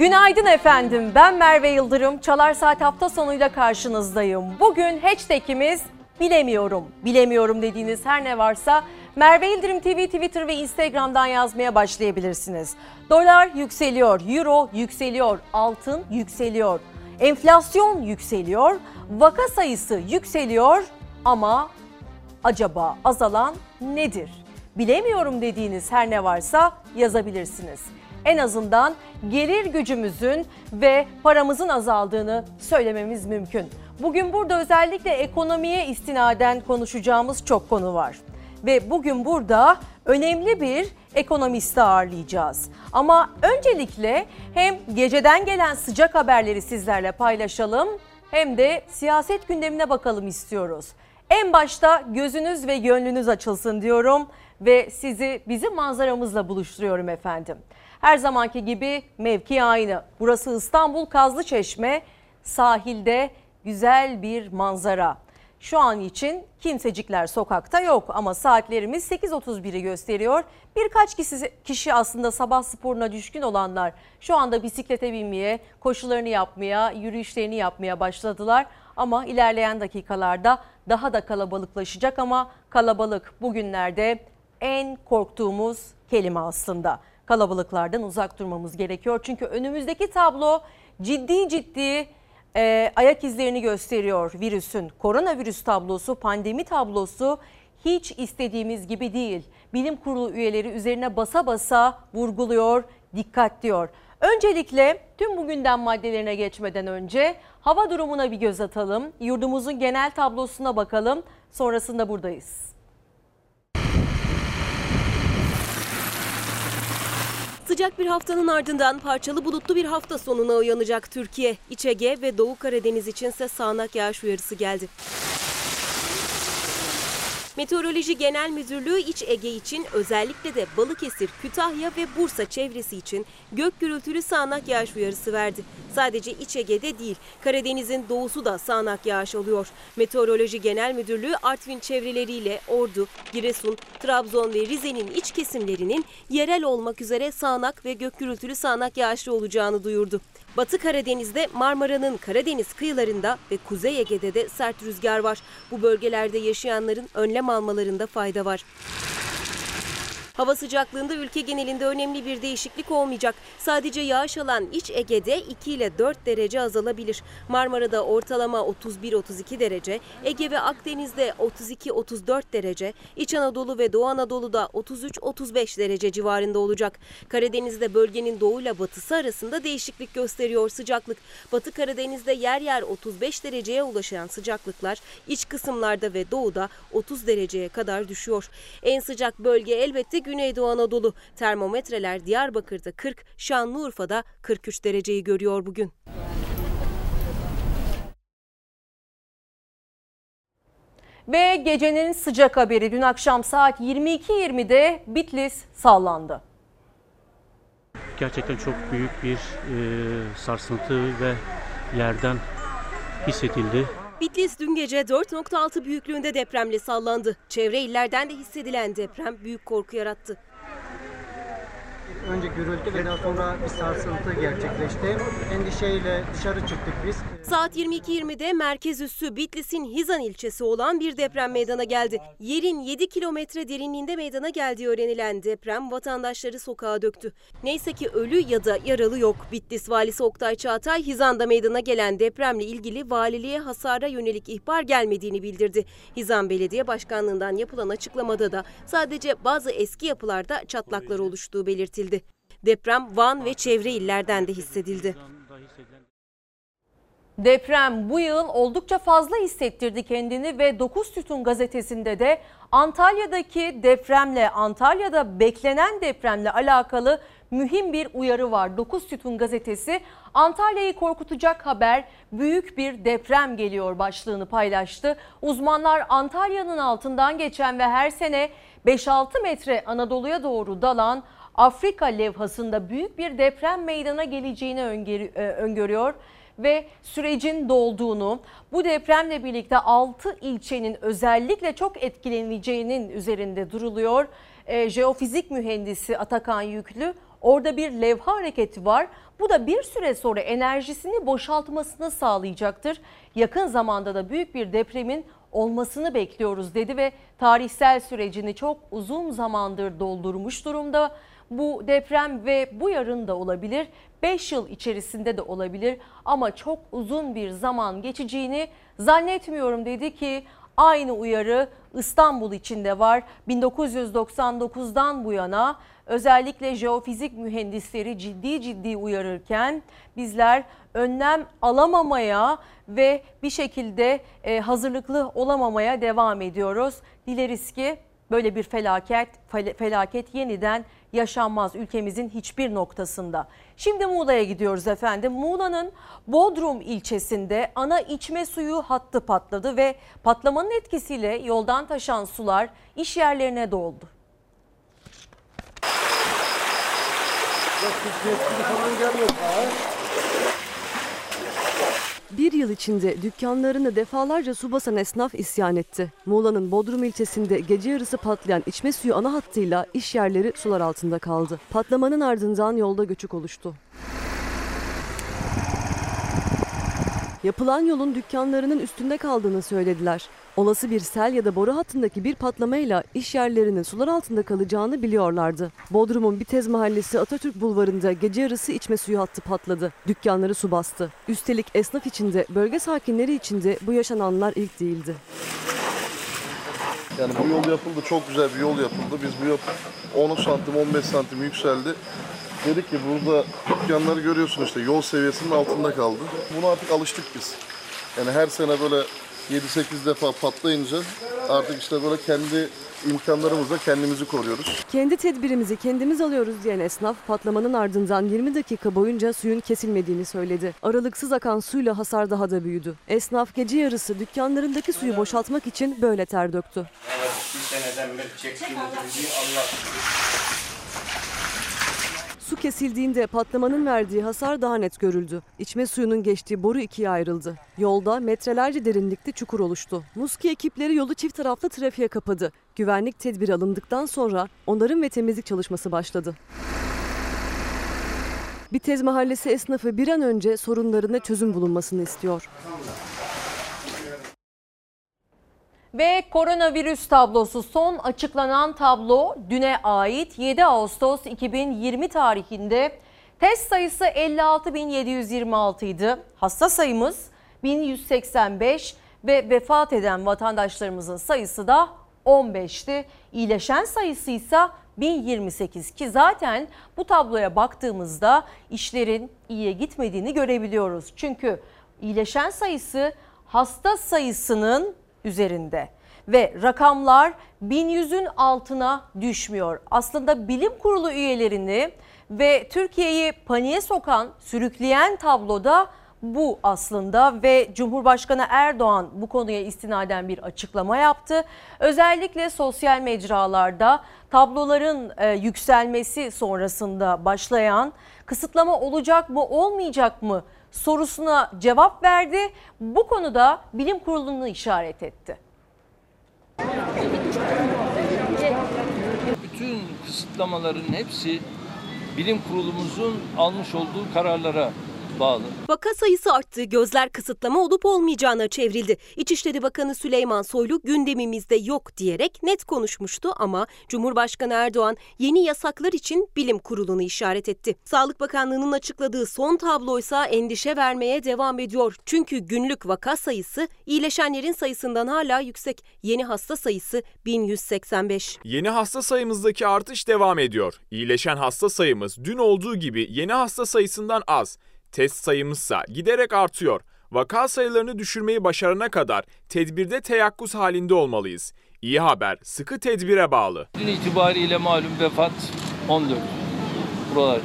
Günaydın efendim. Ben Merve Yıldırım. Çalar Saat hafta sonuyla karşınızdayım. Bugün hashtagimiz bilemiyorum. Bilemiyorum dediğiniz her ne varsa Merve Yıldırım TV, Twitter ve Instagram'dan yazmaya başlayabilirsiniz. Dolar yükseliyor, euro yükseliyor, altın yükseliyor, enflasyon yükseliyor, vaka sayısı yükseliyor ama acaba azalan nedir? Bilemiyorum dediğiniz her ne varsa yazabilirsiniz. En azından gelir gücümüzün ve paramızın azaldığını söylememiz mümkün. Bugün burada özellikle ekonomiye istinaden konuşacağımız çok konu var. Ve bugün burada önemli bir ekonomisti ağırlayacağız. Ama öncelikle hem geceden gelen sıcak haberleri sizlerle paylaşalım hem de siyaset gündemine bakalım istiyoruz. En başta gözünüz ve gönlünüz açılsın diyorum ve sizi bizim manzaramızla buluşturuyorum efendim. Her zamanki gibi mevki aynı. Burası İstanbul Kazlıçeşme sahilde güzel bir manzara. Şu an için kimsecikler sokakta yok ama saatlerimiz 8.31'i gösteriyor. Birkaç kişi, kişi aslında sabah sporuna düşkün olanlar şu anda bisiklete binmeye, koşularını yapmaya, yürüyüşlerini yapmaya başladılar. Ama ilerleyen dakikalarda daha da kalabalıklaşacak ama kalabalık bugünlerde en korktuğumuz kelime aslında. Kalabalıklardan uzak durmamız gerekiyor. Çünkü önümüzdeki tablo ciddi ciddi e, ayak izlerini gösteriyor virüsün. Koronavirüs tablosu, pandemi tablosu hiç istediğimiz gibi değil. Bilim kurulu üyeleri üzerine basa basa vurguluyor, dikkat diyor. Öncelikle tüm bugünden maddelerine geçmeden önce hava durumuna bir göz atalım. Yurdumuzun genel tablosuna bakalım. Sonrasında buradayız. Sıcak bir haftanın ardından parçalı bulutlu bir hafta sonuna uyanacak Türkiye. İç Ege ve Doğu Karadeniz içinse sağanak yağış uyarısı geldi. Meteoroloji Genel Müdürlüğü İç Ege için özellikle de Balıkesir, Kütahya ve Bursa çevresi için gök gürültülü sağanak yağış uyarısı verdi. Sadece İç Ege'de değil, Karadeniz'in doğusu da sağanak yağış alıyor. Meteoroloji Genel Müdürlüğü Artvin çevreleriyle Ordu, Giresun, Trabzon ve Rize'nin iç kesimlerinin yerel olmak üzere sağanak ve gök gürültülü sağanak yağışlı olacağını duyurdu. Batı Karadeniz'de Marmara'nın Karadeniz kıyılarında ve Kuzey Ege'de de sert rüzgar var. Bu bölgelerde yaşayanların önlem almalarında fayda var. Hava sıcaklığında ülke genelinde önemli bir değişiklik olmayacak. Sadece yağış alan iç Ege'de 2 ile 4 derece azalabilir. Marmara'da ortalama 31-32 derece, Ege ve Akdeniz'de 32-34 derece, İç Anadolu ve Doğu Anadolu'da 33-35 derece civarında olacak. Karadeniz'de bölgenin doğuyla batısı arasında değişiklik gösteriyor sıcaklık. Batı Karadeniz'de yer yer 35 dereceye ulaşan sıcaklıklar iç kısımlarda ve doğuda 30 dereceye kadar düşüyor. En sıcak bölge elbette Güneydoğu Anadolu. Termometreler Diyarbakır'da 40, Şanlıurfa'da 43 dereceyi görüyor bugün. Ve gecenin sıcak haberi dün akşam saat 22.20'de Bitlis sallandı. Gerçekten çok büyük bir e, sarsıntı ve yerden hissedildi. Bitlis dün gece 4.6 büyüklüğünde depremle sallandı. Çevre illerden de hissedilen deprem büyük korku yarattı. Önce gürültü ve daha sonra bir sarsıntı gerçekleşti. Endişeyle dışarı çıktık biz. Saat 22.20'de merkez üssü Bitlis'in Hizan ilçesi olan bir deprem meydana geldi. Yerin 7 kilometre derinliğinde meydana geldiği öğrenilen deprem vatandaşları sokağa döktü. Neyse ki ölü ya da yaralı yok. Bitlis valisi Oktay Çağatay Hizan'da meydana gelen depremle ilgili valiliğe hasara yönelik ihbar gelmediğini bildirdi. Hizan Belediye Başkanlığı'ndan yapılan açıklamada da sadece bazı eski yapılarda çatlaklar oluştuğu belirtildi. Deprem Van ve çevre illerden de hissedildi. Deprem bu yıl oldukça fazla hissettirdi kendini ve 9 Sütun gazetesinde de Antalya'daki depremle, Antalya'da beklenen depremle alakalı mühim bir uyarı var. 9 Sütun gazetesi Antalya'yı korkutacak haber büyük bir deprem geliyor başlığını paylaştı. Uzmanlar Antalya'nın altından geçen ve her sene 5-6 metre Anadolu'ya doğru dalan Afrika levhasında büyük bir deprem meydana geleceğini öngörüyor ve sürecin dolduğunu, bu depremle birlikte 6 ilçenin özellikle çok etkileneceğinin üzerinde duruluyor. E, jeofizik mühendisi Atakan Yüklü Orada bir levha hareketi var. Bu da bir süre sonra enerjisini boşaltmasını sağlayacaktır. Yakın zamanda da büyük bir depremin olmasını bekliyoruz dedi ve tarihsel sürecini çok uzun zamandır doldurmuş durumda. Bu deprem ve bu yarın da olabilir, 5 yıl içerisinde de olabilir ama çok uzun bir zaman geçeceğini zannetmiyorum dedi ki aynı uyarı İstanbul içinde var. 1999'dan bu yana özellikle jeofizik mühendisleri ciddi ciddi uyarırken bizler önlem alamamaya ve bir şekilde e, hazırlıklı olamamaya devam ediyoruz. Dileriz ki böyle bir felaket felaket yeniden yaşanmaz ülkemizin hiçbir noktasında. Şimdi Muğla'ya gidiyoruz efendim. Muğla'nın Bodrum ilçesinde ana içme suyu hattı patladı ve patlamanın etkisiyle yoldan taşan sular iş yerlerine doldu. Bir yıl içinde dükkanlarını defalarca su basan esnaf isyan etti. Muğla'nın Bodrum ilçesinde gece yarısı patlayan içme suyu ana hattıyla iş yerleri sular altında kaldı. Patlamanın ardından yolda göçük oluştu. Yapılan yolun dükkanlarının üstünde kaldığını söylediler. Olası bir sel ya da boru hattındaki bir patlamayla iş yerlerinin sular altında kalacağını biliyorlardı. Bodrum'un Bitez Mahallesi Atatürk Bulvarı'nda gece yarısı içme suyu hattı patladı. Dükkanları su bastı. Üstelik esnaf içinde, bölge sakinleri içinde bu yaşananlar ilk değildi. Yani bu yol yapıldı, çok güzel bir yol yapıldı. Biz bu yol 10 santim, 15 santim yükseldi. Dedik ki burada dükkanları görüyorsun işte yol seviyesinin altında kaldı. Buna artık alıştık biz. Yani her sene böyle 7-8 defa patlayınca artık işte böyle kendi imkanlarımızla kendimizi koruyoruz. Kendi tedbirimizi kendimiz alıyoruz diyen esnaf patlamanın ardından 20 dakika boyunca suyun kesilmediğini söyledi. Aralıksız akan suyla hasar daha da büyüdü. Esnaf gece yarısı dükkanlarındaki suyu boşaltmak için böyle ter döktü. Evet, bir seneden beri çektiğimiz Allah Su kesildiğinde patlamanın verdiği hasar daha net görüldü. İçme suyunun geçtiği boru ikiye ayrıldı. Yolda metrelerce derinlikte çukur oluştu. Muski ekipleri yolu çift taraflı trafiğe kapadı. Güvenlik tedbiri alındıktan sonra onarım ve temizlik çalışması başladı. Bitez Mahallesi esnafı bir an önce sorunlarına çözüm bulunmasını istiyor. Ve koronavirüs tablosu son açıklanan tablo düne ait 7 Ağustos 2020 tarihinde test sayısı 56.726 idi. Hasta sayımız 1185 ve vefat eden vatandaşlarımızın sayısı da 15'ti. İyileşen sayısı ise 1028 ki zaten bu tabloya baktığımızda işlerin iyiye gitmediğini görebiliyoruz. Çünkü iyileşen sayısı hasta sayısının üzerinde ve rakamlar 1100'ün altına düşmüyor. Aslında bilim kurulu üyelerini ve Türkiye'yi paniğe sokan, sürükleyen tabloda bu aslında ve Cumhurbaşkanı Erdoğan bu konuya istinaden bir açıklama yaptı. Özellikle sosyal mecralarda tabloların e, yükselmesi sonrasında başlayan kısıtlama olacak mı olmayacak mı sorusuna cevap verdi. Bu konuda bilim kurulunu işaret etti. Bütün kısıtlamaların hepsi bilim kurulumuzun almış olduğu kararlara bağlı. Vaka sayısı arttı, gözler kısıtlama olup olmayacağına çevrildi. İçişleri Bakanı Süleyman Soylu gündemimizde yok diyerek net konuşmuştu ama Cumhurbaşkanı Erdoğan yeni yasaklar için bilim kurulunu işaret etti. Sağlık Bakanlığı'nın açıkladığı son tabloysa endişe vermeye devam ediyor. Çünkü günlük vaka sayısı iyileşenlerin sayısından hala yüksek. Yeni hasta sayısı 1185. Yeni hasta sayımızdaki artış devam ediyor. İyileşen hasta sayımız dün olduğu gibi yeni hasta sayısından az. Test sayımızsa giderek artıyor. Vaka sayılarını düşürmeyi başarana kadar tedbirde teyakkuz halinde olmalıyız. İyi haber sıkı tedbire bağlı. Dün itibariyle malum vefat 14 buralar.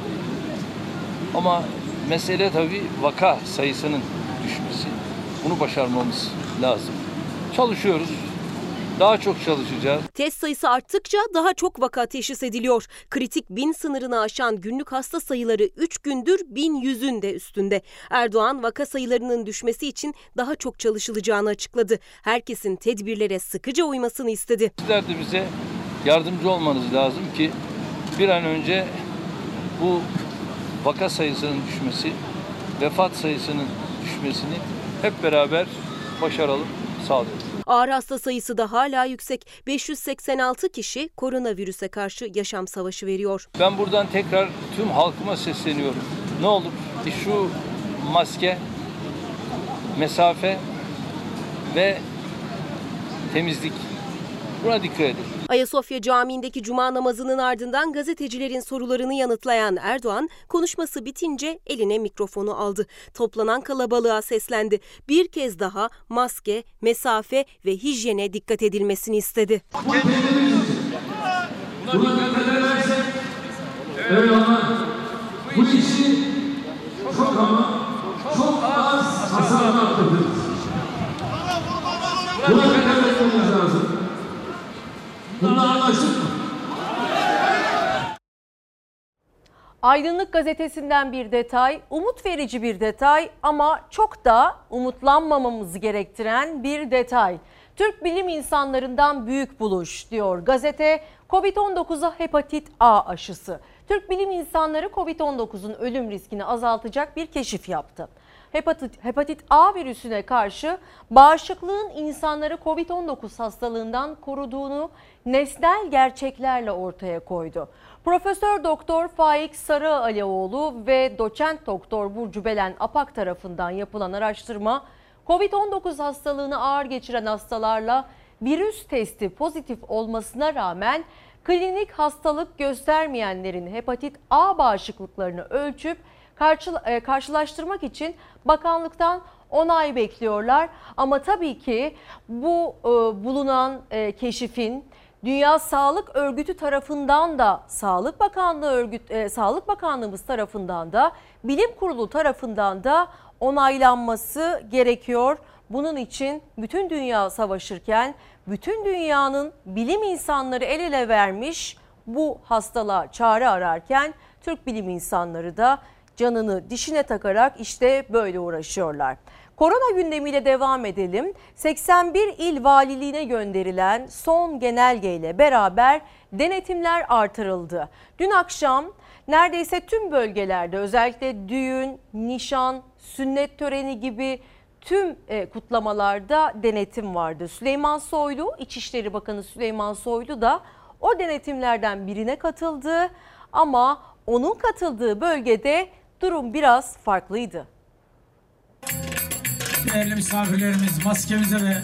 Ama mesele tabii vaka sayısının düşmesi. Bunu başarmamız lazım. Çalışıyoruz. Daha çok çalışacağız. Test sayısı arttıkça daha çok vaka teşhis ediliyor. Kritik bin sınırını aşan günlük hasta sayıları 3 gündür 1100'ün de üstünde. Erdoğan vaka sayılarının düşmesi için daha çok çalışılacağını açıkladı. Herkesin tedbirlere sıkıca uymasını istedi. Sizler de bize yardımcı olmanız lazım ki bir an önce bu vaka sayısının düşmesi, vefat sayısının düşmesini hep beraber başaralım, sağlayalım. Ağır hasta sayısı da hala yüksek. 586 kişi koronavirüse karşı yaşam savaşı veriyor. Ben buradan tekrar tüm halkıma sesleniyorum. Ne olur şu maske, mesafe ve temizlik buna dikkat edin. Ayasofya Camii'ndeki cuma namazının ardından gazetecilerin sorularını yanıtlayan Erdoğan konuşması bitince eline mikrofonu aldı. Toplanan kalabalığa seslendi. Bir kez daha maske, mesafe ve hijyene dikkat edilmesini istedi. Buna dikkat edersek eyvallah bu işi çok ama çok az hasarla atlatırız. Buna dikkat etmemiz. Aydınlık gazetesinden bir detay, umut verici bir detay ama çok da umutlanmamamızı gerektiren bir detay. Türk bilim insanlarından büyük buluş diyor gazete. Covid-19'a hepatit A aşısı. Türk bilim insanları Covid-19'un ölüm riskini azaltacak bir keşif yaptı. Hepatit, hepatit A virüsüne karşı bağışıklığın insanları Covid-19 hastalığından koruduğunu nesnel gerçeklerle ortaya koydu. Profesör Doktor Faik Sarıalioğlu ve doçent doktor Burcu Belen Apak tarafından yapılan araştırma Covid-19 hastalığını ağır geçiren hastalarla virüs testi pozitif olmasına rağmen klinik hastalık göstermeyenlerin hepatit A bağışıklıklarını ölçüp karşılaştırmak için bakanlıktan onay bekliyorlar. Ama tabii ki bu e, bulunan e, keşifin Dünya Sağlık Örgütü tarafından da Sağlık Bakanlığı örgüt e, Sağlık Bakanlığımız tarafından da Bilim Kurulu tarafından da onaylanması gerekiyor. Bunun için bütün dünya savaşırken bütün dünyanın bilim insanları el ele vermiş bu hastalığa çare ararken Türk bilim insanları da canını dişine takarak işte böyle uğraşıyorlar. Korona gündemiyle devam edelim. 81 il valiliğine gönderilen son genelgeyle beraber denetimler artırıldı. Dün akşam neredeyse tüm bölgelerde özellikle düğün, nişan, sünnet töreni gibi tüm e, kutlamalarda denetim vardı. Süleyman Soylu, İçişleri Bakanı Süleyman Soylu da o denetimlerden birine katıldı ama onun katıldığı bölgede durum biraz farklıydı. Değerli misafirlerimiz maskemize ve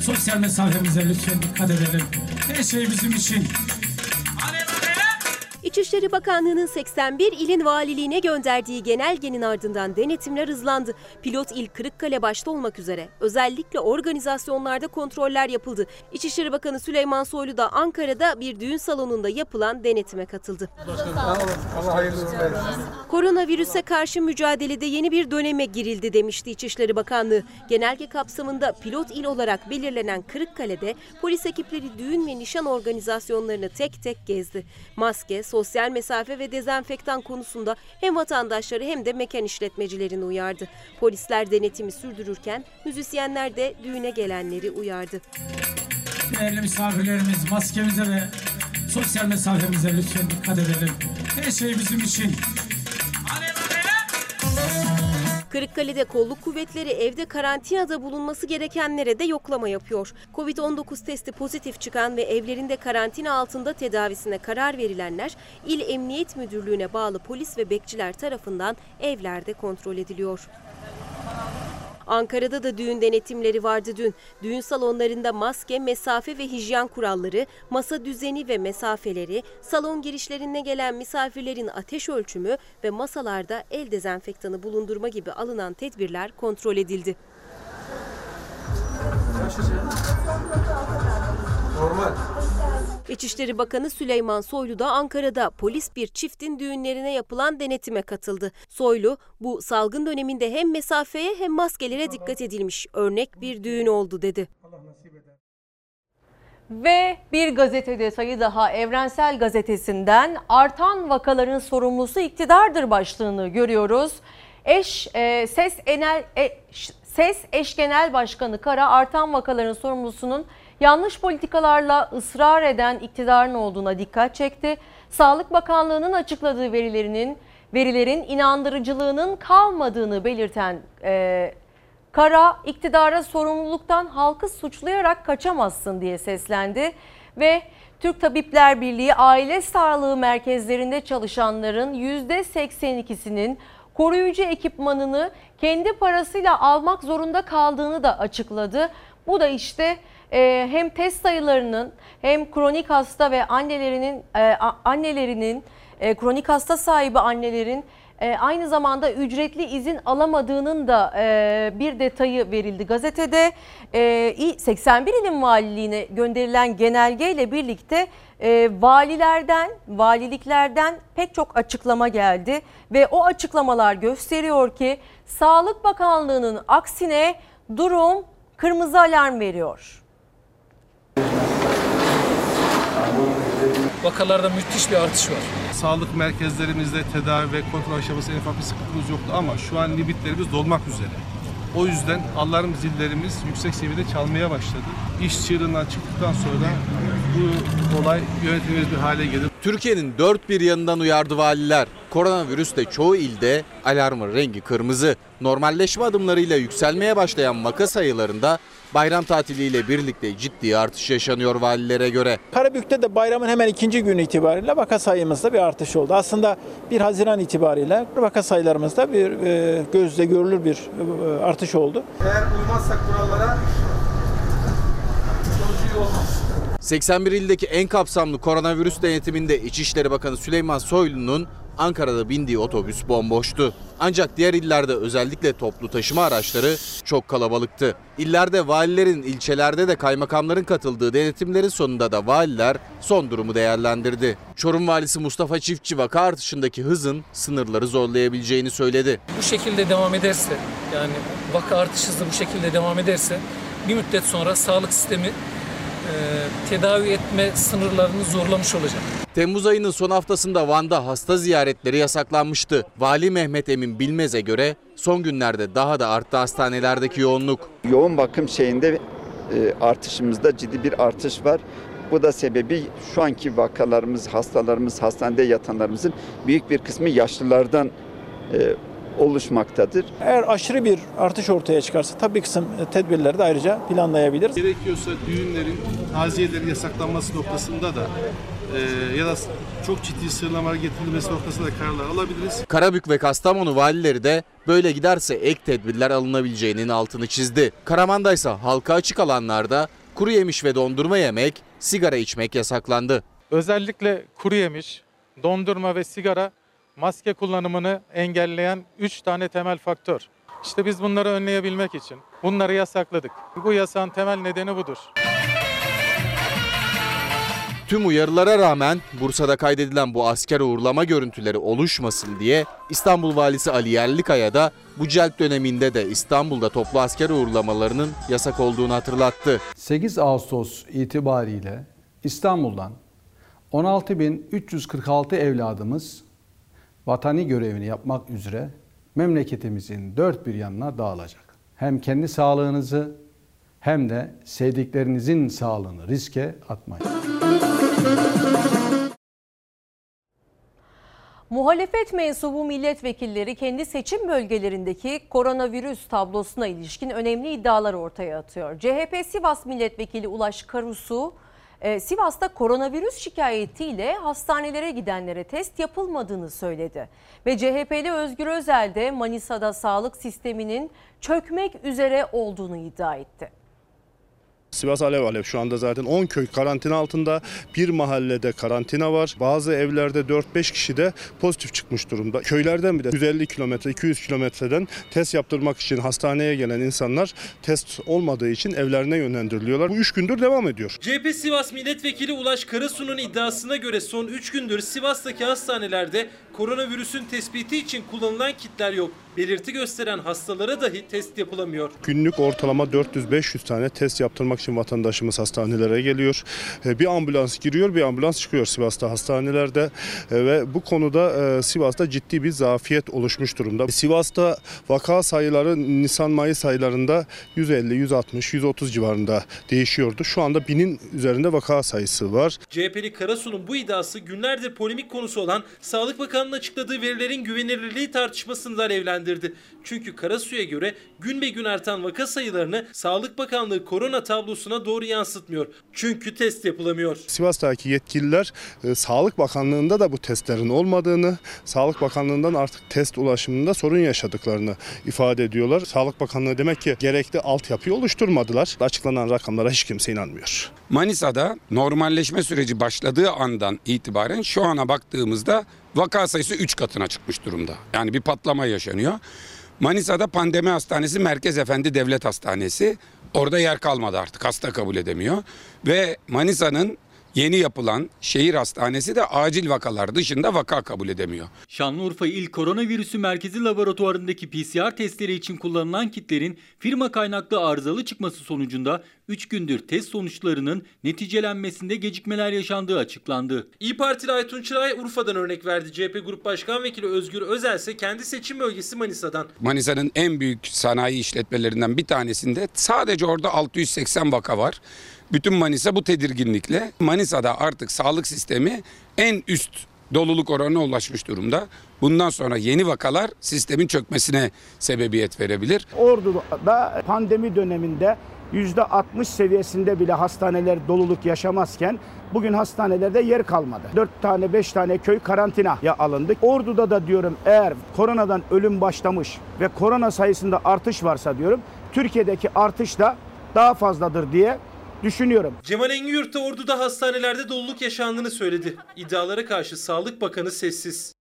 sosyal mesafemize lütfen dikkat edelim. Her şey bizim için. İçişleri Bakanlığı'nın 81 ilin valiliğine gönderdiği genelgenin ardından denetimler hızlandı. Pilot il Kırıkkale başta olmak üzere özellikle organizasyonlarda kontroller yapıldı. İçişleri Bakanı Süleyman Soylu da Ankara'da bir düğün salonunda yapılan denetime katıldı. Koronavirüse karşı mücadelede yeni bir döneme girildi demişti İçişleri Bakanlığı. Genelge kapsamında pilot il olarak belirlenen Kırıkkale'de polis ekipleri düğün ve nişan organizasyonlarını tek tek gezdi. Maske, sosyal mesafe ve dezenfektan konusunda hem vatandaşları hem de mekan işletmecilerini uyardı. Polisler denetimi sürdürürken müzisyenler de düğüne gelenleri uyardı. Değerli misafirlerimiz maskemize ve sosyal mesafemize lütfen dikkat edelim. Her şey bizim için. Kırıkkale'de kolluk kuvvetleri evde karantinada bulunması gerekenlere de yoklama yapıyor. Covid-19 testi pozitif çıkan ve evlerinde karantina altında tedavisine karar verilenler İl Emniyet Müdürlüğü'ne bağlı polis ve bekçiler tarafından evlerde kontrol ediliyor. Ankara'da da düğün denetimleri vardı dün. Düğün salonlarında maske, mesafe ve hijyen kuralları, masa düzeni ve mesafeleri, salon girişlerine gelen misafirlerin ateş ölçümü ve masalarda el dezenfektanı bulundurma gibi alınan tedbirler kontrol edildi. İçişleri Bakanı Süleyman Soylu da Ankara'da polis bir çiftin düğünlerine yapılan denetime katıldı. Soylu, bu salgın döneminde hem mesafeye hem maskelere dikkat edilmiş örnek bir düğün oldu dedi. Ve bir gazete detayı daha Evrensel Gazetesi'nden artan vakaların sorumlusu iktidardır başlığını görüyoruz. Eş e, Ses Enel e, Ses Eş Genel Başkanı Kara artan vakaların sorumlusunun yanlış politikalarla ısrar eden iktidarın olduğuna dikkat çekti. Sağlık Bakanlığı'nın açıkladığı verilerinin verilerin inandırıcılığının kalmadığını belirten e, Kara iktidara sorumluluktan halkı suçlayarak kaçamazsın diye seslendi ve Türk Tabipler Birliği aile sağlığı merkezlerinde çalışanların %82'sinin koruyucu ekipmanını kendi parasıyla almak zorunda kaldığını da açıkladı. Bu da işte e, hem test sayılarının hem kronik hasta ve annelerinin e, annelerinin e, kronik hasta sahibi annelerin e, aynı zamanda ücretli izin alamadığının da bir detayı verildi gazetede. E, 81 ilin valiliğine gönderilen genelgeyle birlikte valilerden, valiliklerden pek çok açıklama geldi ve o açıklamalar gösteriyor ki Sağlık Bakanlığı'nın aksine durum kırmızı alarm veriyor. Vakalarda müthiş bir artış var. Sağlık merkezlerimizde tedavi ve kontrol aşaması en ufak bir sıkıntımız yoktu ama şu an limitlerimiz dolmak üzere. O yüzden alarm zillerimiz yüksek seviyede çalmaya başladı. İş çığırından çıktıktan sonra bu olay yönetilmez bir hale gelir. Türkiye'nin dört bir yanından uyardı valiler. Koronavirüste çoğu ilde alarmın rengi kırmızı. Normalleşme adımlarıyla yükselmeye başlayan vaka sayılarında bayram tatiliyle birlikte ciddi artış yaşanıyor valilere göre. Karabük'te de bayramın hemen ikinci günü itibariyle vaka sayımızda bir artış oldu. Aslında 1 Haziran itibariyle vaka sayılarımızda bir e, gözle görülür bir e, artış oldu. Eğer uymazsak kurallara sonucu iyi olmaz. 81 ildeki en kapsamlı koronavirüs denetiminde İçişleri Bakanı Süleyman Soylu'nun Ankara'da bindiği otobüs bomboştu. Ancak diğer illerde özellikle toplu taşıma araçları çok kalabalıktı. İllerde valilerin, ilçelerde de kaymakamların katıldığı denetimlerin sonunda da valiler son durumu değerlendirdi. Çorum valisi Mustafa Çiftçi vaka artışındaki hızın sınırları zorlayabileceğini söyledi. Bu şekilde devam ederse yani vaka artış hızı bu şekilde devam ederse bir müddet sonra sağlık sistemi tedavi etme sınırlarını zorlamış olacak. Temmuz ayının son haftasında Van'da hasta ziyaretleri yasaklanmıştı. Vali Mehmet Emin Bilmez'e göre son günlerde daha da arttı hastanelerdeki yoğunluk. Yoğun bakım şeyinde e, artışımızda ciddi bir artış var. Bu da sebebi şu anki vakalarımız, hastalarımız, hastanede yatanlarımızın büyük bir kısmı yaşlılardan e, oluşmaktadır. Eğer aşırı bir artış ortaya çıkarsa tabii kısım tedbirleri de ayrıca planlayabiliriz. Gerekiyorsa düğünlerin, taziyelerin yasaklanması noktasında da e, ya da çok ciddi sınırlamalar getirilmesi noktasında da kararlar alabiliriz. Karabük ve Kastamonu valileri de böyle giderse ek tedbirler alınabileceğinin altını çizdi. Karaman'da ise halka açık alanlarda kuru yemiş ve dondurma yemek, sigara içmek yasaklandı. Özellikle kuru yemiş, dondurma ve sigara maske kullanımını engelleyen 3 tane temel faktör. İşte biz bunları önleyebilmek için bunları yasakladık. Bu yasağın temel nedeni budur. Tüm uyarılara rağmen Bursa'da kaydedilen bu asker uğurlama görüntüleri oluşmasın diye İstanbul Valisi Ali Yerlikaya da bu celp döneminde de İstanbul'da toplu asker uğurlamalarının yasak olduğunu hatırlattı. 8 Ağustos itibariyle İstanbul'dan 16.346 evladımız vatani görevini yapmak üzere memleketimizin dört bir yanına dağılacak. Hem kendi sağlığınızı hem de sevdiklerinizin sağlığını riske atmayın. Muhalefet mensubu milletvekilleri kendi seçim bölgelerindeki koronavirüs tablosuna ilişkin önemli iddialar ortaya atıyor. CHP Sivas Milletvekili Ulaş Karusu, e, Sivas'ta koronavirüs şikayetiyle hastanelere gidenlere test yapılmadığını söyledi. Ve CHP'li Özgür Özel de Manisa'da sağlık sisteminin çökmek üzere olduğunu iddia etti. Sivas alev alev şu anda zaten 10 köy karantina altında. Bir mahallede karantina var. Bazı evlerde 4-5 kişi de pozitif çıkmış durumda. Köylerden bile 150 kilometre 200 kilometreden test yaptırmak için hastaneye gelen insanlar test olmadığı için evlerine yönlendiriliyorlar. Bu 3 gündür devam ediyor. CHP Sivas Milletvekili Ulaş Karasu'nun iddiasına göre son 3 gündür Sivas'taki hastanelerde koronavirüsün tespiti için kullanılan kitler yok. Belirti gösteren hastalara dahi test yapılamıyor. Günlük ortalama 400-500 tane test yaptırmak için vatandaşımız hastanelere geliyor. E, Bir ambulans giriyor, bir ambulans çıkıyor Sivas'ta hastanelerde E, ve bu konuda e, Sivas'ta ciddi bir zafiyet oluşmuş durumda. Sivas'ta vaka sayıları Nisan-Mayıs aylarında 150, 160, 130 civarında değişiyordu. Şu anda binin üzerinde vaka sayısı var. CHP'li Karasu'nun bu iddiası günlerdir polemik konusu olan Sağlık Bakanı'nın açıkladığı verilerin güvenilirliği tartışmasını da alevlendirdi. Çünkü Karasu'ya göre gün be gün artan vaka sayılarını Sağlık Bakanlığı korona tablosuna doğru yansıtmıyor. Çünkü test yapılamıyor. Sivas'taki yetkililer e, Sağlık Bakanlığı'nda da bu testlerin olmadığını, Sağlık Bakanlığı'ndan artık test ulaşımında sorun yaşadıklarını ifade ediyorlar. Sağlık Bakanlığı demek ki gerekli altyapıyı oluşturmadılar. Açıklanan rakamlara hiç kimse inanmıyor. Manisa'da normalleşme süreci başladığı andan itibaren şu ana baktığımızda vaka sayısı 3 katına çıkmış durumda. Yani bir patlama yaşanıyor. Manisa'da pandemi hastanesi Merkez Efendi Devlet Hastanesi. Orada yer kalmadı artık hasta kabul edemiyor. Ve Manisa'nın yeni yapılan şehir hastanesi de acil vakalar dışında vaka kabul edemiyor. Şanlıurfa İl Koronavirüsü Merkezi Laboratuvarındaki PCR testleri için kullanılan kitlerin firma kaynaklı arızalı çıkması sonucunda 3 gündür test sonuçlarının neticelenmesinde gecikmeler yaşandığı açıklandı. İyi Partili Aytun Çıray Urfa'dan örnek verdi. CHP Grup Başkan Vekili Özgür Özel ise kendi seçim bölgesi Manisa'dan. Manisa'nın en büyük sanayi işletmelerinden bir tanesinde sadece orada 680 vaka var. Bütün Manisa bu tedirginlikle. Manisa'da artık sağlık sistemi en üst doluluk oranına ulaşmış durumda. Bundan sonra yeni vakalar sistemin çökmesine sebebiyet verebilir. Ordu'da pandemi döneminde %60 seviyesinde bile hastaneler doluluk yaşamazken bugün hastanelerde yer kalmadı. 4 tane 5 tane köy karantinaya alındı. Ordu'da da diyorum eğer koronadan ölüm başlamış ve korona sayısında artış varsa diyorum Türkiye'deki artış da daha fazladır diye düşünüyorum. Cemal Engiyurt da Ordu'da hastanelerde doluluk yaşandığını söyledi. İddialara karşı Sağlık Bakanı sessiz.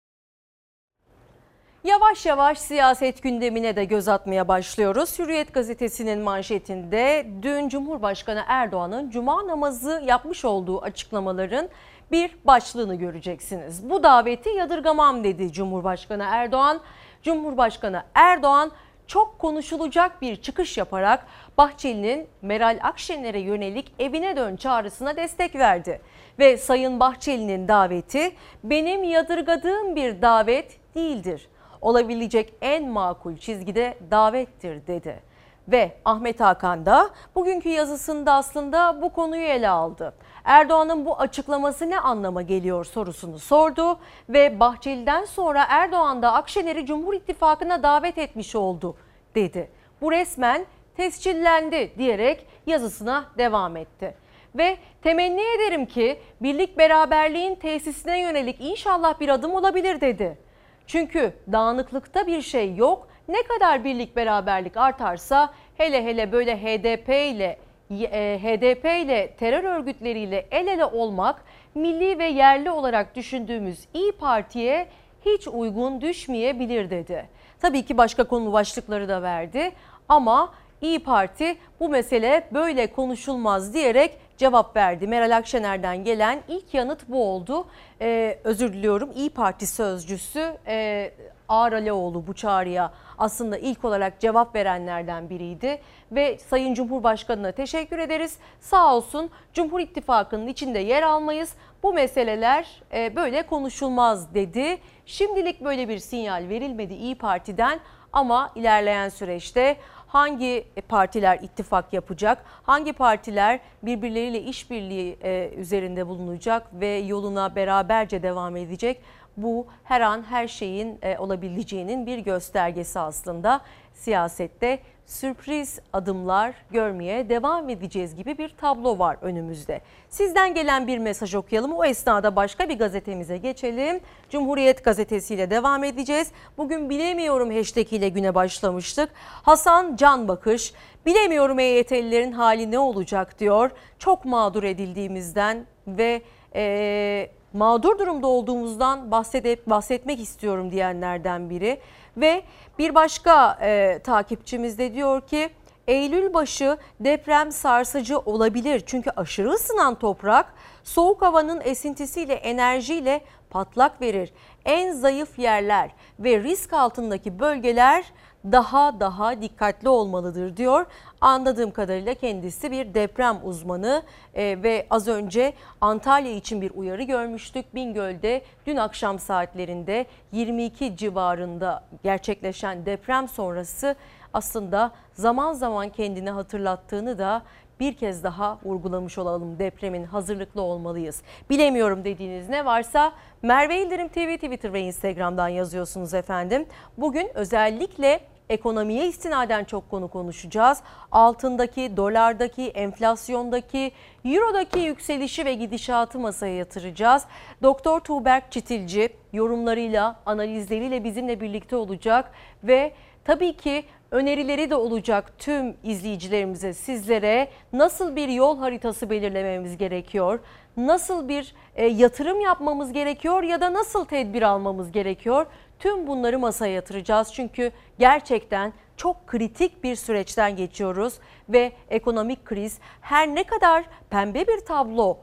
Yavaş yavaş siyaset gündemine de göz atmaya başlıyoruz. Hürriyet gazetesinin manşetinde dün Cumhurbaşkanı Erdoğan'ın cuma namazı yapmış olduğu açıklamaların bir başlığını göreceksiniz. Bu daveti yadırgamam dedi Cumhurbaşkanı Erdoğan. Cumhurbaşkanı Erdoğan çok konuşulacak bir çıkış yaparak Bahçeli'nin Meral Akşener'e yönelik evine dön çağrısına destek verdi. Ve Sayın Bahçeli'nin daveti benim yadırgadığım bir davet değildir. Olabilecek en makul çizgide davettir dedi. Ve Ahmet Hakan da bugünkü yazısında aslında bu konuyu ele aldı. Erdoğan'ın bu açıklaması ne anlama geliyor sorusunu sordu ve Bahçeli'den sonra Erdoğan da Akşener'i Cumhur İttifakı'na davet etmiş oldu dedi. Bu resmen tescillendi diyerek yazısına devam etti. Ve temenni ederim ki birlik beraberliğin tesisine yönelik inşallah bir adım olabilir dedi. Çünkü dağınıklıkta bir şey yok. Ne kadar birlik beraberlik artarsa hele hele böyle HDP ile e, HDP ile terör örgütleriyle el ele olmak milli ve yerli olarak düşündüğümüz İyi Parti'ye hiç uygun düşmeyebilir dedi. Tabii ki başka konu başlıkları da verdi ama İyi Parti bu mesele böyle konuşulmaz diyerek cevap verdi. Meral Akşener'den gelen ilk yanıt bu oldu. Ee, özür diliyorum İyi Parti sözcüsü e, Ağar Aleoğlu bu çağrıya aslında ilk olarak cevap verenlerden biriydi. Ve Sayın Cumhurbaşkanı'na teşekkür ederiz. Sağ olsun Cumhur İttifakı'nın içinde yer almayız. Bu meseleler e, böyle konuşulmaz dedi. Şimdilik böyle bir sinyal verilmedi İyi Parti'den ama ilerleyen süreçte hangi partiler ittifak yapacak, hangi partiler birbirleriyle işbirliği e, üzerinde bulunacak ve yoluna beraberce devam edecek bu her an her şeyin e, olabileceğinin bir göstergesi aslında siyasette sürpriz adımlar görmeye devam edeceğiz gibi bir tablo var önümüzde. Sizden gelen bir mesaj okuyalım. O esnada başka bir gazetemize geçelim. Cumhuriyet gazetesiyle devam edeceğiz. Bugün bilemiyorum hashtag ile güne başlamıştık. Hasan Can Bakış bilemiyorum EYT'lilerin hali ne olacak diyor. Çok mağdur edildiğimizden ve e, mağdur durumda olduğumuzdan bahsedip bahsetmek istiyorum diyenlerden biri. Ve bir başka e, takipçimiz de diyor ki Eylül başı deprem sarsıcı olabilir. Çünkü aşırı ısınan toprak soğuk havanın esintisiyle enerjiyle patlak verir. En zayıf yerler ve risk altındaki bölgeler daha daha dikkatli olmalıdır diyor. Anladığım kadarıyla kendisi bir deprem uzmanı e, ve az önce Antalya için bir uyarı görmüştük. Bingöl'de dün akşam saatlerinde 22 civarında gerçekleşen deprem sonrası aslında zaman zaman kendini hatırlattığını da bir kez daha vurgulamış olalım. Depremin hazırlıklı olmalıyız. Bilemiyorum dediğiniz ne varsa Merve İldirim TV, Twitter ve Instagram'dan yazıyorsunuz efendim. Bugün özellikle ekonomiye istinaden çok konu konuşacağız. Altındaki, dolardaki, enflasyondaki, eurodaki yükselişi ve gidişatı masaya yatıracağız. Doktor Tuğberk Çitilci yorumlarıyla, analizleriyle bizimle birlikte olacak ve tabii ki önerileri de olacak tüm izleyicilerimize, sizlere nasıl bir yol haritası belirlememiz gerekiyor? Nasıl bir e, yatırım yapmamız gerekiyor ya da nasıl tedbir almamız gerekiyor? Tüm bunları masaya yatıracağız çünkü gerçekten çok kritik bir süreçten geçiyoruz ve ekonomik kriz her ne kadar pembe bir tablo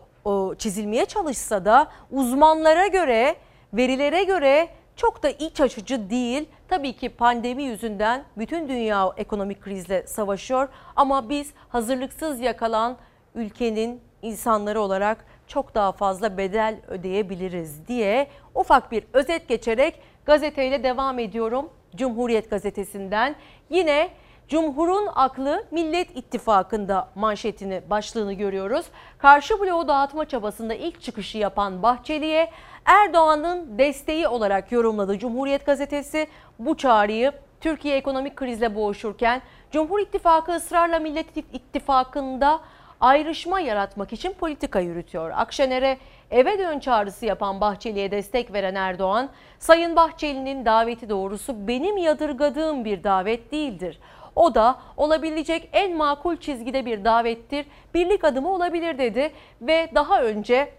çizilmeye çalışsa da uzmanlara göre, verilere göre çok da iç açıcı değil. Tabii ki pandemi yüzünden bütün dünya ekonomik krizle savaşıyor ama biz hazırlıksız yakalan ülkenin insanları olarak çok daha fazla bedel ödeyebiliriz diye ufak bir özet geçerek gazeteyle devam ediyorum. Cumhuriyet gazetesinden yine Cumhur'un aklı Millet İttifakı'nda manşetini başlığını görüyoruz. Karşı bloğu dağıtma çabasında ilk çıkışı yapan Bahçeli'ye Erdoğan'ın desteği olarak yorumladı Cumhuriyet gazetesi. Bu çağrıyı Türkiye ekonomik krizle boğuşurken Cumhur İttifakı ısrarla Millet İttifakı'nda ayrışma yaratmak için politika yürütüyor. Akşener'e eve dön çağrısı yapan Bahçeli'ye destek veren Erdoğan, Sayın Bahçeli'nin daveti doğrusu benim yadırgadığım bir davet değildir. O da olabilecek en makul çizgide bir davettir. Birlik adımı olabilir dedi ve daha önce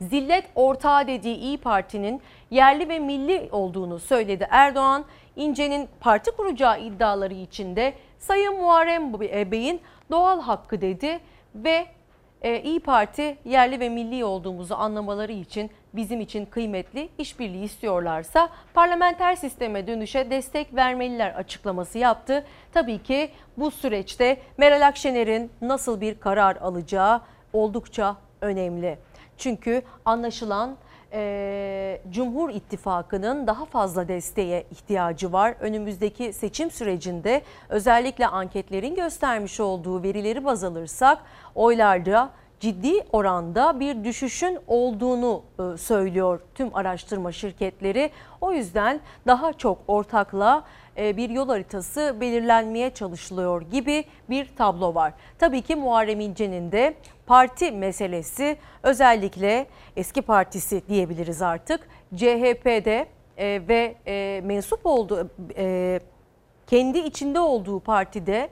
zillet ortağı dediği İyi Parti'nin yerli ve milli olduğunu söyledi Erdoğan. İnce'nin parti kuracağı iddiaları içinde Sayın Muharrem Bey'in doğal hakkı dedi ve e, İyi Parti yerli ve milli olduğumuzu anlamaları için bizim için kıymetli işbirliği istiyorlarsa parlamenter sisteme dönüşe destek vermeliler açıklaması yaptı. Tabii ki bu süreçte Meral Akşener'in nasıl bir karar alacağı oldukça önemli. Çünkü anlaşılan e, Cumhur İttifakı'nın daha fazla desteğe ihtiyacı var. Önümüzdeki seçim sürecinde özellikle anketlerin göstermiş olduğu verileri baz alırsak oylarda ciddi oranda bir düşüşün olduğunu e, söylüyor tüm araştırma şirketleri. O yüzden daha çok ortakla e, bir yol haritası belirlenmeye çalışılıyor gibi bir tablo var. Tabii ki Muharrem İnce'nin de parti meselesi özellikle eski partisi diyebiliriz artık CHP'de e, ve mensup olduğu kendi içinde olduğu partide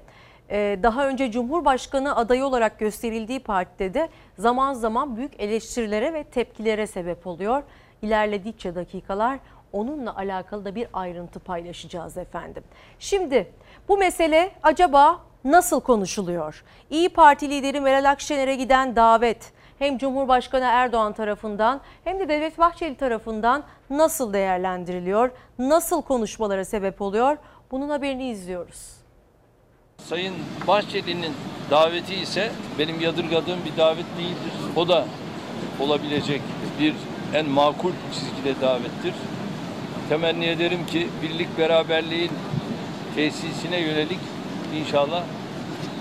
ee, daha önce Cumhurbaşkanı adayı olarak gösterildiği partide de zaman zaman büyük eleştirilere ve tepkilere sebep oluyor. İlerledikçe dakikalar onunla alakalı da bir ayrıntı paylaşacağız efendim. Şimdi bu mesele acaba nasıl konuşuluyor? İyi Parti lideri Meral Akşener'e giden davet hem Cumhurbaşkanı Erdoğan tarafından hem de Devlet Bahçeli tarafından nasıl değerlendiriliyor? Nasıl konuşmalara sebep oluyor? Bunun haberini izliyoruz. Sayın Bahçeli'nin daveti ise benim yadırgadığım bir davet değildir. O da olabilecek bir en makul çizgide davettir. Temenni ederim ki birlik beraberliğin tesisine yönelik inşallah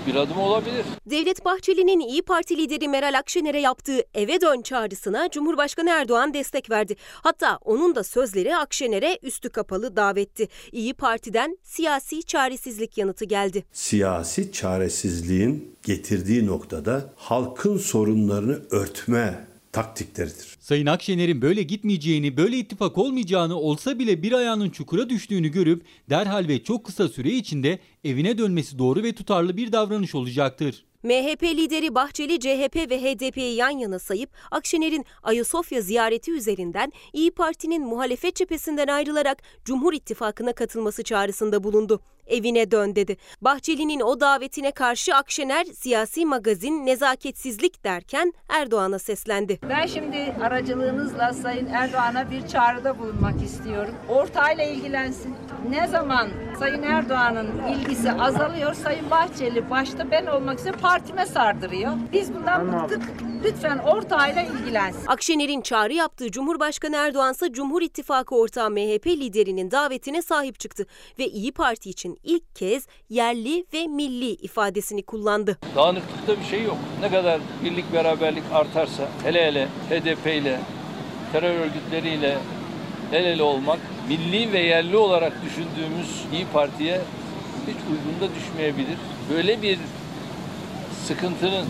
bir adım olabilir. Devlet Bahçeli'nin İyi Parti lideri Meral Akşener'e yaptığı eve dön çağrısına Cumhurbaşkanı Erdoğan destek verdi. Hatta onun da sözleri Akşener'e üstü kapalı davetti. İyi Parti'den siyasi çaresizlik yanıtı geldi. Siyasi çaresizliğin getirdiği noktada halkın sorunlarını örtme taktikleridir. Sayın Akşener'in böyle gitmeyeceğini, böyle ittifak olmayacağını olsa bile bir ayağının çukura düştüğünü görüp derhal ve çok kısa süre içinde evine dönmesi doğru ve tutarlı bir davranış olacaktır. MHP lideri Bahçeli CHP ve HDP'yi yan yana sayıp Akşener'in Ayasofya ziyareti üzerinden İyi Parti'nin muhalefet cephesinden ayrılarak Cumhur İttifakı'na katılması çağrısında bulundu. Evine dön dedi. Bahçeli'nin o davetine karşı Akşener siyasi magazin nezaketsizlik derken Erdoğan'a seslendi. Ben şimdi aracılığınızla Sayın Erdoğan'a bir çağrıda bulunmak istiyorum. Ortağıyla ilgilensin. Ne zaman Sayın Erdoğan'ın ilgisi azalıyor, Sayın Bahçeli başta ben olmak üzere partime sardırıyor. Biz bundan bıktık. Lütfen ortağıyla ilgilensin. Akşener'in çağrı yaptığı Cumhurbaşkanı Erdoğan ise Cumhur İttifakı ortağı MHP liderinin davetine sahip çıktı ve İyi Parti için ilk kez yerli ve milli ifadesini kullandı. Dağınıklıkta bir şey yok. Ne kadar birlik beraberlik artarsa hele hele HDP ile terör örgütleriyle el ele olmak milli ve yerli olarak düşündüğümüz İyi Parti'ye hiç uygun da düşmeyebilir. Böyle bir sıkıntının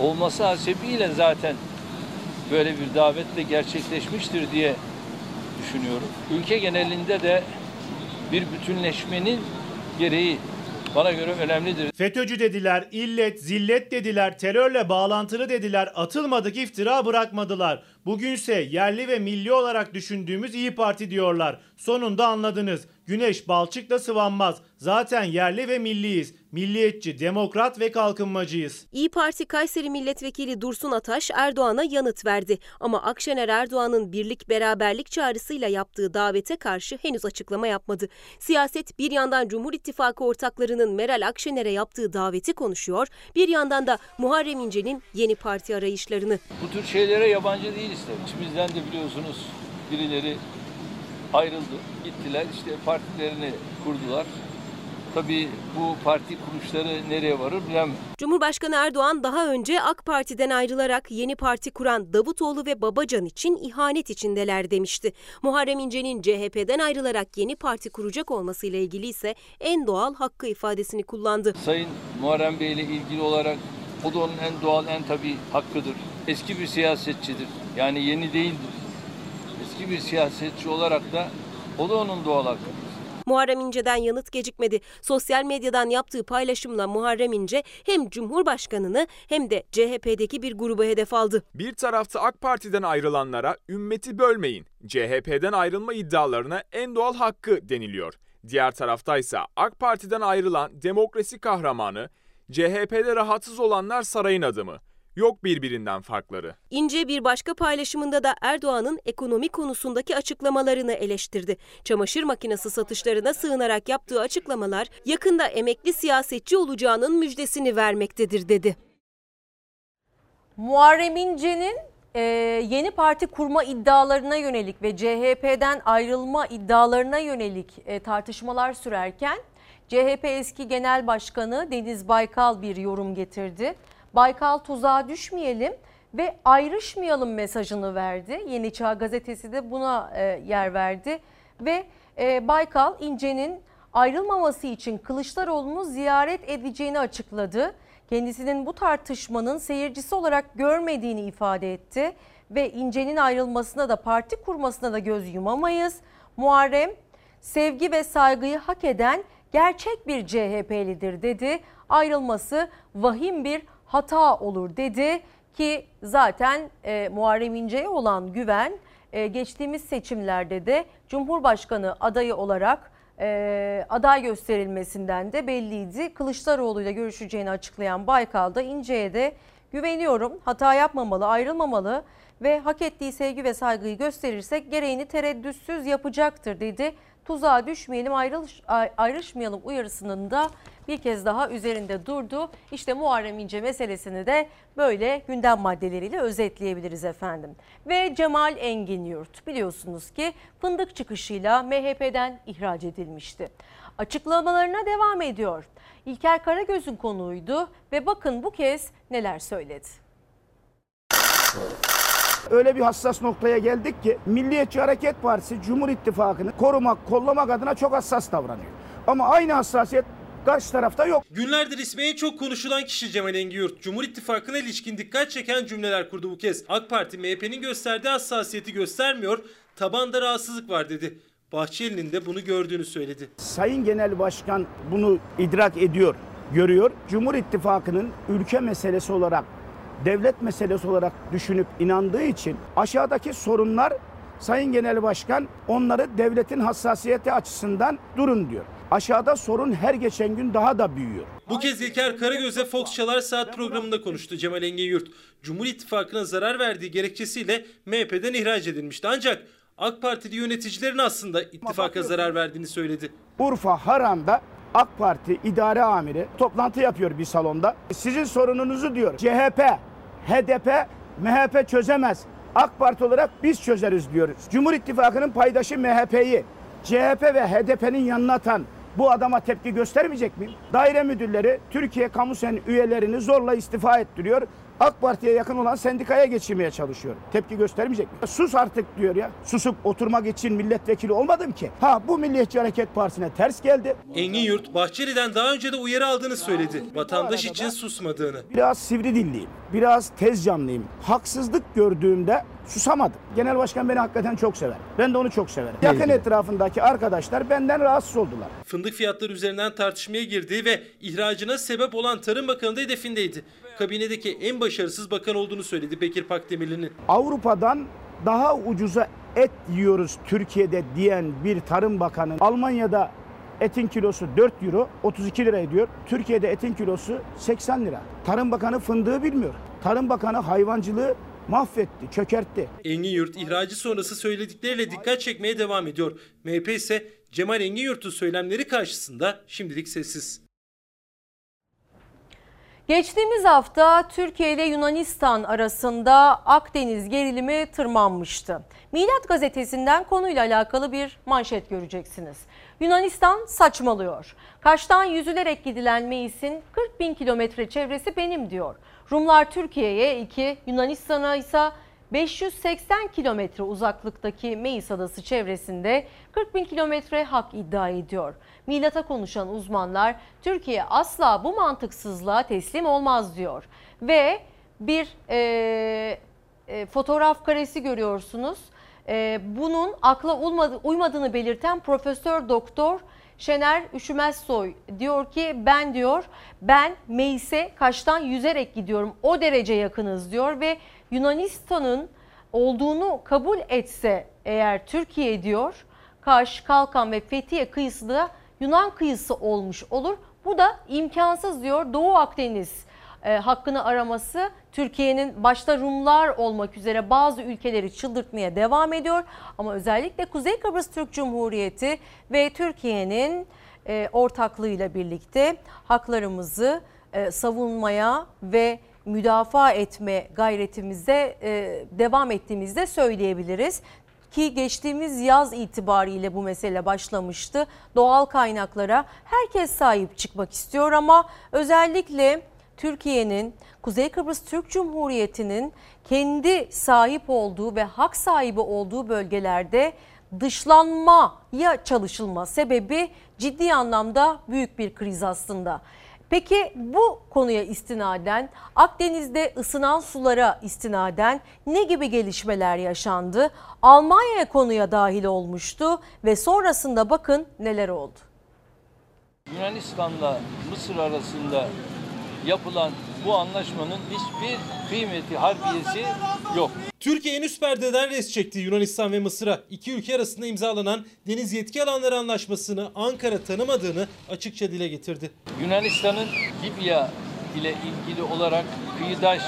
olması hasebiyle zaten böyle bir davetle gerçekleşmiştir diye düşünüyorum. Ülke genelinde de bir bütünleşmenin gereği bana göre önemlidir. FETÖ'cü dediler, illet, zillet dediler, terörle bağlantılı dediler, atılmadık iftira bırakmadılar. Bugünse yerli ve milli olarak düşündüğümüz İyi Parti diyorlar. Sonunda anladınız. Güneş balçıkla sıvanmaz. Zaten yerli ve milliyiz. Milliyetçi, demokrat ve kalkınmacıyız. İyi Parti Kayseri Milletvekili Dursun Ataş Erdoğan'a yanıt verdi. Ama Akşener Erdoğan'ın birlik beraberlik çağrısıyla yaptığı davete karşı henüz açıklama yapmadı. Siyaset bir yandan Cumhur İttifakı ortaklarının Meral Akşener'e yaptığı daveti konuşuyor, bir yandan da Muharrem İnce'nin yeni parti arayışlarını. Bu tür şeylere yabancı değiliz tabii. İçimizden de biliyorsunuz birileri ayrıldı, gittiler, işte partilerini kurdular. Tabii bu parti kuruluşları nereye varır bilemem. Cumhurbaşkanı Erdoğan daha önce AK Parti'den ayrılarak yeni parti kuran Davutoğlu ve Babacan için ihanet içindeler demişti. Muharrem İnce'nin CHP'den ayrılarak yeni parti kuracak olmasıyla ilgili ise en doğal hakkı ifadesini kullandı. Sayın Muharrem Bey ile ilgili olarak o da onun en doğal, en tabii hakkıdır. Eski bir siyasetçidir. Yani yeni değildir. Eski bir siyasetçi olarak da o da onun doğal hakkıdır. Muharrem İnce'den yanıt gecikmedi. Sosyal medyadan yaptığı paylaşımla Muharrem İnce hem Cumhurbaşkanını hem de CHP'deki bir grubu hedef aldı. Bir tarafta AK Parti'den ayrılanlara ümmeti bölmeyin, CHP'den ayrılma iddialarına en doğal hakkı deniliyor. Diğer taraftaysa AK Parti'den ayrılan demokrasi kahramanı, CHP'de rahatsız olanlar sarayın adımı. Yok birbirinden farkları. İnce bir başka paylaşımında da Erdoğan'ın ekonomi konusundaki açıklamalarını eleştirdi. Çamaşır makinesi satışlarına sığınarak yaptığı açıklamalar yakında emekli siyasetçi olacağının müjdesini vermektedir dedi. Muharrem İnce'nin e, yeni parti kurma iddialarına yönelik ve CHP'den ayrılma iddialarına yönelik e, tartışmalar sürerken CHP eski genel başkanı Deniz Baykal bir yorum getirdi. Baykal tuzağa düşmeyelim ve ayrışmayalım mesajını verdi. Yeni Çağ gazetesi de buna e, yer verdi ve e, Baykal İnce'nin ayrılmaması için Kılıçdaroğlu'nu ziyaret edeceğini açıkladı. Kendisinin bu tartışmanın seyircisi olarak görmediğini ifade etti ve İnce'nin ayrılmasına da parti kurmasına da göz yumamayız. Muharrem sevgi ve saygıyı hak eden gerçek bir CHP'lidir dedi. Ayrılması vahim bir hata olur dedi ki zaten e, Muharrem İnce'ye olan güven e, geçtiğimiz seçimlerde de Cumhurbaşkanı adayı olarak e, aday gösterilmesinden de belliydi. Kılıçdaroğlu ile görüşeceğini açıklayan Baykal da İnce'ye de güveniyorum hata yapmamalı ayrılmamalı ve hak ettiği sevgi ve saygıyı gösterirsek gereğini tereddütsüz yapacaktır dedi. Tuzağa düşmeyelim ayrılış, ayrışmayalım uyarısının da bir kez daha üzerinde durdu. İşte Muharrem İnce meselesini de böyle gündem maddeleriyle özetleyebiliriz efendim. Ve Cemal Engin Yurt biliyorsunuz ki fındık çıkışıyla MHP'den ihraç edilmişti. Açıklamalarına devam ediyor. İlker Karagöz'ün konuğuydu ve bakın bu kez neler söyledi. Öyle bir hassas noktaya geldik ki Milliyetçi Hareket Partisi Cumhur İttifakı'nı korumak, kollamak adına çok hassas davranıyor. Ama aynı hassasiyet karşı tarafta yok. Günlerdir ismi en çok konuşulan kişi Cemal Engiyurt. Cumhur İttifakı'na ilişkin dikkat çeken cümleler kurdu bu kez. AK Parti MHP'nin gösterdiği hassasiyeti göstermiyor, tabanda rahatsızlık var dedi. Bahçeli'nin de bunu gördüğünü söyledi. Sayın Genel Başkan bunu idrak ediyor. görüyor. Cumhur İttifakı'nın ülke meselesi olarak, devlet meselesi olarak düşünüp inandığı için aşağıdaki sorunlar Sayın Genel Başkan onları devletin hassasiyeti açısından durun diyor. Aşağıda sorun her geçen gün daha da büyüyor. Bu kez İlker Karagöz'e Fox Çalar Saat programında konuştu Cemal Engin Yurt. Cumhur İttifakı'na zarar verdiği gerekçesiyle MHP'den ihraç edilmişti. Ancak AK Partili yöneticilerin aslında ittifaka zarar verdiğini söyledi. Urfa Haran'da AK Parti idare amiri toplantı yapıyor bir salonda. Sizin sorununuzu diyor CHP, HDP, MHP çözemez. AK Parti olarak biz çözeriz diyoruz. Cumhur İttifakı'nın paydaşı MHP'yi CHP ve HDP'nin yanına atan bu adama tepki göstermeyecek mi? Daire müdürleri Türkiye Kamu Sen üyelerini zorla istifa ettiriyor. AK Parti'ye yakın olan sendikaya geçirmeye çalışıyor. Tepki göstermeyecek mi? Sus artık diyor ya. Susup oturmak için milletvekili olmadım ki. Ha bu Milliyetçi Hareket Partisi'ne ters geldi. Engin Yurt Bahçeli'den daha önce de uyarı aldığını söyledi. Vatandaş için susmadığını. Biraz sivri dilliyim. Biraz tez canlıyım. Haksızlık gördüğümde susamadım. Genel Başkan beni hakikaten çok sever. Ben de onu çok severim. Yakın etrafındaki arkadaşlar benden rahatsız oldular. Fındık fiyatları üzerinden tartışmaya girdi ve ihracına sebep olan Tarım Bakanı da hedefindeydi. Kabinedeki en başarısız bakan olduğunu söyledi Bekir Pakdemirli'nin. Avrupa'dan daha ucuza et yiyoruz Türkiye'de diyen bir tarım bakanı Almanya'da etin kilosu 4 euro 32 lira ediyor. Türkiye'de etin kilosu 80 lira. Tarım Bakanı fındığı bilmiyor. Tarım Bakanı hayvancılığı mahvetti, çökertti. Engin Yurt ihracı sonrası söyledikleriyle dikkat çekmeye devam ediyor. MHP ise Cemal Engin Yurt'un söylemleri karşısında şimdilik sessiz. Geçtiğimiz hafta Türkiye ile Yunanistan arasında Akdeniz gerilimi tırmanmıştı. Milat gazetesinden konuyla alakalı bir manşet göreceksiniz. Yunanistan saçmalıyor. Kaş'tan yüzülerek gidilen Meis'in 40 bin kilometre çevresi benim diyor. Rumlar Türkiye'ye 2, Yunanistan'a ise 580 kilometre uzaklıktaki Meis Adası çevresinde 40 bin kilometre hak iddia ediyor. Milat'a konuşan uzmanlar Türkiye asla bu mantıksızlığa teslim olmaz diyor. Ve bir e, e, fotoğraf karesi görüyorsunuz. E, bunun akla uymadı, uymadığını belirten Profesör Doktor Şener Üşümezsoy diyor ki ben diyor ben Meis'e Kaş'tan yüzerek gidiyorum o derece yakınız diyor ve Yunanistan'ın olduğunu kabul etse eğer Türkiye diyor Kaş, Kalkan ve Fethiye kıyısı da Yunan kıyısı olmuş olur. Bu da imkansız diyor Doğu Akdeniz e, hakkını araması Türkiye'nin başta Rumlar olmak üzere bazı ülkeleri çıldırtmaya devam ediyor. Ama özellikle Kuzey Kıbrıs Türk Cumhuriyeti ve Türkiye'nin e, ortaklığıyla birlikte haklarımızı e, savunmaya ve müdafaa etme gayretimize e, devam ettiğimizde söyleyebiliriz ki geçtiğimiz yaz itibariyle bu mesele başlamıştı. Doğal kaynaklara herkes sahip çıkmak istiyor ama özellikle Türkiye'nin Kuzey Kıbrıs Türk Cumhuriyeti'nin kendi sahip olduğu ve hak sahibi olduğu bölgelerde dışlanmaya çalışılma sebebi ciddi anlamda büyük bir kriz aslında. Peki bu konuya istinaden Akdeniz'de ısınan sulara istinaden ne gibi gelişmeler yaşandı? Almanya konuya dahil olmuştu ve sonrasında bakın neler oldu. Yunanistan'la Mısır arasında yapılan bu anlaşmanın hiçbir kıymeti harbiyesi yok. Türkiye en üst perdeden res çekti Yunanistan ve Mısır'a. İki ülke arasında imzalanan deniz yetki alanları anlaşmasını Ankara tanımadığını açıkça dile getirdi. Yunanistan'ın Libya ile ilgili olarak kıyıdaş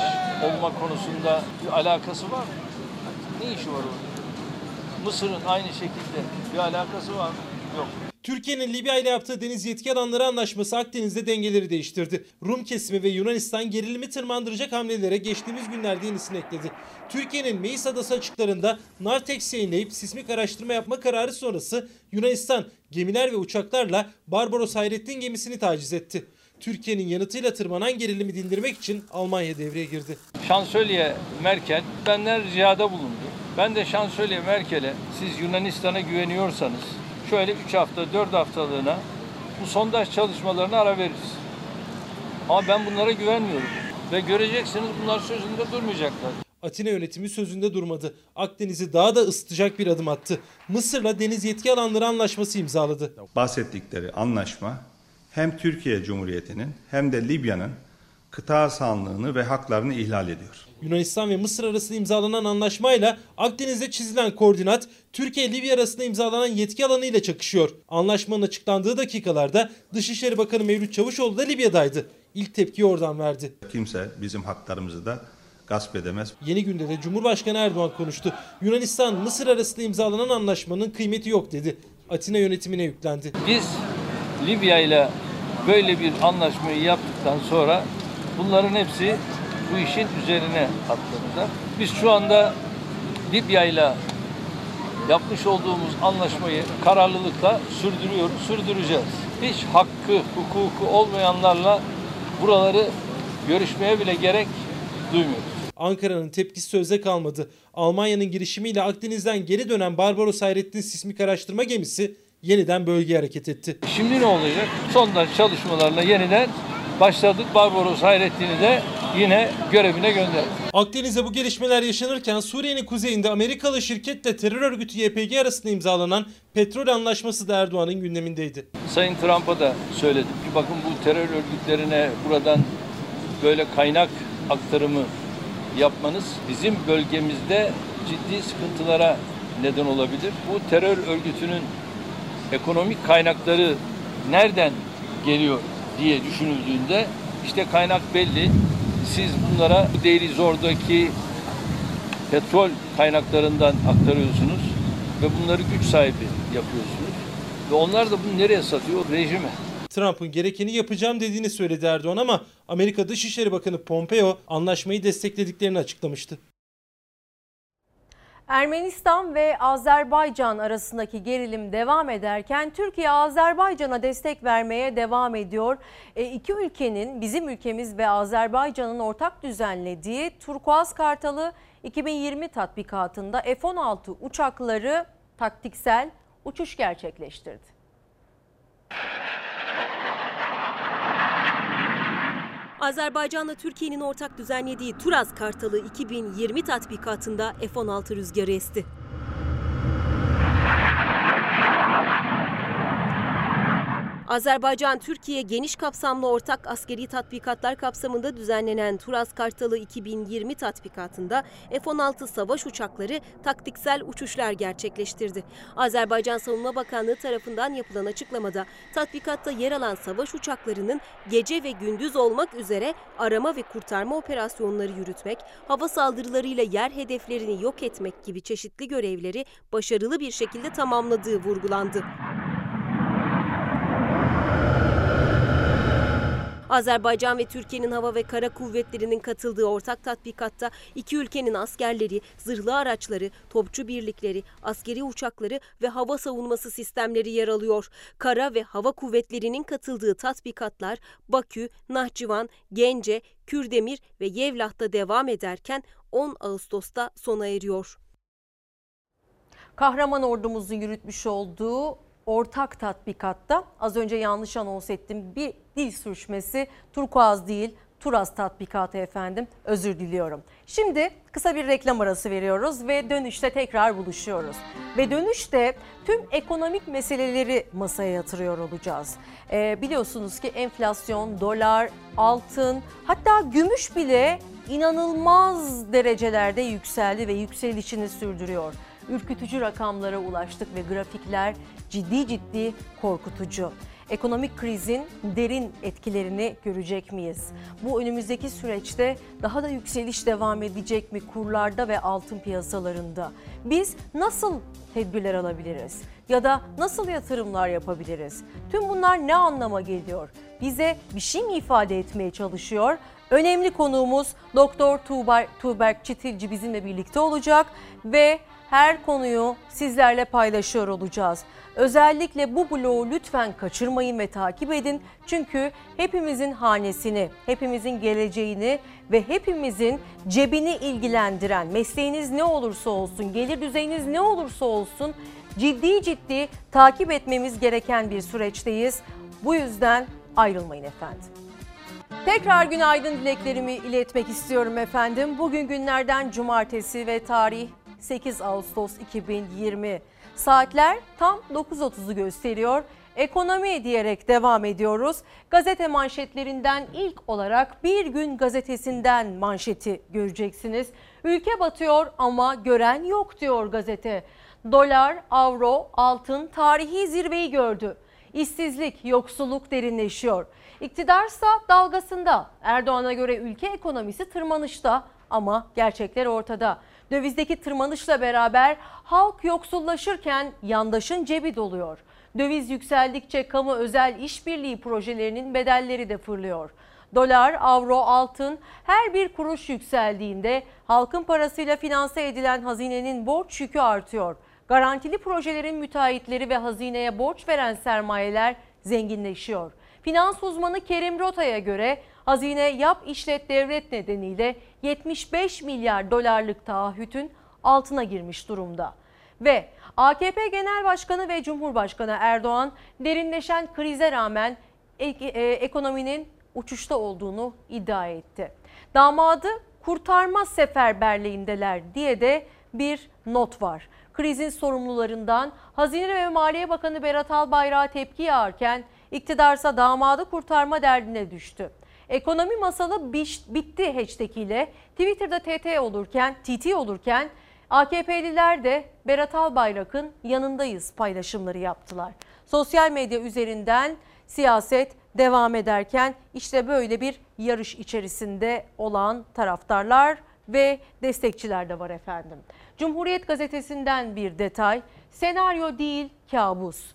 olma konusunda bir alakası var mı? Ne işi var orada? Mısır'ın aynı şekilde bir alakası var mı? Yok. Türkiye'nin Libya ile yaptığı deniz yetki alanları anlaşması Akdeniz'de dengeleri değiştirdi. Rum kesimi ve Yunanistan gerilimi tırmandıracak hamlelere geçtiğimiz günlerde yenisini ekledi. Türkiye'nin Meis Adası açıklarında Nartex yayınlayıp sismik araştırma yapma kararı sonrası Yunanistan gemiler ve uçaklarla Barbaros Hayrettin gemisini taciz etti. Türkiye'nin yanıtıyla tırmanan gerilimi dindirmek için Almanya devreye girdi. Şansölye Merkel benden ricada bulundu. Ben de Şansölye Merkel'e siz Yunanistan'a güveniyorsanız şöyle 3 hafta 4 haftalığına bu sondaj çalışmalarına ara veririz. Ama ben bunlara güvenmiyorum. Ve göreceksiniz bunlar sözünde durmayacaklar. Atina yönetimi sözünde durmadı. Akdeniz'i daha da ısıtacak bir adım attı. Mısır'la deniz yetki alanları anlaşması imzaladı. Bahsettikleri anlaşma hem Türkiye Cumhuriyeti'nin hem de Libya'nın kıta sahanlığını ve haklarını ihlal ediyor. Yunanistan ve Mısır arasında imzalanan anlaşmayla Akdeniz'de çizilen koordinat Türkiye-Libya arasında imzalanan yetki alanı ile çakışıyor. Anlaşmanın açıklandığı dakikalarda Dışişleri Bakanı Mevlüt Çavuşoğlu da Libya'daydı. İlk tepkiyi oradan verdi. Kimse bizim haklarımızı da gasp edemez. Yeni günde de Cumhurbaşkanı Erdoğan konuştu. Yunanistan Mısır arasında imzalanan anlaşmanın kıymeti yok dedi. Atina yönetimine yüklendi. Biz Libya ile böyle bir anlaşmayı yaptıktan sonra bunların hepsi bu işin üzerine atladılar. Biz şu anda Libya ile yapmış olduğumuz anlaşmayı kararlılıkla sürdürüyoruz, sürdüreceğiz. Hiç hakkı, hukuku olmayanlarla buraları görüşmeye bile gerek duymuyoruz. Ankara'nın tepkisi sözde kalmadı. Almanya'nın girişimiyle Akdeniz'den geri dönen Barbaros Hayrettin sismik araştırma gemisi yeniden bölgeye hareket etti. Şimdi ne olacak? Sondaj çalışmalarına yeniden başladık. Barbaros Hayrettin'i de yine görevine gönderdik. Akdeniz'de bu gelişmeler yaşanırken Suriye'nin kuzeyinde Amerikalı şirketle terör örgütü YPG arasında imzalanan petrol anlaşması da Erdoğan'ın gündemindeydi. Sayın Trump'a da söyledim ki bakın bu terör örgütlerine buradan böyle kaynak aktarımı yapmanız bizim bölgemizde ciddi sıkıntılara neden olabilir. Bu terör örgütünün ekonomik kaynakları nereden geliyor diye düşünüldüğünde işte kaynak belli. Siz bunlara bu Deiry Zor'daki petrol kaynaklarından aktarıyorsunuz ve bunları güç sahibi yapıyorsunuz. Ve onlar da bunu nereye satıyor? Rejime. Trump'ın gerekeni yapacağım dediğini söyledi Erdoğan ama Amerika Dışişleri Bakanı Pompeo anlaşmayı desteklediklerini açıklamıştı. Ermenistan ve Azerbaycan arasındaki gerilim devam ederken Türkiye Azerbaycan'a destek vermeye devam ediyor. E, iki ülkenin bizim ülkemiz ve Azerbaycan'ın ortak düzenlediği Turkuaz Kartalı 2020 tatbikatında F-16 uçakları taktiksel uçuş gerçekleştirdi. Azerbaycan'la Türkiye'nin ortak düzenlediği Turaz Kartalı 2020 tatbikatında F-16 rüzgarı esti. Azerbaycan, Türkiye geniş kapsamlı ortak askeri tatbikatlar kapsamında düzenlenen Turaz Kartalı 2020 tatbikatında F-16 savaş uçakları taktiksel uçuşlar gerçekleştirdi. Azerbaycan Savunma Bakanlığı tarafından yapılan açıklamada tatbikatta yer alan savaş uçaklarının gece ve gündüz olmak üzere arama ve kurtarma operasyonları yürütmek, hava saldırılarıyla yer hedeflerini yok etmek gibi çeşitli görevleri başarılı bir şekilde tamamladığı vurgulandı. Azerbaycan ve Türkiye'nin hava ve kara kuvvetlerinin katıldığı ortak tatbikatta iki ülkenin askerleri, zırhlı araçları, topçu birlikleri, askeri uçakları ve hava savunması sistemleri yer alıyor. Kara ve hava kuvvetlerinin katıldığı tatbikatlar Bakü, Nahçıvan, Gence, Kürdemir ve Yevlah'ta devam ederken 10 Ağustos'ta sona eriyor. Kahraman ordumuzun yürütmüş olduğu ortak tatbikatta az önce yanlış anons ettim bir dil sürüşmesi turkuaz değil Turaz tatbikatı efendim özür diliyorum. Şimdi kısa bir reklam arası veriyoruz ve dönüşte tekrar buluşuyoruz. Ve dönüşte tüm ekonomik meseleleri masaya yatırıyor olacağız. Ee, biliyorsunuz ki enflasyon, dolar, altın hatta gümüş bile inanılmaz derecelerde yükseldi ve yükselişini sürdürüyor. Ürkütücü rakamlara ulaştık ve grafikler ciddi ciddi korkutucu. Ekonomik krizin derin etkilerini görecek miyiz? Bu önümüzdeki süreçte daha da yükseliş devam edecek mi kurlarda ve altın piyasalarında? Biz nasıl tedbirler alabiliriz? Ya da nasıl yatırımlar yapabiliriz? Tüm bunlar ne anlama geliyor? Bize bir şey mi ifade etmeye çalışıyor? Önemli konuğumuz Doktor Tuğber, Tuğberk Çitilci bizimle birlikte olacak ve her konuyu sizlerle paylaşıyor olacağız. Özellikle bu bloğu lütfen kaçırmayın ve takip edin. Çünkü hepimizin hanesini, hepimizin geleceğini ve hepimizin cebini ilgilendiren mesleğiniz ne olursa olsun, gelir düzeyiniz ne olursa olsun ciddi ciddi takip etmemiz gereken bir süreçteyiz. Bu yüzden ayrılmayın efendim. Tekrar günaydın dileklerimi iletmek istiyorum efendim. Bugün günlerden cumartesi ve tarih 8 Ağustos 2020. Saatler tam 9.30'u gösteriyor. Ekonomi diyerek devam ediyoruz. Gazete manşetlerinden ilk olarak Bir Gün gazetesinden manşeti göreceksiniz. Ülke batıyor ama gören yok diyor gazete. Dolar, avro, altın tarihi zirveyi gördü. İşsizlik, yoksulluk derinleşiyor. İktidarsa dalgasında. Erdoğan'a göre ülke ekonomisi tırmanışta ama gerçekler ortada. Dövizdeki tırmanışla beraber halk yoksullaşırken yandaşın cebi doluyor. Döviz yükseldikçe kamu özel işbirliği projelerinin bedelleri de fırlıyor. Dolar, avro, altın her bir kuruş yükseldiğinde halkın parasıyla finanse edilen hazinenin borç yükü artıyor. Garantili projelerin müteahhitleri ve hazineye borç veren sermayeler zenginleşiyor. Finans uzmanı Kerim Rota'ya göre hazine yap işlet devlet nedeniyle 75 milyar dolarlık taahhütün altına girmiş durumda. Ve AKP Genel Başkanı ve Cumhurbaşkanı Erdoğan derinleşen krize rağmen ek- e, ekonominin uçuşta olduğunu iddia etti. Damadı kurtarma seferberliğindeler diye de bir not var. Krizin sorumlularından Hazine ve Maliye Bakanı Berat Albayrak'a tepki yağarken iktidarsa damadı kurtarma derdine düştü. Ekonomi masalı bitti hashtag ile Twitter'da TT olurken, TT olurken AKP'liler de Berat Albayrak'ın yanındayız paylaşımları yaptılar. Sosyal medya üzerinden siyaset devam ederken işte böyle bir yarış içerisinde olan taraftarlar ve destekçiler de var efendim. Cumhuriyet gazetesinden bir detay. Senaryo değil kabus.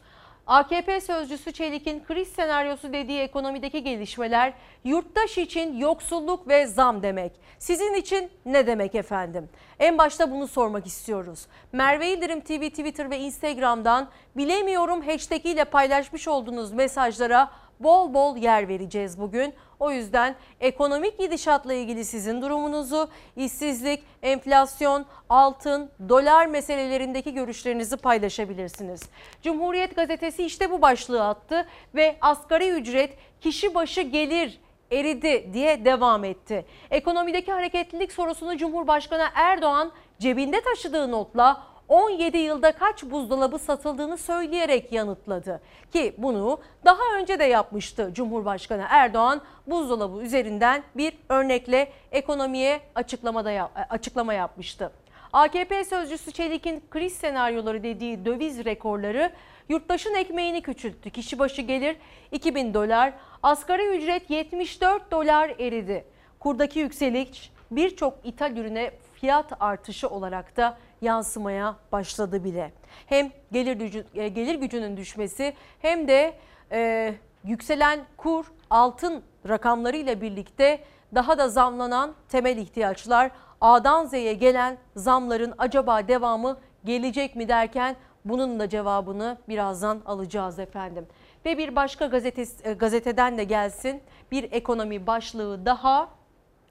AKP sözcüsü Çelik'in kriz senaryosu dediği ekonomideki gelişmeler yurttaş için yoksulluk ve zam demek. Sizin için ne demek efendim? En başta bunu sormak istiyoruz. Merve İldirim TV, Twitter ve Instagram'dan bilemiyorum hashtag ile paylaşmış olduğunuz mesajlara bol bol yer vereceğiz bugün. O yüzden ekonomik gidişatla ilgili sizin durumunuzu, işsizlik, enflasyon, altın, dolar meselelerindeki görüşlerinizi paylaşabilirsiniz. Cumhuriyet gazetesi işte bu başlığı attı ve asgari ücret kişi başı gelir eridi diye devam etti. Ekonomideki hareketlilik sorusunu Cumhurbaşkanı Erdoğan cebinde taşıdığı notla 17 yılda kaç buzdolabı satıldığını söyleyerek yanıtladı. Ki bunu daha önce de yapmıştı Cumhurbaşkanı Erdoğan buzdolabı üzerinden bir örnekle ekonomiye açıklamada açıklama yapmıştı. AKP sözcüsü Çelik'in kriz senaryoları dediği döviz rekorları yurttaşın ekmeğini küçülttü. Kişi başı gelir 2000 dolar, asgari ücret 74 dolar eridi. Kurdaki yükseliş birçok ithal ürüne fiyat artışı olarak da yansımaya başladı bile. Hem gelir, gücü, e, gelir gücünün düşmesi hem de e, yükselen kur altın rakamlarıyla birlikte daha da zamlanan temel ihtiyaçlar A'dan Z'ye gelen zamların acaba devamı gelecek mi derken bunun da cevabını birazdan alacağız efendim. Ve bir başka gazetesi, e, gazeteden de gelsin bir ekonomi başlığı daha.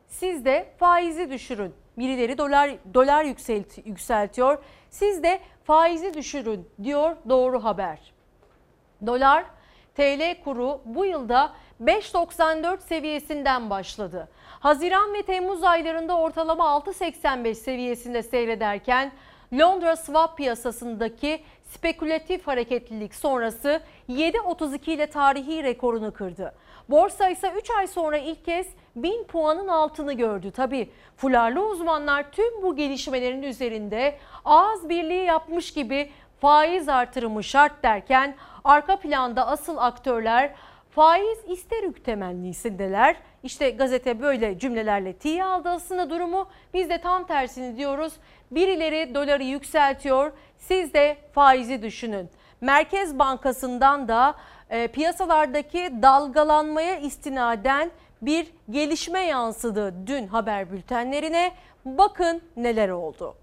Siz de faizi düşürün. Birileri dolar dolar yükselt, yükseltiyor. Siz de faizi düşürün diyor Doğru Haber. Dolar TL kuru bu yılda 5.94 seviyesinden başladı. Haziran ve Temmuz aylarında ortalama 6.85 seviyesinde seyrederken Londra swap piyasasındaki spekülatif hareketlilik sonrası 7.32 ile tarihi rekorunu kırdı. Borsa ise 3 ay sonra ilk kez 1000 puanın altını gördü. Tabi fularlı uzmanlar tüm bu gelişmelerin üzerinde ağız birliği yapmış gibi faiz artırımı şart derken arka planda asıl aktörler faiz ister temennisindeler. İşte gazete böyle cümlelerle tiye aldı aslında durumu. Biz de tam tersini diyoruz. Birileri doları yükseltiyor. Siz de faizi düşünün. Merkez Bankası'ndan da e, piyasalardaki dalgalanmaya istinaden bir gelişme yansıdı dün haber bültenlerine. Bakın neler oldu.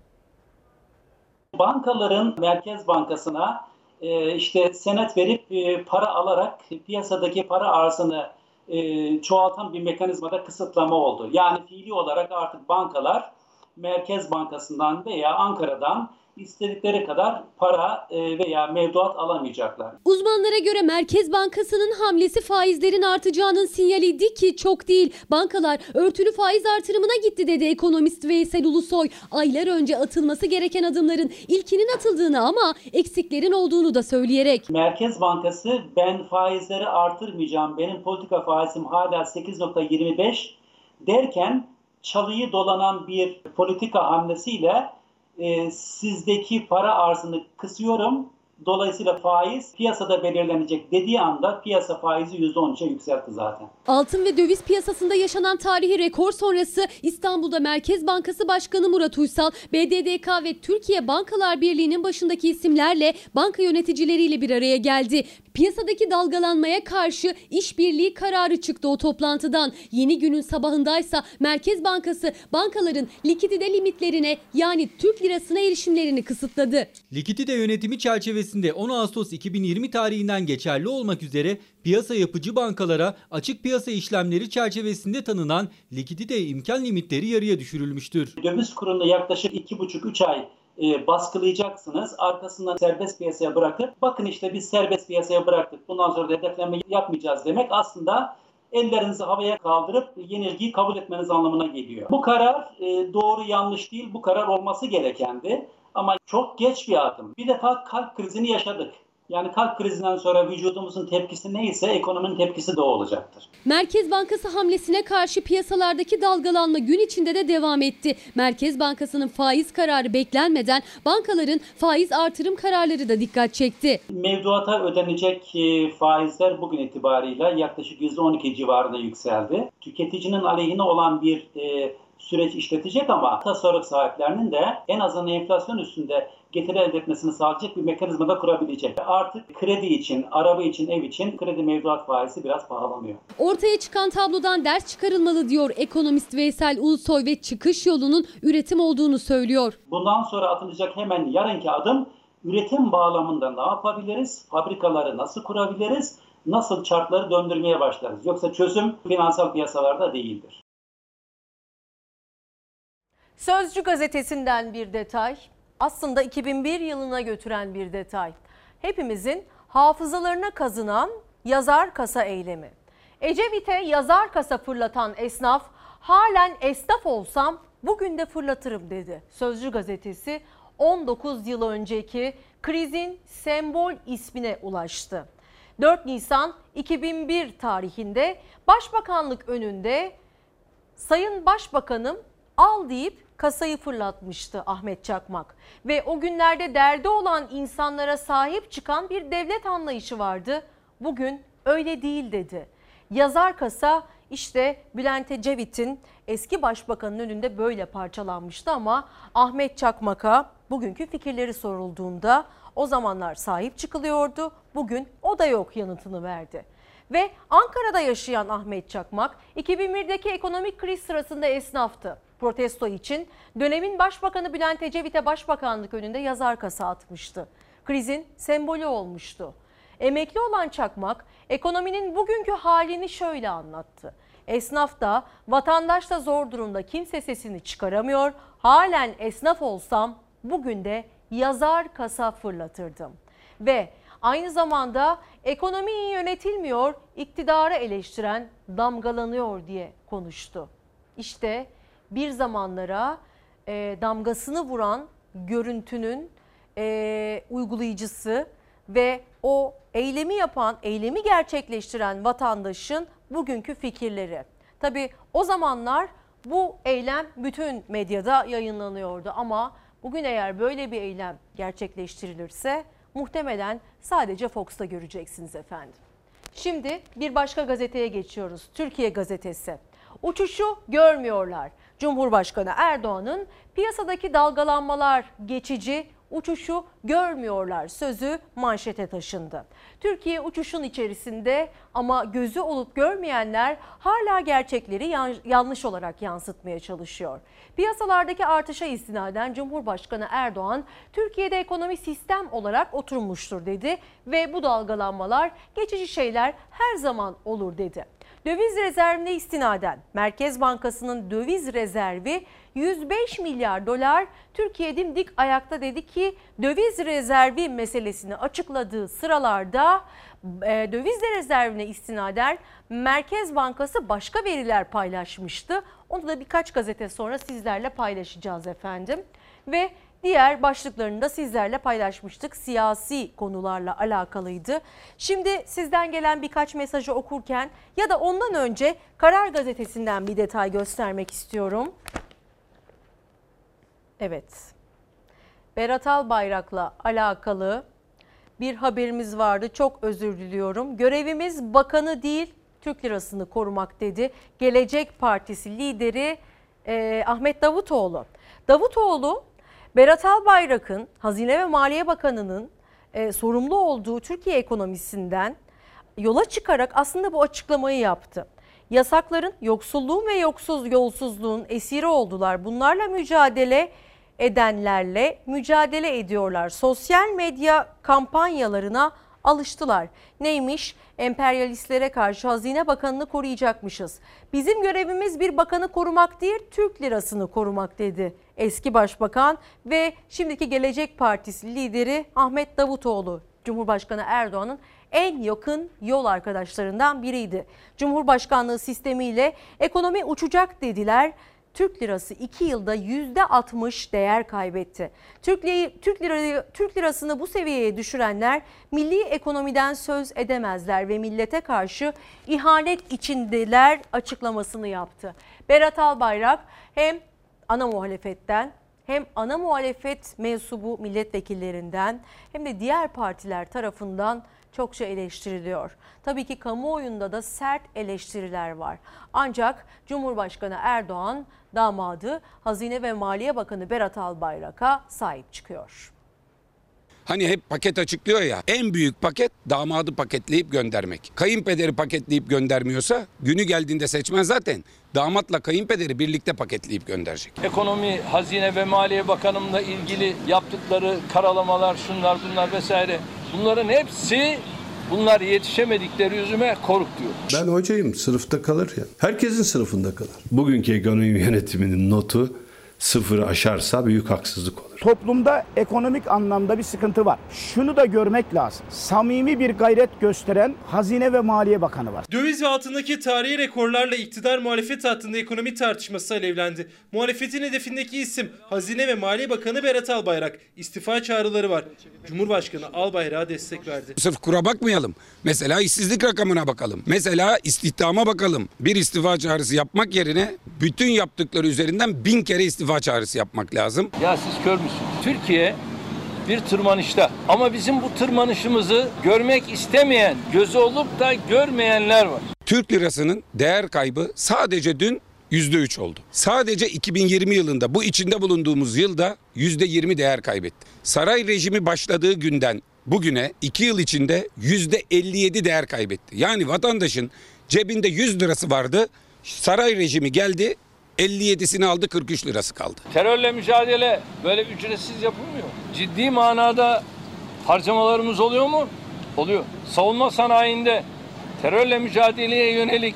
Bankaların Merkez Bankası'na e, işte senet verip e, para alarak piyasadaki para arzını e, çoğaltan bir mekanizmada kısıtlama oldu. Yani fiili olarak artık bankalar Merkez Bankası'ndan veya Ankara'dan istedikleri kadar para e, veya mevduat alamayacaklar. Uzmanlara göre Merkez Bankası'nın hamlesi faizlerin artacağının sinyaliydi ki çok değil. Bankalar örtülü faiz artırımına gitti dedi ekonomist Veysel Ulusoy. Aylar önce atılması gereken adımların ilkinin atıldığını ama eksiklerin olduğunu da söyleyerek. Merkez Bankası ben faizleri artırmayacağım, benim politika faizim hala 8.25 derken çalıyı dolanan bir politika hamlesiyle e, sizdeki para arzını kısıyorum. Dolayısıyla faiz piyasada belirlenecek dediği anda piyasa faizi %13'e yükseltti zaten. Altın ve döviz piyasasında yaşanan tarihi rekor sonrası İstanbul'da Merkez Bankası Başkanı Murat Uysal, BDDK ve Türkiye Bankalar Birliği'nin başındaki isimlerle banka yöneticileriyle bir araya geldi. Piyasadaki dalgalanmaya karşı işbirliği kararı çıktı o toplantıdan. Yeni günün sabahındaysa Merkez Bankası bankaların likidite limitlerine yani Türk lirasına erişimlerini kısıtladı. Likidite yönetimi çerçevesinde 10 Ağustos 2020 tarihinden geçerli olmak üzere piyasa yapıcı bankalara açık piyasa işlemleri çerçevesinde tanınan likidite imkan limitleri yarıya düşürülmüştür. Döviz kurunu yaklaşık 2,5-3 ay e, baskılayacaksınız. Arkasından serbest piyasaya bırakıp bakın işte biz serbest piyasaya bıraktık. Bundan sonra da hedeflenme yapmayacağız demek aslında ellerinizi havaya kaldırıp yenilgiyi kabul etmeniz anlamına geliyor. Bu karar e, doğru yanlış değil. Bu karar olması gerekendi. Ama çok geç bir adım. Bir defa kalp krizini yaşadık. Yani kalp krizinden sonra vücudumuzun tepkisi neyse ekonominin tepkisi de o olacaktır. Merkez Bankası hamlesine karşı piyasalardaki dalgalanma gün içinde de devam etti. Merkez Bankası'nın faiz kararı beklenmeden bankaların faiz artırım kararları da dikkat çekti. Mevduata ödenecek e, faizler bugün itibarıyla yaklaşık %12 civarında yükseldi. Tüketicinin aleyhine olan bir e, süreç işletecek ama tasarruf sahiplerinin de en azından enflasyon üstünde getiri elde etmesini sağlayacak bir mekanizma da kurabilecek. Artık kredi için, araba için, ev için kredi mevduat faizi biraz pahalanıyor. Ortaya çıkan tablodan ders çıkarılmalı diyor ekonomist Veysel Ulusoy ve çıkış yolunun üretim olduğunu söylüyor. Bundan sonra atılacak hemen yarınki adım üretim bağlamında ne yapabiliriz? Fabrikaları nasıl kurabiliriz? Nasıl çarkları döndürmeye başlarız? Yoksa çözüm finansal piyasalarda değildir. Sözcü gazetesinden bir detay. Aslında 2001 yılına götüren bir detay. Hepimizin hafızalarına kazınan yazar kasa eylemi. Ecevit'e yazar kasa fırlatan esnaf halen esnaf olsam bugün de fırlatırım dedi. Sözcü gazetesi 19 yıl önceki krizin sembol ismine ulaştı. 4 Nisan 2001 tarihinde Başbakanlık önünde Sayın Başbakanım al deyip kasayı fırlatmıştı Ahmet Çakmak. Ve o günlerde derdi olan insanlara sahip çıkan bir devlet anlayışı vardı. Bugün öyle değil dedi. Yazar kasa işte Bülent Ecevit'in eski başbakanın önünde böyle parçalanmıştı ama Ahmet Çakmak'a bugünkü fikirleri sorulduğunda o zamanlar sahip çıkılıyordu. Bugün o da yok yanıtını verdi. Ve Ankara'da yaşayan Ahmet Çakmak 2001'deki ekonomik kriz sırasında esnaftı protesto için dönemin başbakanı Bülent Ecevit'e başbakanlık önünde yazar kasa atmıştı. Krizin sembolü olmuştu. Emekli olan Çakmak ekonominin bugünkü halini şöyle anlattı. Esnaf da vatandaş da zor durumda kimse sesini çıkaramıyor. Halen esnaf olsam bugün de yazar kasa fırlatırdım. Ve aynı zamanda ekonomi iyi yönetilmiyor, iktidarı eleştiren damgalanıyor diye konuştu. İşte bir zamanlara e, damgasını vuran görüntünün e, uygulayıcısı ve o eylemi yapan, eylemi gerçekleştiren vatandaşın bugünkü fikirleri. Tabi o zamanlar bu eylem bütün medyada yayınlanıyordu ama bugün eğer böyle bir eylem gerçekleştirilirse muhtemelen sadece Fox'ta göreceksiniz efendim. Şimdi bir başka gazeteye geçiyoruz. Türkiye gazetesi. Uçuşu görmüyorlar. Cumhurbaşkanı Erdoğan'ın piyasadaki dalgalanmalar geçici, uçuşu görmüyorlar sözü manşete taşındı. Türkiye uçuşun içerisinde ama gözü olup görmeyenler hala gerçekleri yanlış olarak yansıtmaya çalışıyor. Piyasalardaki artışa istinaden Cumhurbaşkanı Erdoğan Türkiye'de ekonomi sistem olarak oturmuştur dedi ve bu dalgalanmalar geçici şeyler her zaman olur dedi. Döviz rezervine istinaden Merkez Bankası'nın döviz rezervi 105 milyar dolar Türkiye dimdik ayakta dedi ki döviz rezervi meselesini açıkladığı sıralarda e, döviz rezervine istinaden Merkez Bankası başka veriler paylaşmıştı. Onu da birkaç gazete sonra sizlerle paylaşacağız efendim. Ve diğer başlıklarını da sizlerle paylaşmıştık. Siyasi konularla alakalıydı. Şimdi sizden gelen birkaç mesajı okurken ya da ondan önce Karar Gazetesi'nden bir detay göstermek istiyorum. Evet. Berat Albayrak'la alakalı bir haberimiz vardı. Çok özür diliyorum. Görevimiz bakanı değil Türk lirasını korumak dedi. Gelecek Partisi lideri e, Ahmet Davutoğlu. Davutoğlu Berat Albayrak'ın Hazine ve Maliye Bakanı'nın e, sorumlu olduğu Türkiye ekonomisinden yola çıkarak aslında bu açıklamayı yaptı. Yasakların yoksulluğun ve yoksuz yolsuzluğun esiri oldular. Bunlarla mücadele edenlerle mücadele ediyorlar. Sosyal medya kampanyalarına alıştılar. Neymiş? Emperyalistlere karşı Hazine Bakanı'nı koruyacakmışız. Bizim görevimiz bir bakanı korumak değil, Türk lirasını korumak dedi eski başbakan ve şimdiki Gelecek Partisi lideri Ahmet Davutoğlu. Cumhurbaşkanı Erdoğan'ın en yakın yol arkadaşlarından biriydi. Cumhurbaşkanlığı sistemiyle ekonomi uçacak dediler. Türk lirası 2 yılda %60 değer kaybetti. Türk, Türk, lirayı, Türk lirasını bu seviyeye düşürenler milli ekonomiden söz edemezler ve millete karşı ihanet içindeler açıklamasını yaptı. Berat Albayrak hem ana muhalefetten hem ana muhalefet mensubu milletvekillerinden hem de diğer partiler tarafından çokça eleştiriliyor. Tabii ki kamuoyunda da sert eleştiriler var. Ancak Cumhurbaşkanı Erdoğan damadı Hazine ve Maliye Bakanı Berat Albayrak'a sahip çıkıyor. Hani hep paket açıklıyor ya. En büyük paket damadı paketleyip göndermek. Kayınpederi paketleyip göndermiyorsa günü geldiğinde seçmen zaten damatla kayınpederi birlikte paketleyip gönderecek. Ekonomi, Hazine ve Maliye Bakanımla ilgili yaptıkları karalamalar, şunlar bunlar vesaire bunların hepsi Bunlar yetişemedikleri yüzüme kork diyor. Ben hocayım sınıfta kalır ya. Herkesin sınıfında kalır. Bugünkü ekonomi yönetiminin notu sıfırı aşarsa büyük haksızlık olur. Toplumda ekonomik anlamda bir sıkıntı var. Şunu da görmek lazım. Samimi bir gayret gösteren Hazine ve Maliye Bakanı var. Döviz ve altındaki tarihi rekorlarla iktidar muhalefet hattında ekonomi tartışması alevlendi. Muhalefetin hedefindeki isim Hazine ve Maliye Bakanı Berat Albayrak. İstifa çağrıları var. Cumhurbaşkanı Albayrak'a destek verdi. Sırf kura bakmayalım. Mesela işsizlik rakamına bakalım. Mesela istihdama bakalım. Bir istifa çağrısı yapmak yerine bütün yaptıkları üzerinden bin kere istifa çağrısı yapmak lazım. Ya siz kör müsünüz? Türkiye bir tırmanışta. Ama bizim bu tırmanışımızı görmek istemeyen, gözü olup da görmeyenler var. Türk lirasının değer kaybı sadece dün %3 oldu. Sadece 2020 yılında bu içinde bulunduğumuz yılda %20 değer kaybetti. Saray rejimi başladığı günden bugüne 2 yıl içinde %57 değer kaybetti. Yani vatandaşın cebinde 100 lirası vardı. Saray rejimi geldi 57'sini aldı 43 lirası kaldı. Terörle mücadele böyle ücretsiz yapılmıyor. Ciddi manada harcamalarımız oluyor mu? Oluyor. Savunma sanayinde terörle mücadeleye yönelik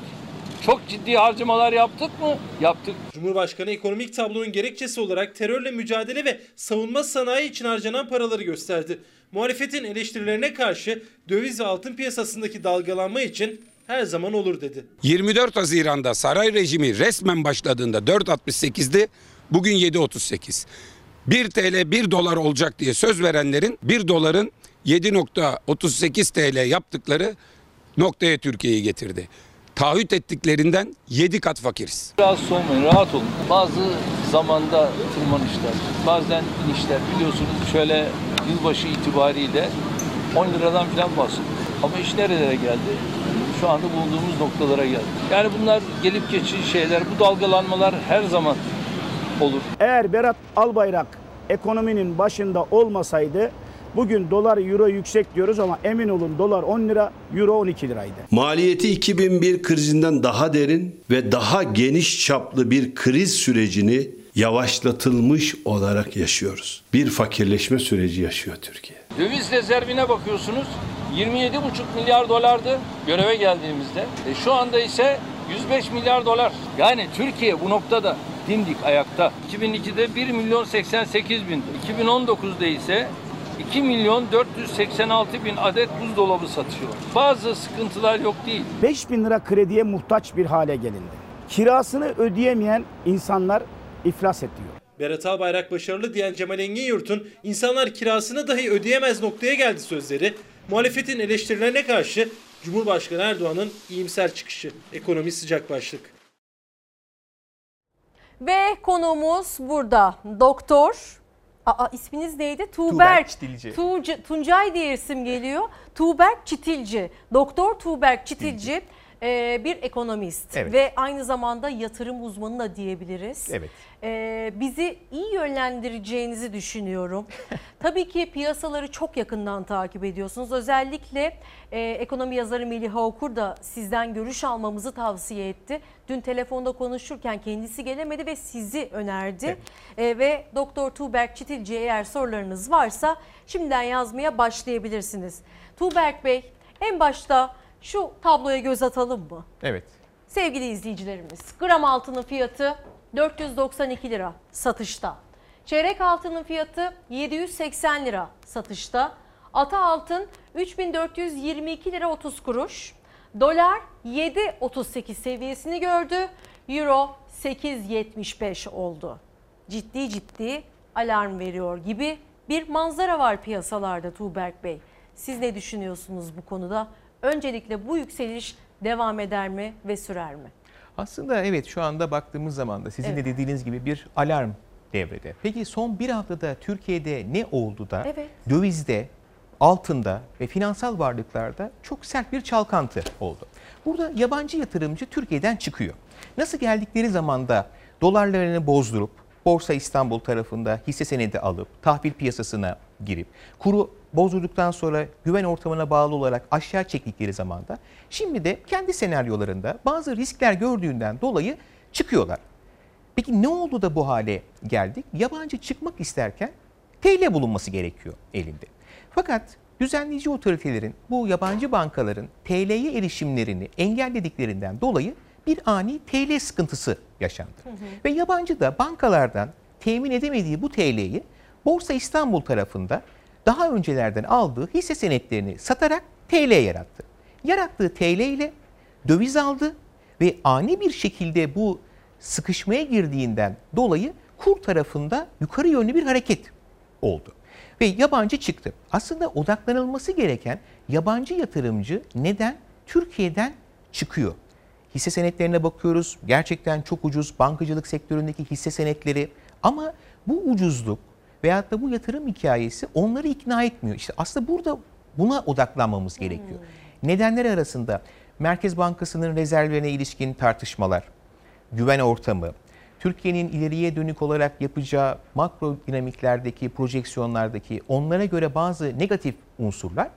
çok ciddi harcamalar yaptık mı? Yaptık. Cumhurbaşkanı ekonomik tablonun gerekçesi olarak terörle mücadele ve savunma sanayi için harcanan paraları gösterdi. Muhalefetin eleştirilerine karşı döviz ve altın piyasasındaki dalgalanma için her zaman olur dedi. 24 Haziran'da saray rejimi resmen başladığında 4.68'di. Bugün 7.38. 1 TL 1 dolar olacak diye söz verenlerin 1 doların 7.38 TL yaptıkları noktaya Türkiye'yi getirdi. Taahhüt ettiklerinden 7 kat fakiriz. Rahat olmayın, rahat olun. Bazı zamanda tırmanışlar, bazen inişler biliyorsunuz şöyle yılbaşı itibariyle 10 liradan falan bahsediyor. Ama iş nerelere geldi? Şu anda bulunduğumuz noktalara geldi. Yani bunlar gelip geçici şeyler. Bu dalgalanmalar her zaman olur. Eğer Berat Albayrak ekonominin başında olmasaydı Bugün dolar euro yüksek diyoruz ama emin olun dolar 10 lira, euro 12 liraydı. Maliyeti 2001 krizinden daha derin ve daha geniş çaplı bir kriz sürecini yavaşlatılmış olarak yaşıyoruz. Bir fakirleşme süreci yaşıyor Türkiye. Döviz rezervine bakıyorsunuz 27,5 milyar dolardı göreve geldiğimizde. E şu anda ise 105 milyar dolar. Yani Türkiye bu noktada dimdik ayakta. 2002'de 1 milyon 88 bin. 2019'da ise 2 milyon 486 bin adet buzdolabı satıyor. Bazı sıkıntılar yok değil. 5 bin lira krediye muhtaç bir hale gelindi. Kirasını ödeyemeyen insanlar iflas ediyor. Berat Albayrak başarılı diyen Cemal Engin Yurt'un insanlar kirasını dahi ödeyemez noktaya geldi sözleri, muhalefetin eleştirilerine karşı Cumhurbaşkanı Erdoğan'ın iyimser çıkışı. Ekonomi sıcak başlık. Ve konuğumuz burada. Doktor Aa isminiz neydi? Tuğberk. Çitilci. Tuğca- Tuncay diye isim geliyor. Tuğberk Çitilci. Doktor Tuğberk Çitilci e, bir ekonomist Evet. ve aynı zamanda yatırım uzmanı da diyebiliriz. Evet. E, bizi iyi yönlendireceğinizi düşünüyorum. Tabii ki piyasaları çok yakından takip ediyorsunuz. Özellikle e, ekonomi yazarı Melih Okur da sizden görüş almamızı tavsiye etti. Dün telefonda konuşurken kendisi gelemedi ve sizi önerdi. E, ve Doktor Tuğberk Çitilci'ye eğer sorularınız varsa şimdiden yazmaya başlayabilirsiniz. Tuğberk Bey en başta şu tabloya göz atalım mı? Evet. Sevgili izleyicilerimiz, gram altının fiyatı 492 lira satışta. Çeyrek altının fiyatı 780 lira satışta. Ata altın 3422 lira 30 kuruş. Dolar 7.38 seviyesini gördü. Euro 8.75 oldu. Ciddi ciddi alarm veriyor gibi bir manzara var piyasalarda Tuğberk Bey. Siz ne düşünüyorsunuz bu konuda? Öncelikle bu yükseliş devam eder mi ve sürer mi? Aslında evet şu anda baktığımız zaman da sizin Evet. de dediğiniz gibi bir alarm devrede. Peki son bir haftada Türkiye'de ne oldu da Evet. dövizde, altında ve finansal varlıklarda çok sert bir çalkantı oldu. Burada yabancı yatırımcı Türkiye'den çıkıyor. Nasıl geldikleri zaman da dolarlarını bozdurup Borsa İstanbul tarafında hisse senedi alıp tahvil piyasasına girip kuru bozdurduktan sonra güven ortamına bağlı olarak aşağı çektikleri zamanda şimdi de kendi senaryolarında bazı riskler gördüğünden dolayı çıkıyorlar. Peki ne oldu da bu hale geldik? Yabancı çıkmak isterken TL bulunması gerekiyor elinde. Fakat düzenleyici otoritelerin bu yabancı bankaların TL'ye erişimlerini engellediklerinden dolayı bir ani TL sıkıntısı yaşandı. Ve yabancı da bankalardan temin edemediği bu TL'yi Borsa İstanbul tarafında daha öncelerden aldığı hisse senetlerini satarak TL yarattı. Yarattığı TL ile döviz aldı ve ani bir şekilde bu sıkışmaya girdiğinden dolayı kur tarafında yukarı yönlü bir hareket oldu. Ve yabancı çıktı. Aslında odaklanılması gereken yabancı yatırımcı neden Türkiye'den çıkıyor? Hisse senetlerine bakıyoruz. Gerçekten çok ucuz bankacılık sektöründeki hisse senetleri ama bu ucuzluk veyahut da bu yatırım hikayesi onları ikna etmiyor. İşte aslında burada buna odaklanmamız gerekiyor. Nedenler arasında Merkez Bankası'nın rezervlerine ilişkin tartışmalar, güven ortamı, Türkiye'nin ileriye dönük olarak yapacağı makro dinamiklerdeki, projeksiyonlardaki onlara göre bazı negatif unsurlar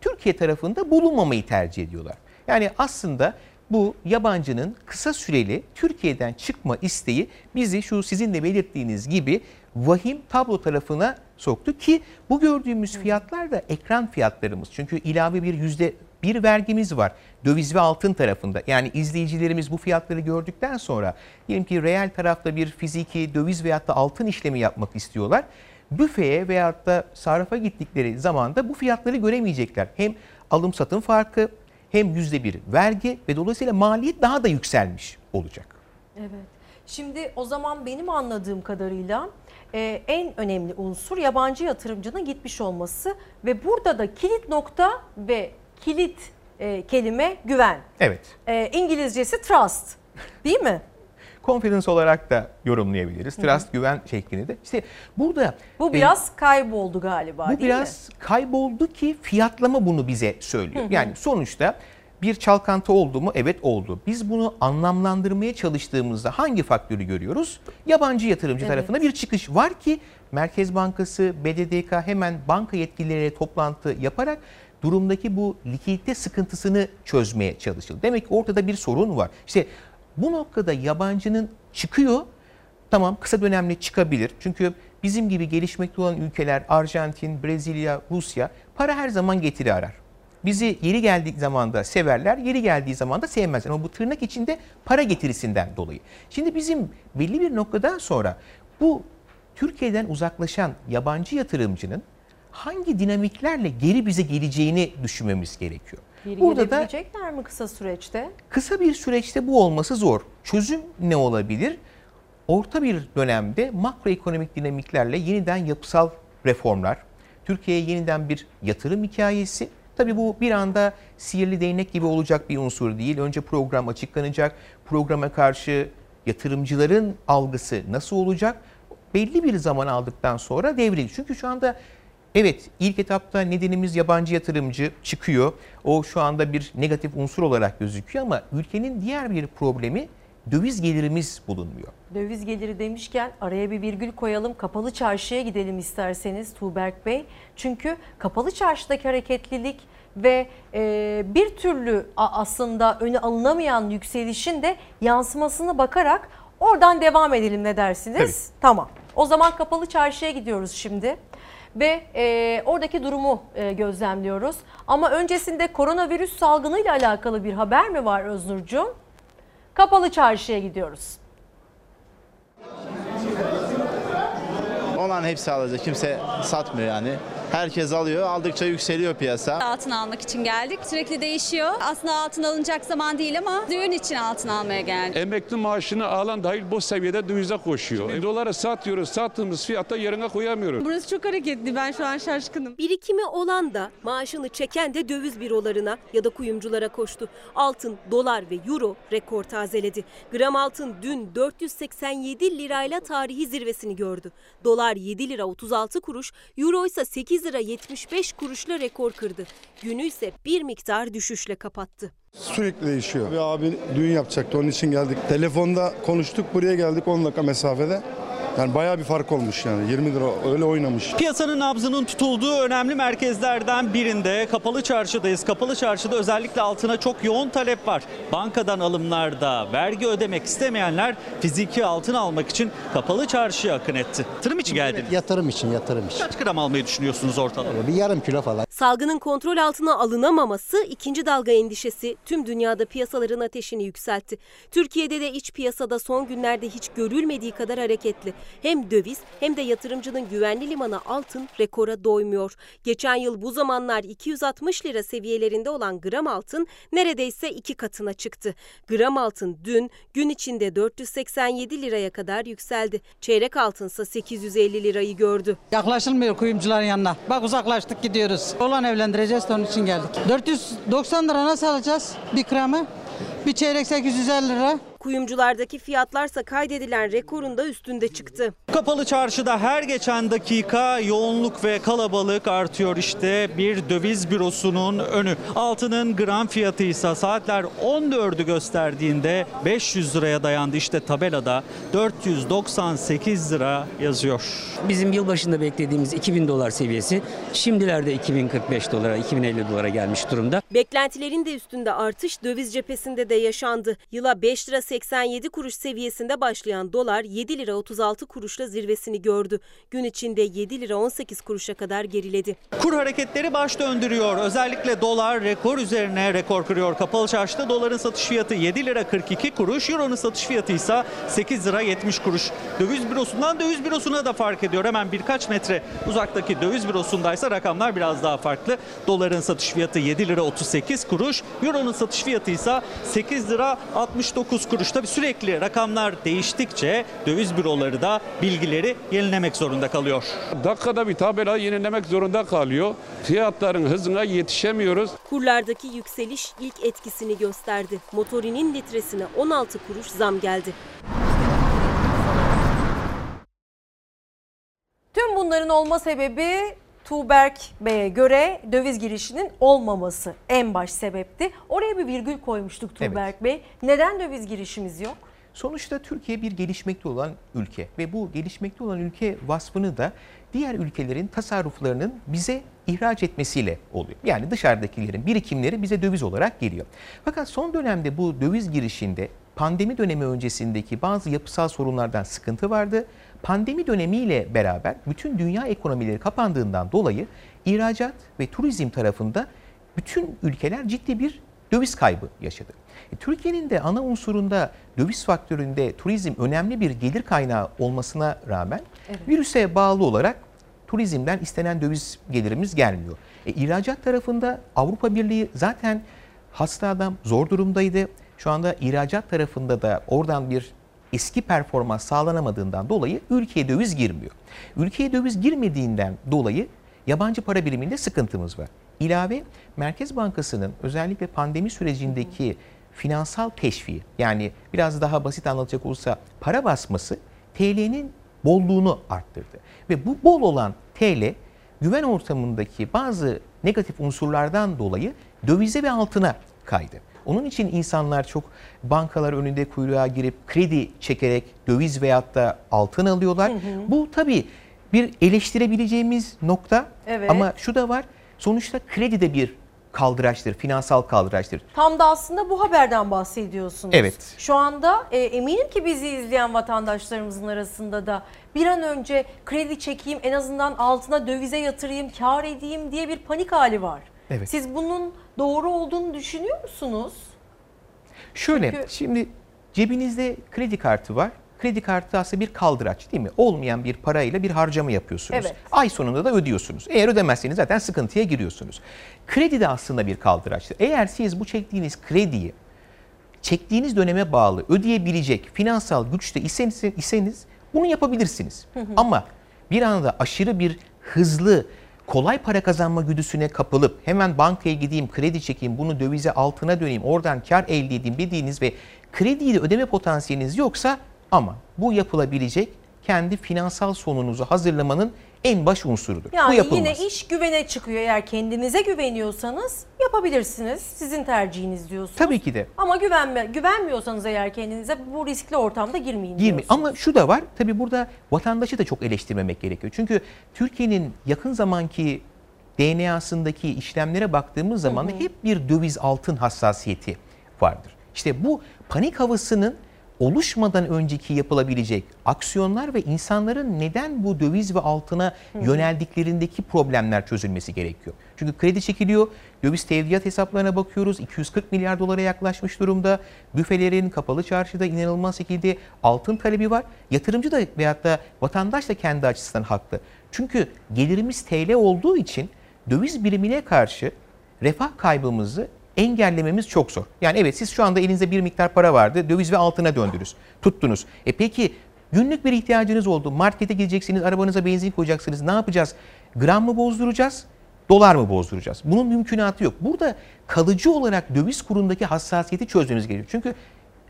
Türkiye tarafında bulunmamayı tercih ediyorlar. Yani aslında bu yabancının kısa süreli Türkiye'den çıkma isteği bizi şu sizin de belirttiğiniz gibi vahim tablo tarafına soktu ki bu gördüğümüz fiyatlar da ekran fiyatlarımız. Çünkü ilave bir yüzde bir vergimiz var döviz ve altın tarafında. Yani izleyicilerimiz bu fiyatları gördükten sonra diyelim ki reel tarafta bir fiziki döviz veyahut da altın işlemi yapmak istiyorlar. Büfeye veyahut da sarrafa gittikleri zaman da bu fiyatları göremeyecekler. Hem alım satım farkı hem yüzde bir vergi ve dolayısıyla maliyet daha da yükselmiş olacak. Evet. Şimdi o zaman benim anladığım kadarıyla e, en önemli unsur yabancı yatırımcının gitmiş olması ve burada da kilit nokta ve kilit e, kelime güven. Evet. E, İngilizcesi trust değil mi? Confidence olarak da yorumlayabiliriz. Trust güven şeklinde de. İşte burada Bu e, biraz kayboldu galiba Bu değil biraz kayboldu ki fiyatlama bunu bize söylüyor. Hı hı. Yani sonuçta bir çalkantı oldu mu? Evet oldu. Biz bunu anlamlandırmaya çalıştığımızda hangi faktörü görüyoruz? Yabancı yatırımcı Evet. tarafında bir çıkış var ki Merkez Bankası, BDDK hemen banka yetkilileriyle toplantı yaparak durumdaki bu likidite sıkıntısını çözmeye çalışıldı. Demek ki ortada bir sorun var. İşte bu noktada yabancının çıkıyor Tamam kısa dönemli çıkabilir. Çünkü bizim gibi gelişmekte olan ülkeler Arjantin, Brezilya, Rusya para her zaman getiri arar. Bizi yeri geldiği zaman da severler, yeri geldiği zaman da sevmezler. Ama bu tırnak içinde para getirisinden dolayı. Şimdi bizim belli bir noktadan sonra bu Türkiye'den uzaklaşan yabancı yatırımcının hangi dinamiklerle geri bize geleceğini düşünmemiz gerekiyor. Geri Burada da mi kısa süreçte? kısa bir süreçte bu olması zor. Çözüm ne olabilir? Orta bir dönemde makroekonomik dinamiklerle yeniden yapısal reformlar, Türkiye'ye yeniden bir yatırım hikayesi. Tabii bu bir anda sihirli değnek gibi olacak bir unsur değil. Önce program açıklanacak. Programa karşı yatırımcıların algısı nasıl olacak? Belli bir zaman aldıktan sonra devrilir. Çünkü şu anda evet ilk etapta nedenimiz yabancı yatırımcı çıkıyor. O şu anda bir negatif unsur olarak gözüküyor ama ülkenin diğer bir problemi döviz gelirimiz bulunmuyor. Döviz geliri demişken araya bir virgül koyalım. Kapalı çarşıya gidelim isterseniz Tuğberk Bey. Çünkü kapalı çarşıdaki hareketlilik ve e, bir türlü aslında önü alınamayan yükselişin de yansımasını bakarak oradan devam edelim ne dersiniz? Tamam. O zaman kapalı çarşıya gidiyoruz şimdi ve e, oradaki durumu e, gözlemliyoruz. Ama öncesinde koronavirüs salgınıyla alakalı bir haber mi var Öznurcuğum? Kapalı çarşıya gidiyoruz. Olan hepsi alacak. Kimse satmıyor yani. Herkes alıyor. Aldıkça yükseliyor piyasa. Altın almak için geldik. Sürekli değişiyor. Aslında altın alınacak zaman değil ama düğün için altın almaya geldik. Emekli maaşını alan dahil bu seviyede dövize koşuyor. E, doları satıyoruz, sattığımız fiyata yerine koyamıyoruz. Burası çok hareketli. Ben şu an şaşkınım. Birikimi olan da maaşını çeken de döviz bürolarına ya da kuyumculara koştu. Altın, dolar ve euro rekor tazeledi. Gram altın dün 487 lirayla tarihi zirvesini gördü. Dolar 7 lira 36 kuruş, euro ise 8 lira 75 kuruşla rekor kırdı. Günü ise bir miktar düşüşle kapattı. Sürekli değişiyor. Bir abi düğün yapacaktı onun için geldik. Telefonda konuştuk buraya geldik 10 dakika mesafede. Yani bayağı bir fark olmuş yani 20 lira öyle oynamış. Piyasanın nabzının tutulduğu önemli merkezlerden birinde Kapalı Çarşı'dayız. Kapalı Çarşı'da özellikle altına çok yoğun talep var. Bankadan alımlarda vergi ödemek istemeyenler fiziki altın almak için Kapalı Çarşı'ya akın etti. Yatırım için geldiniz. Yatırım için, yatırım için. Kaç gram almayı düşünüyorsunuz ortalama? Bir yarım kilo falan. Salgının kontrol altına alınamaması ikinci dalga endişesi tüm dünyada piyasaların ateşini yükseltti. Türkiye'de de iç piyasada son günlerde hiç görülmediği kadar hareketli. Hem döviz hem de yatırımcının güvenli limanı altın rekora doymuyor. Geçen yıl bu zamanlar 260 lira seviyelerinde olan gram altın neredeyse iki katına çıktı. Gram altın dün gün içinde 487 liraya kadar yükseldi. Çeyrek altınsa 850 lirayı gördü. Yaklaşılmıyor kuyumcuların yanına. Bak uzaklaştık gidiyoruz. Olan evlendireceğiz onun için geldik. 490 lira nasıl alacağız bir gramı? Bir çeyrek 850 lira. Kuyumculardaki fiyatlarsa kaydedilen rekorun da üstünde çıktı. Kapalı çarşıda her geçen dakika yoğunluk ve kalabalık artıyor işte bir döviz bürosunun önü. Altının gram fiyatı ise saatler 14'ü gösterdiğinde 500 liraya dayandı. İşte tabelada 498 lira yazıyor. Bizim yılbaşında beklediğimiz 2000 dolar seviyesi şimdilerde 2045 dolara, 2050 dolara gelmiş durumda. Beklentilerin de üstünde artış döviz cephesinde de yaşandı. Yıla 5 lira 87 kuruş seviyesinde başlayan dolar 7 lira 36 kuruşla zirvesini gördü. Gün içinde 7 lira 18 kuruşa kadar geriledi. Kur hareketleri baş döndürüyor. Özellikle dolar rekor üzerine rekor kırıyor. Kapalı çarşıda doların satış fiyatı 7 lira 42 kuruş, euronun satış fiyatı ise 8 lira 70 kuruş. Döviz bürosundan döviz bürosuna da fark ediyor. Hemen birkaç metre uzaktaki döviz bürosundaysa rakamlar biraz daha farklı. Doların satış fiyatı 7 lira 38 kuruş, euronun satış fiyatı ise 8 lira 69 kuruş. Tabi sürekli rakamlar değiştikçe döviz büroları da bilgileri yenilemek zorunda kalıyor. Dakikada bir tabela yenilemek zorunda kalıyor. Fiyatların hızına yetişemiyoruz. Kurlardaki yükseliş ilk etkisini gösterdi. Motorinin litresine 16 kuruş zam geldi. Tüm bunların olma sebebi Tuğberk Bey'e göre döviz girişinin olmaması en baş sebepti. Oraya bir virgül koymuştuk Tuğberk Bey. Neden döviz girişimiz yok? Sonuçta Türkiye bir gelişmekte olan ülke ve bu gelişmekte olan ülke vasfını da diğer ülkelerin tasarruflarının bize ihraç etmesiyle oluyor. Yani dışarıdakilerin birikimleri bize döviz olarak geliyor. Fakat son dönemde bu döviz girişinde pandemi dönemi öncesindeki bazı yapısal sorunlardan sıkıntı vardı. Pandemi dönemiyle beraber bütün dünya ekonomileri kapandığından dolayı ihracat ve turizm tarafında bütün ülkeler ciddi bir döviz kaybı yaşadı. E, Türkiye'nin de ana unsurunda döviz faktöründe turizm önemli bir gelir kaynağı olmasına rağmen evet. virüse bağlı olarak turizmden istenen döviz gelirimiz gelmiyor. E, ihracat tarafında Avrupa Birliği zaten hasta adam zor durumdaydı. Şu anda ihracat tarafında da oradan bir eski performans sağlanamadığından dolayı ülkeye döviz girmiyor. Ülkeye döviz girmediğinden dolayı yabancı para biriminde sıkıntımız var. İlave Merkez Bankası'nın özellikle pandemi sürecindeki finansal teşviği yani biraz daha basit anlatacak olursa para basması TL'nin bolluğunu arttırdı. Ve bu bol olan TL güven ortamındaki bazı negatif unsurlardan dolayı dövize ve altına kaydı. Onun için insanlar çok bankalar önünde kuyruğa girip kredi çekerek döviz veyahut da altın alıyorlar. Hı hı. Bu tabii bir eleştirebileceğimiz nokta evet. ama şu da var. Sonuçta kredi de bir kaldıraçtır, finansal kaldıraçtır. Tam da aslında bu haberden bahsediyorsunuz. Evet. Şu anda e, eminim ki bizi izleyen vatandaşlarımızın arasında da bir an önce kredi çekeyim, en azından altına dövize yatırayım, kar edeyim diye bir panik hali var. Evet. Siz bunun doğru olduğunu düşünüyor musunuz? Şöyle, Çünkü... şimdi cebinizde kredi kartı var kredi kartı aslında bir kaldıraç değil mi? Olmayan bir parayla bir harcama yapıyorsunuz. Evet. Ay sonunda da ödüyorsunuz. Eğer ödemezseniz zaten sıkıntıya giriyorsunuz. Kredi de aslında bir kaldıraçtır. Eğer siz bu çektiğiniz krediyi çektiğiniz döneme bağlı ödeyebilecek finansal güçte iseniz, iseniz bunu yapabilirsiniz. Hı hı. Ama bir anda aşırı bir hızlı kolay para kazanma güdüsüne kapılıp hemen bankaya gideyim, kredi çekeyim, bunu dövize altına döneyim, oradan kar elde edeyim dediğiniz ve krediyi de ödeme potansiyeliniz yoksa ama bu yapılabilecek kendi finansal sonunuzu hazırlamanın en baş unsurudur. Yani bu yine iş güvene çıkıyor. Eğer kendinize güveniyorsanız yapabilirsiniz. Sizin tercihiniz diyorsunuz. Tabii ki de. Ama güvenme, güvenmiyorsanız eğer kendinize bu riskli ortamda girmeyin Girmeyin. Ama şu da var. Tabii burada vatandaşı da çok eleştirmemek gerekiyor. Çünkü Türkiye'nin yakın zamanki DNA'sındaki işlemlere baktığımız zaman hı hı. hep bir döviz altın hassasiyeti vardır. İşte bu panik havasının oluşmadan önceki yapılabilecek aksiyonlar ve insanların neden bu döviz ve altına yöneldiklerindeki problemler çözülmesi gerekiyor. Çünkü kredi çekiliyor, döviz tevdiat hesaplarına bakıyoruz. 240 milyar dolara yaklaşmış durumda. Büfelerin kapalı çarşıda inanılmaz şekilde altın talebi var. Yatırımcı da veyahut da vatandaş da kendi açısından haklı. Çünkü gelirimiz TL olduğu için döviz birimine karşı refah kaybımızı engellememiz çok zor. Yani evet siz şu anda elinizde bir miktar para vardı. Döviz ve altına döndünüz. Tuttunuz. E peki günlük bir ihtiyacınız oldu. Markete gideceksiniz, arabanıza benzin koyacaksınız. Ne yapacağız? Gram mı bozduracağız? Dolar mı bozduracağız? Bunun mümkünatı yok. Burada kalıcı olarak döviz kurundaki hassasiyeti çözmemiz gerekiyor. Çünkü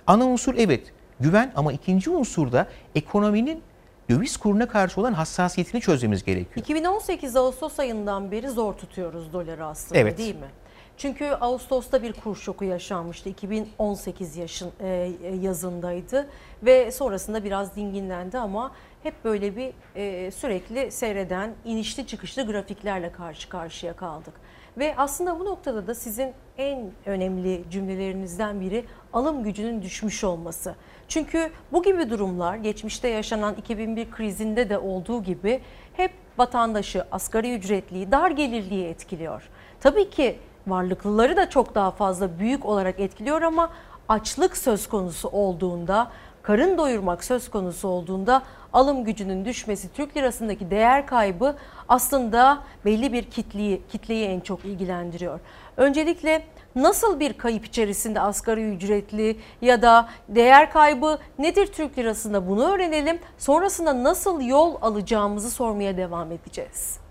ana unsur evet güven ama ikinci unsur da ekonominin döviz kuruna karşı olan hassasiyetini çözmemiz gerekiyor. 2018 Ağustos ayından beri zor tutuyoruz doları aslında evet. değil mi? Çünkü Ağustos'ta bir kur şoku yaşanmıştı. 2018 yaşın e, yazındaydı ve sonrasında biraz dinginlendi ama hep böyle bir e, sürekli seyreden inişli çıkışlı grafiklerle karşı karşıya kaldık. Ve aslında bu noktada da sizin en önemli cümlelerinizden biri alım gücünün düşmüş olması. Çünkü bu gibi durumlar geçmişte yaşanan 2001 krizinde de olduğu gibi hep vatandaşı asgari ücretliyi, dar gelirliyi etkiliyor. Tabii ki varlıklıları da çok daha fazla büyük olarak etkiliyor ama açlık söz konusu olduğunda, karın doyurmak söz konusu olduğunda alım gücünün düşmesi, Türk lirasındaki değer kaybı aslında belli bir kitleyi, kitleyi en çok ilgilendiriyor. Öncelikle nasıl bir kayıp içerisinde asgari ücretli ya da değer kaybı nedir Türk lirasında bunu öğrenelim. Sonrasında nasıl yol alacağımızı sormaya devam edeceğiz.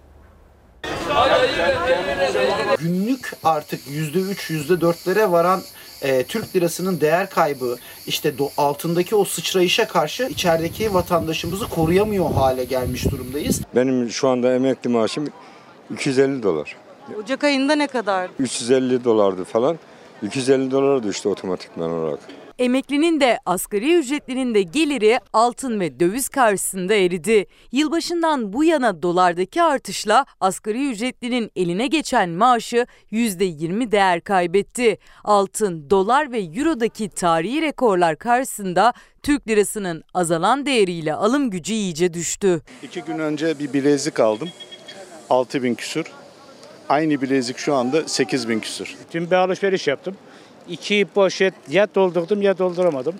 Günlük artık %3, %4'lere varan e, Türk lirasının değer kaybı işte do, altındaki o sıçrayışa karşı içerideki vatandaşımızı koruyamıyor hale gelmiş durumdayız. Benim şu anda emekli maaşım 250 dolar. Ocak ayında ne kadar? 350 dolardı falan. 250 dolara düştü otomatikman olarak. Emeklinin de asgari ücretlinin de geliri altın ve döviz karşısında eridi. Yılbaşından bu yana dolardaki artışla asgari ücretlinin eline geçen maaşı %20 değer kaybetti. Altın, dolar ve eurodaki tarihi rekorlar karşısında Türk lirasının azalan değeriyle alım gücü iyice düştü. İki gün önce bir bilezik aldım. 6000 küsür. Aynı bilezik şu anda 8 bin küsür. Dün bir alışveriş yaptım. İki poşet ya doldurdum ya dolduramadım.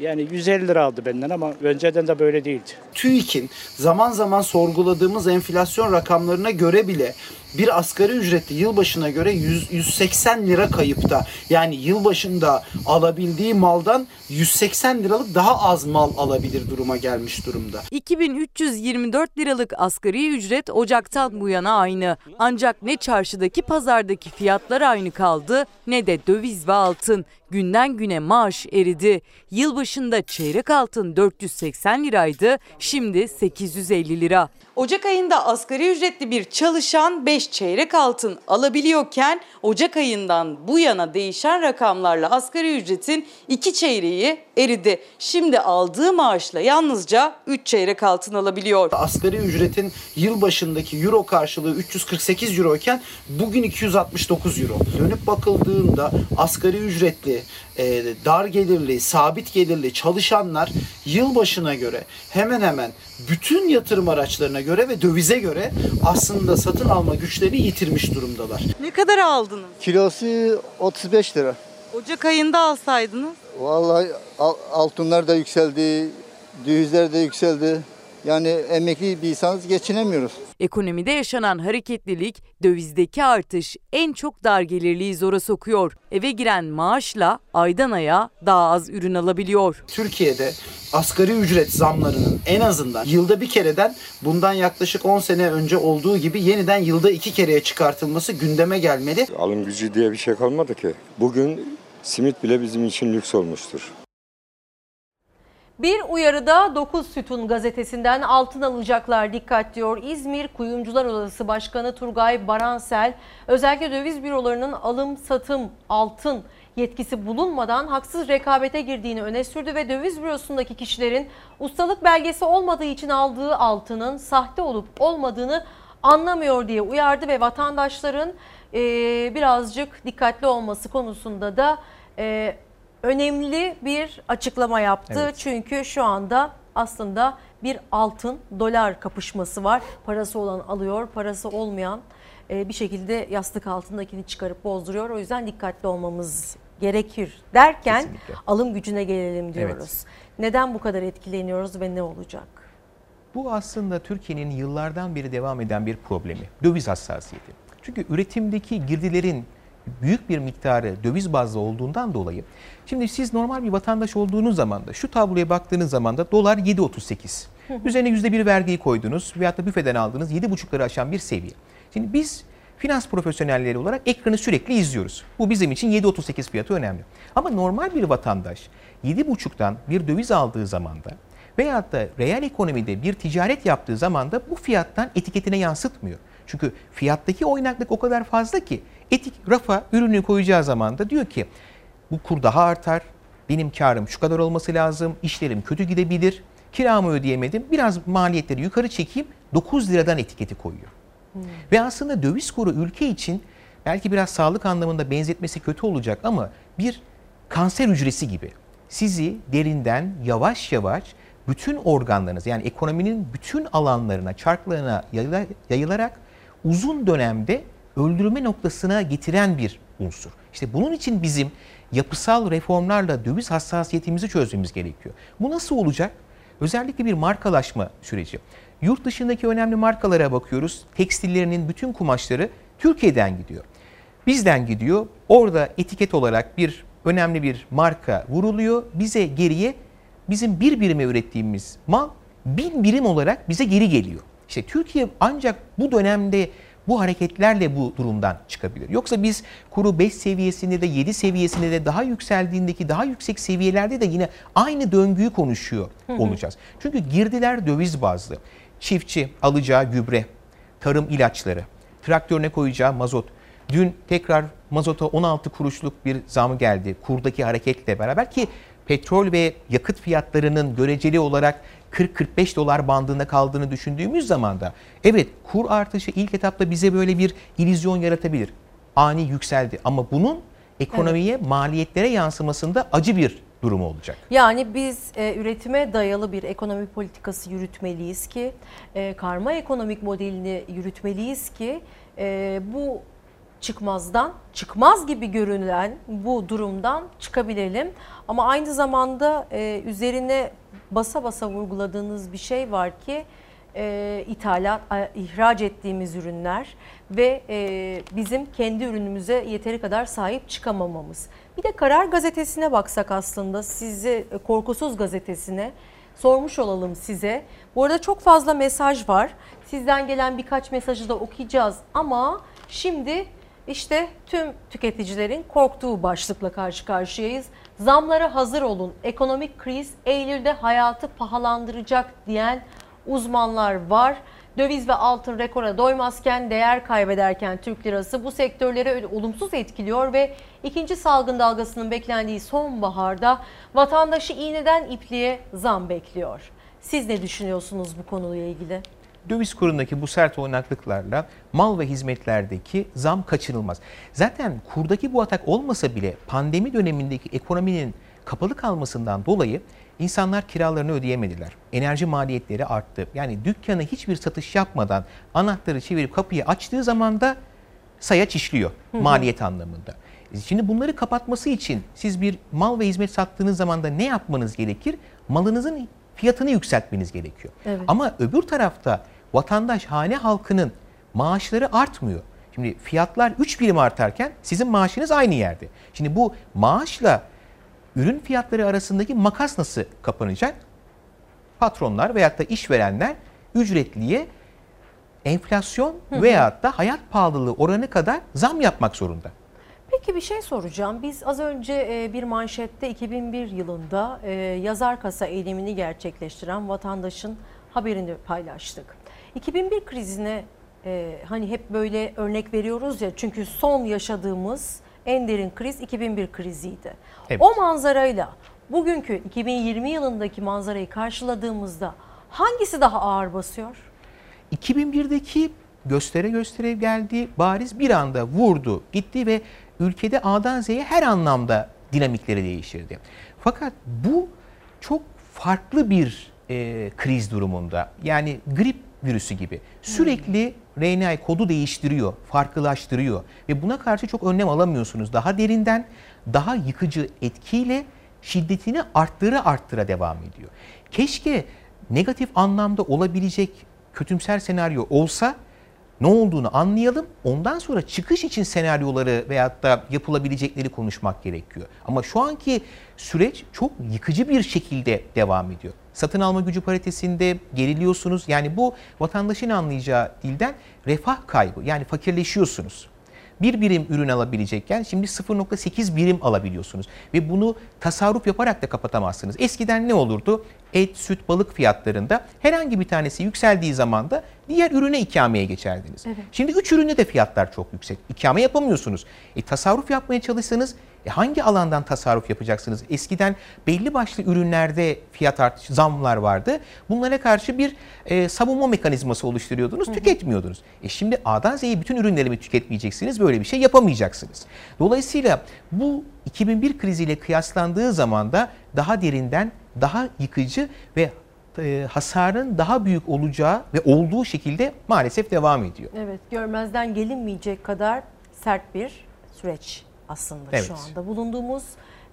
Yani 150 lira aldı benden ama önceden de böyle değildi. TÜİK'in zaman zaman sorguladığımız enflasyon rakamlarına göre bile bir asgari ücretli yılbaşına göre 100, 180 lira kayıpta. Yani yılbaşında alabildiği maldan 180 liralık daha az mal alabilir duruma gelmiş durumda. 2324 liralık asgari ücret Ocak'tan bu yana aynı. Ancak ne çarşıdaki pazardaki fiyatlar aynı kaldı ne de döviz ve altın. Günden güne maaş eridi. Yılbaşında çeyrek altın 480 liraydı, şimdi 850 lira. Ocak ayında asgari ücretli bir çalışan 5 çeyrek altın alabiliyorken Ocak ayından bu yana değişen rakamlarla asgari ücretin 2 çeyreği eridi. Şimdi aldığı maaşla yalnızca 3 çeyrek altın alabiliyor. Asgari ücretin yılbaşındaki euro karşılığı 348 euro iken bugün 269 euro. Dönüp bakıldığında asgari ücretli, e, dar gelirli, sabit gelirli çalışanlar yılbaşına göre hemen hemen bütün yatırım araçlarına göre ve dövize göre aslında satın alma güçlerini yitirmiş durumdalar. Ne kadar aldınız? Kilosu 35 lira. Ocak ayında alsaydınız. Vallahi al- altınlar da yükseldi, dövizler de yükseldi. Yani emekli bir insanız geçinemiyoruz. Ekonomide yaşanan hareketlilik, dövizdeki artış en çok dar gelirliyi zora sokuyor. Eve giren maaşla aydan aya daha az ürün alabiliyor. Türkiye'de asgari ücret zamlarının en azından yılda bir kereden bundan yaklaşık 10 sene önce olduğu gibi yeniden yılda iki kereye çıkartılması gündeme gelmeli. Alım gücü diye bir şey kalmadı ki. Bugün simit bile bizim için lüks olmuştur. Bir uyarıda 9 Sütun gazetesinden altın alacaklar dikkat diyor. İzmir Kuyumcular Odası Başkanı Turgay Baransel özellikle döviz bürolarının alım satım altın yetkisi bulunmadan haksız rekabete girdiğini öne sürdü ve döviz bürosundaki kişilerin ustalık belgesi olmadığı için aldığı altının sahte olup olmadığını anlamıyor diye uyardı ve vatandaşların e, birazcık dikkatli olması konusunda da e, önemli bir açıklama yaptı. Evet. Çünkü şu anda aslında bir altın dolar kapışması var. Parası olan alıyor, parası olmayan e, bir şekilde yastık altındakini çıkarıp bozduruyor. O yüzden dikkatli olmamız gerekir derken Kesinlikle. alım gücüne gelelim diyoruz. Neden bu kadar etkileniyoruz ve ne olacak? Bu aslında Türkiye'nin yıllardan beri devam eden bir problemi. Döviz hassasiyeti. Çünkü üretimdeki girdilerin büyük bir miktarı döviz bazlı olduğundan dolayı şimdi siz normal bir vatandaş olduğunuz zaman da şu tabloya baktığınız zaman da dolar 7.38. Üzerine %1 vergiyi koydunuz veyahut da büfeden aldığınız 7.5'ları aşan bir seviye. Şimdi biz finans profesyonelleri olarak ekranı sürekli izliyoruz. Bu bizim için 7.38 fiyatı önemli. Ama normal bir vatandaş 7.5'tan bir döviz aldığı zaman da veyahut da reel ekonomide bir ticaret yaptığı zaman da bu fiyattan etiketine yansıtmıyor. Çünkü fiyattaki oynaklık o kadar fazla ki etik rafa ürünü koyacağı zaman da diyor ki bu kur daha artar, benim karım şu kadar olması lazım, işlerim kötü gidebilir, kiramı ödeyemedim, biraz maliyetleri yukarı çekeyim 9 liradan etiketi koyuyor. Ve aslında döviz kuru ülke için belki biraz sağlık anlamında benzetmesi kötü olacak ama bir kanser hücresi gibi sizi derinden yavaş yavaş bütün organlarınız yani ekonominin bütün alanlarına, çarklarına yayıla- yayılarak uzun dönemde öldürme noktasına getiren bir unsur. İşte bunun için bizim yapısal reformlarla döviz hassasiyetimizi çözmemiz gerekiyor. Bu nasıl olacak? Özellikle bir markalaşma süreci. Yurt dışındaki önemli markalara bakıyoruz. Tekstillerinin bütün kumaşları Türkiye'den gidiyor. Bizden gidiyor. Orada etiket olarak bir önemli bir marka vuruluyor. Bize geriye bizim bir birime ürettiğimiz mal bin birim olarak bize geri geliyor. İşte Türkiye ancak bu dönemde bu hareketlerle bu durumdan çıkabilir. Yoksa biz kuru 5 seviyesinde de 7 seviyesinde de daha yükseldiğindeki daha yüksek seviyelerde de yine aynı döngüyü konuşuyor olacağız. Çünkü girdiler döviz bazlı. Çiftçi alacağı gübre, tarım ilaçları, traktörüne koyacağı mazot. Dün tekrar mazota 16 kuruşluk bir zam geldi kurdaki hareketle beraber ki petrol ve yakıt fiyatlarının göreceli olarak 40-45 dolar bandında kaldığını düşündüğümüz zaman da evet kur artışı ilk etapta bize böyle bir illüzyon yaratabilir. Ani yükseldi ama bunun ekonomiye, maliyetlere yansımasında acı bir durumu olacak. Yani biz e, üretime dayalı bir ekonomi politikası yürütmeliyiz ki, e, karma ekonomik modelini yürütmeliyiz ki e, bu çıkmazdan, çıkmaz gibi görünen bu durumdan çıkabilelim. Ama aynı zamanda e, üzerine basa basa vurguladığınız bir şey var ki e, ithalat, e, ihraç ettiğimiz ürünler ve e, bizim kendi ürünümüze yeteri kadar sahip çıkamamamız. Bir de Karar Gazetesi'ne baksak aslında sizi e, Korkusuz Gazetesi'ne sormuş olalım size. Bu arada çok fazla mesaj var. Sizden gelen birkaç mesajı da okuyacağız ama şimdi işte tüm tüketicilerin korktuğu başlıkla karşı karşıyayız. Zamlara hazır olun. Ekonomik kriz Eylül'de hayatı pahalandıracak diyen uzmanlar var. Döviz ve altın rekora doymazken, değer kaybederken Türk lirası bu sektörleri olumsuz etkiliyor ve ikinci salgın dalgasının beklendiği sonbaharda vatandaşı iğneden ipliğe zam bekliyor. Siz ne düşünüyorsunuz bu konuyla ilgili? Döviz kurundaki bu sert oynaklıklarla mal ve hizmetlerdeki zam kaçınılmaz. Zaten kurdaki bu atak olmasa bile pandemi dönemindeki ekonominin kapalı kalmasından dolayı insanlar kiralarını ödeyemediler. Enerji maliyetleri arttı. Yani dükkanı hiçbir satış yapmadan anahtarı çevirip kapıyı açtığı zaman da sayaç işliyor maliyet anlamında. Şimdi bunları kapatması için siz bir mal ve hizmet sattığınız zaman da ne yapmanız gerekir? Malınızın fiyatını yükseltmeniz gerekiyor. Evet. Ama öbür tarafta vatandaş hane halkının maaşları artmıyor. Şimdi fiyatlar 3 birim artarken sizin maaşınız aynı yerde. Şimdi bu maaşla ürün fiyatları arasındaki makas nasıl kapanacak? Patronlar veyahut da işverenler ücretliye enflasyon veyahut da hayat pahalılığı oranı kadar zam yapmak zorunda. Peki bir şey soracağım. Biz az önce e, bir manşette 2001 yılında e, yazar kasa eylemini gerçekleştiren vatandaşın haberini paylaştık. 2001 krizine e, hani hep böyle örnek veriyoruz ya çünkü son yaşadığımız en derin kriz 2001 kriziydi. Evet. O manzarayla bugünkü 2020 yılındaki manzarayı karşıladığımızda hangisi daha ağır basıyor? 2001'deki göstere göstere geldi, bariz bir anda vurdu, gitti ve ülkede A'dan Z'ye her anlamda dinamikleri değiştirdi. Fakat bu çok farklı bir e, kriz durumunda. Yani grip virüsü gibi. Sürekli RNA kodu değiştiriyor, farklılaştırıyor ve buna karşı çok önlem alamıyorsunuz. Daha derinden, daha yıkıcı etkiyle şiddetini arttıra arttıra devam ediyor. Keşke negatif anlamda olabilecek kötümser senaryo olsa ne olduğunu anlayalım. Ondan sonra çıkış için senaryoları veyahut da yapılabilecekleri konuşmak gerekiyor. Ama şu anki süreç çok yıkıcı bir şekilde devam ediyor. Satın alma gücü paritesinde geriliyorsunuz. Yani bu vatandaşın anlayacağı dilden refah kaybı. Yani fakirleşiyorsunuz bir birim ürün alabilecekken şimdi 0.8 birim alabiliyorsunuz. Ve bunu tasarruf yaparak da kapatamazsınız. Eskiden ne olurdu? Et, süt, balık fiyatlarında herhangi bir tanesi yükseldiği zaman da diğer ürüne ikameye geçerdiniz. Evet. Şimdi 3 üründe de fiyatlar çok yüksek. İkame yapamıyorsunuz. E, tasarruf yapmaya çalışsanız e hangi alandan tasarruf yapacaksınız? Eskiden belli başlı ürünlerde fiyat artış, zamlar vardı. Bunlara karşı bir e, savunma mekanizması oluşturuyordunuz, hı hı. tüketmiyordunuz. E şimdi A'dan Z'ye bütün ürünlerimi tüketmeyeceksiniz, böyle bir şey yapamayacaksınız. Dolayısıyla bu 2001 kriziyle kıyaslandığı zaman da daha derinden, daha yıkıcı ve e, hasarın daha büyük olacağı ve olduğu şekilde maalesef devam ediyor. Evet, görmezden gelinmeyecek kadar sert bir süreç aslında evet. şu anda bulunduğumuz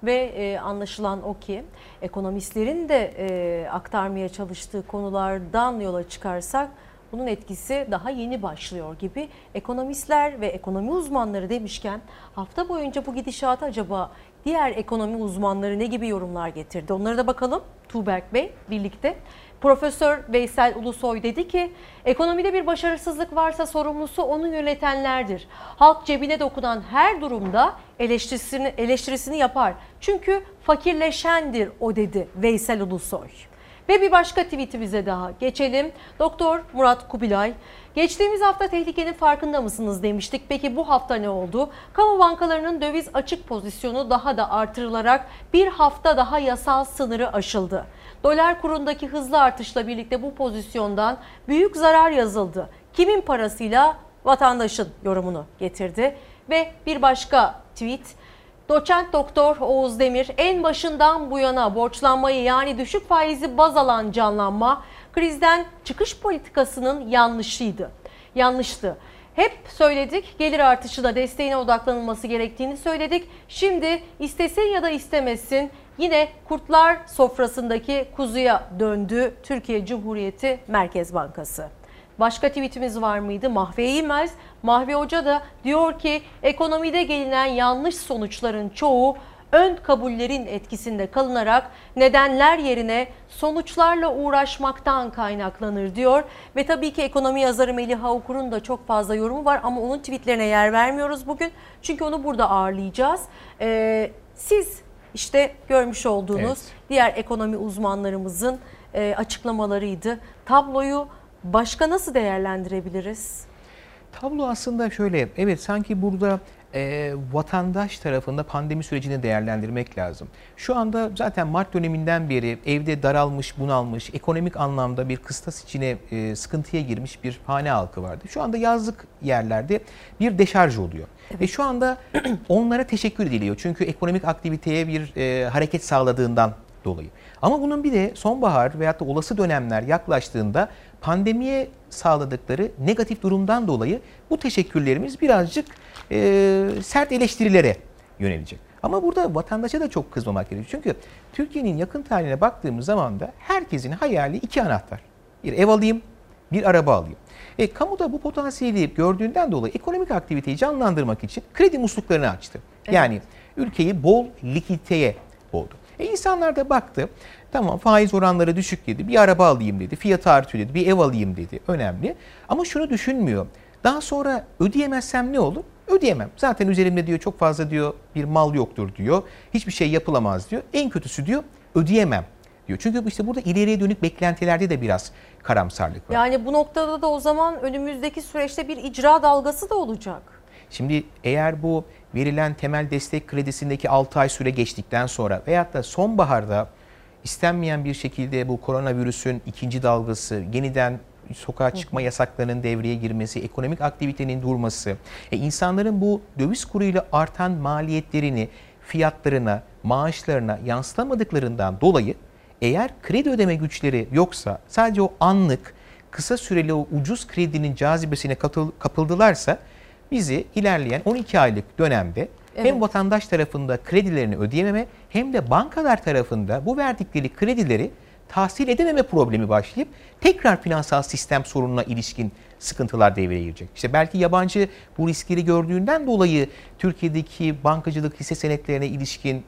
ve e, anlaşılan o ki ekonomistlerin de e, aktarmaya çalıştığı konulardan yola çıkarsak bunun etkisi daha yeni başlıyor gibi. Ekonomistler ve ekonomi uzmanları demişken hafta boyunca bu gidişatı acaba diğer ekonomi uzmanları ne gibi yorumlar getirdi? Onlara da bakalım. Tuğberk Bey birlikte. Profesör Veysel Ulusoy dedi ki ekonomide bir başarısızlık varsa sorumlusu onu yönetenlerdir. Halk cebine dokunan her durumda eleştirisini, eleştirisini yapar. Çünkü fakirleşendir o dedi Veysel Ulusoy. Ve bir başka tweetimize daha geçelim. Doktor Murat Kubilay Geçtiğimiz hafta tehlikenin farkında mısınız demiştik. Peki bu hafta ne oldu? Kamu bankalarının döviz açık pozisyonu daha da artırılarak bir hafta daha yasal sınırı aşıldı. Dolar kurundaki hızlı artışla birlikte bu pozisyondan büyük zarar yazıldı. Kimin parasıyla? Vatandaşın yorumunu getirdi. Ve bir başka tweet Doçent Doktor Oğuz Demir en başından bu yana borçlanmayı yani düşük faizi baz alan canlanma krizden çıkış politikasının yanlışıydı. Yanlıştı. Hep söyledik gelir artışı da desteğine odaklanılması gerektiğini söyledik. Şimdi istesin ya da istemesin yine kurtlar sofrasındaki kuzuya döndü Türkiye Cumhuriyeti Merkez Bankası. Başka tweetimiz var mıydı? Mahve İlmez. Mahve Hoca da diyor ki ekonomide gelinen yanlış sonuçların çoğu ön kabullerin etkisinde kalınarak nedenler yerine sonuçlarla uğraşmaktan kaynaklanır diyor. Ve tabii ki ekonomi yazarı Melih Haukur'un da çok fazla yorumu var ama onun tweetlerine yer vermiyoruz bugün. Çünkü onu burada ağırlayacağız. Ee, siz işte görmüş olduğunuz evet. diğer ekonomi uzmanlarımızın e, açıklamalarıydı. Tabloyu başka nasıl değerlendirebiliriz? Tablo aslında şöyle, evet sanki burada e, vatandaş tarafında pandemi sürecini değerlendirmek lazım. Şu anda zaten Mart döneminden beri evde daralmış, bunalmış, ekonomik anlamda bir kıstas içine e, sıkıntıya girmiş bir hane halkı vardı. Şu anda yazlık yerlerde bir deşarj oluyor. Evet. Ve şu anda onlara teşekkür ediliyor. Çünkü ekonomik aktiviteye bir e, hareket sağladığından dolayı. Ama bunun bir de sonbahar veyahut da olası dönemler yaklaştığında pandemiye sağladıkları negatif durumdan dolayı bu teşekkürlerimiz birazcık e, sert eleştirilere yönelecek. Ama burada vatandaşa da çok kızmamak gerekiyor. Çünkü Türkiye'nin yakın tarihine baktığımız zaman da herkesin hayali iki anahtar. Bir ev alayım, bir araba alayım. E, kamuda bu potansiyeli gördüğünden dolayı ekonomik aktiviteyi canlandırmak için kredi musluklarını açtı. Evet. Yani ülkeyi bol likiditeye boğdu. E insanlar da baktı. Tamam faiz oranları düşük dedi. Bir araba alayım dedi. Fiyatı artıyor dedi. Bir ev alayım dedi. Önemli. Ama şunu düşünmüyor. Daha sonra ödeyemezsem ne olur? Ödeyemem. Zaten üzerimde diyor çok fazla diyor bir mal yoktur diyor. Hiçbir şey yapılamaz diyor. En kötüsü diyor ödeyemem diyor. Çünkü işte burada ileriye dönük beklentilerde de biraz karamsarlık var. Yani bu noktada da o zaman önümüzdeki süreçte bir icra dalgası da olacak. Şimdi eğer bu verilen temel destek kredisindeki 6 ay süre geçtikten sonra veyahut da sonbaharda istenmeyen bir şekilde bu koronavirüsün ikinci dalgası yeniden sokağa çıkma yasaklarının devreye girmesi, ekonomik aktivitenin durması, e, insanların bu döviz kuruyla artan maliyetlerini fiyatlarına, maaşlarına yansıtamadıklarından dolayı eğer kredi ödeme güçleri yoksa sadece o anlık kısa süreli o ucuz kredinin cazibesine kapıldılarsa bizi ilerleyen 12 aylık dönemde evet. hem vatandaş tarafında kredilerini ödeyememe hem de bankalar tarafında bu verdikleri kredileri tahsil edememe problemi başlayıp tekrar finansal sistem sorununa ilişkin sıkıntılar devreye girecek. İşte belki yabancı bu riskleri gördüğünden dolayı Türkiye'deki bankacılık hisse senetlerine ilişkin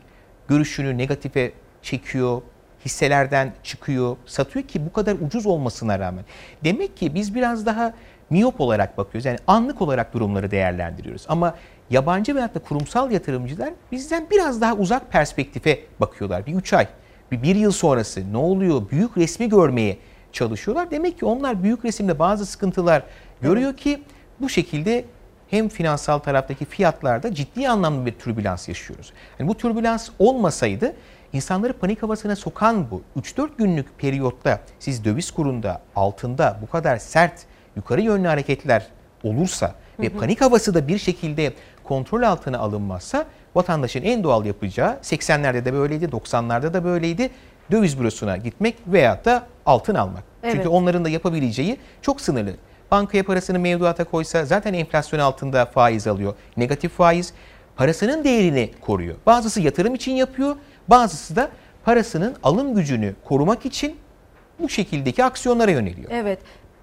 görüşünü negatife çekiyor, hisselerden çıkıyor, satıyor ki bu kadar ucuz olmasına rağmen. Demek ki biz biraz daha miyop olarak bakıyoruz. Yani anlık olarak durumları değerlendiriyoruz. Ama yabancı veyahut da kurumsal yatırımcılar bizden biraz daha uzak perspektife bakıyorlar. Bir üç ay, bir, yıl sonrası ne oluyor? Büyük resmi görmeye çalışıyorlar. Demek ki onlar büyük resimde bazı sıkıntılar görüyor ki bu şekilde hem finansal taraftaki fiyatlarda ciddi anlamda bir türbülans yaşıyoruz. Yani bu türbülans olmasaydı insanları panik havasına sokan bu 3-4 günlük periyotta siz döviz kurunda, altında bu kadar sert yukarı yönlü hareketler olursa hı hı. ve panik havası da bir şekilde kontrol altına alınmazsa vatandaşın en doğal yapacağı 80'lerde de böyleydi, 90'larda da böyleydi. Döviz bürosuna gitmek veyahut da altın almak. Evet. Çünkü onların da yapabileceği çok sınırlı. Bankaya parasını mevduata koysa zaten enflasyon altında faiz alıyor. Negatif faiz parasının değerini koruyor. Bazısı yatırım için yapıyor, bazısı da parasının alım gücünü korumak için bu şekildeki aksiyonlara yöneliyor. Evet.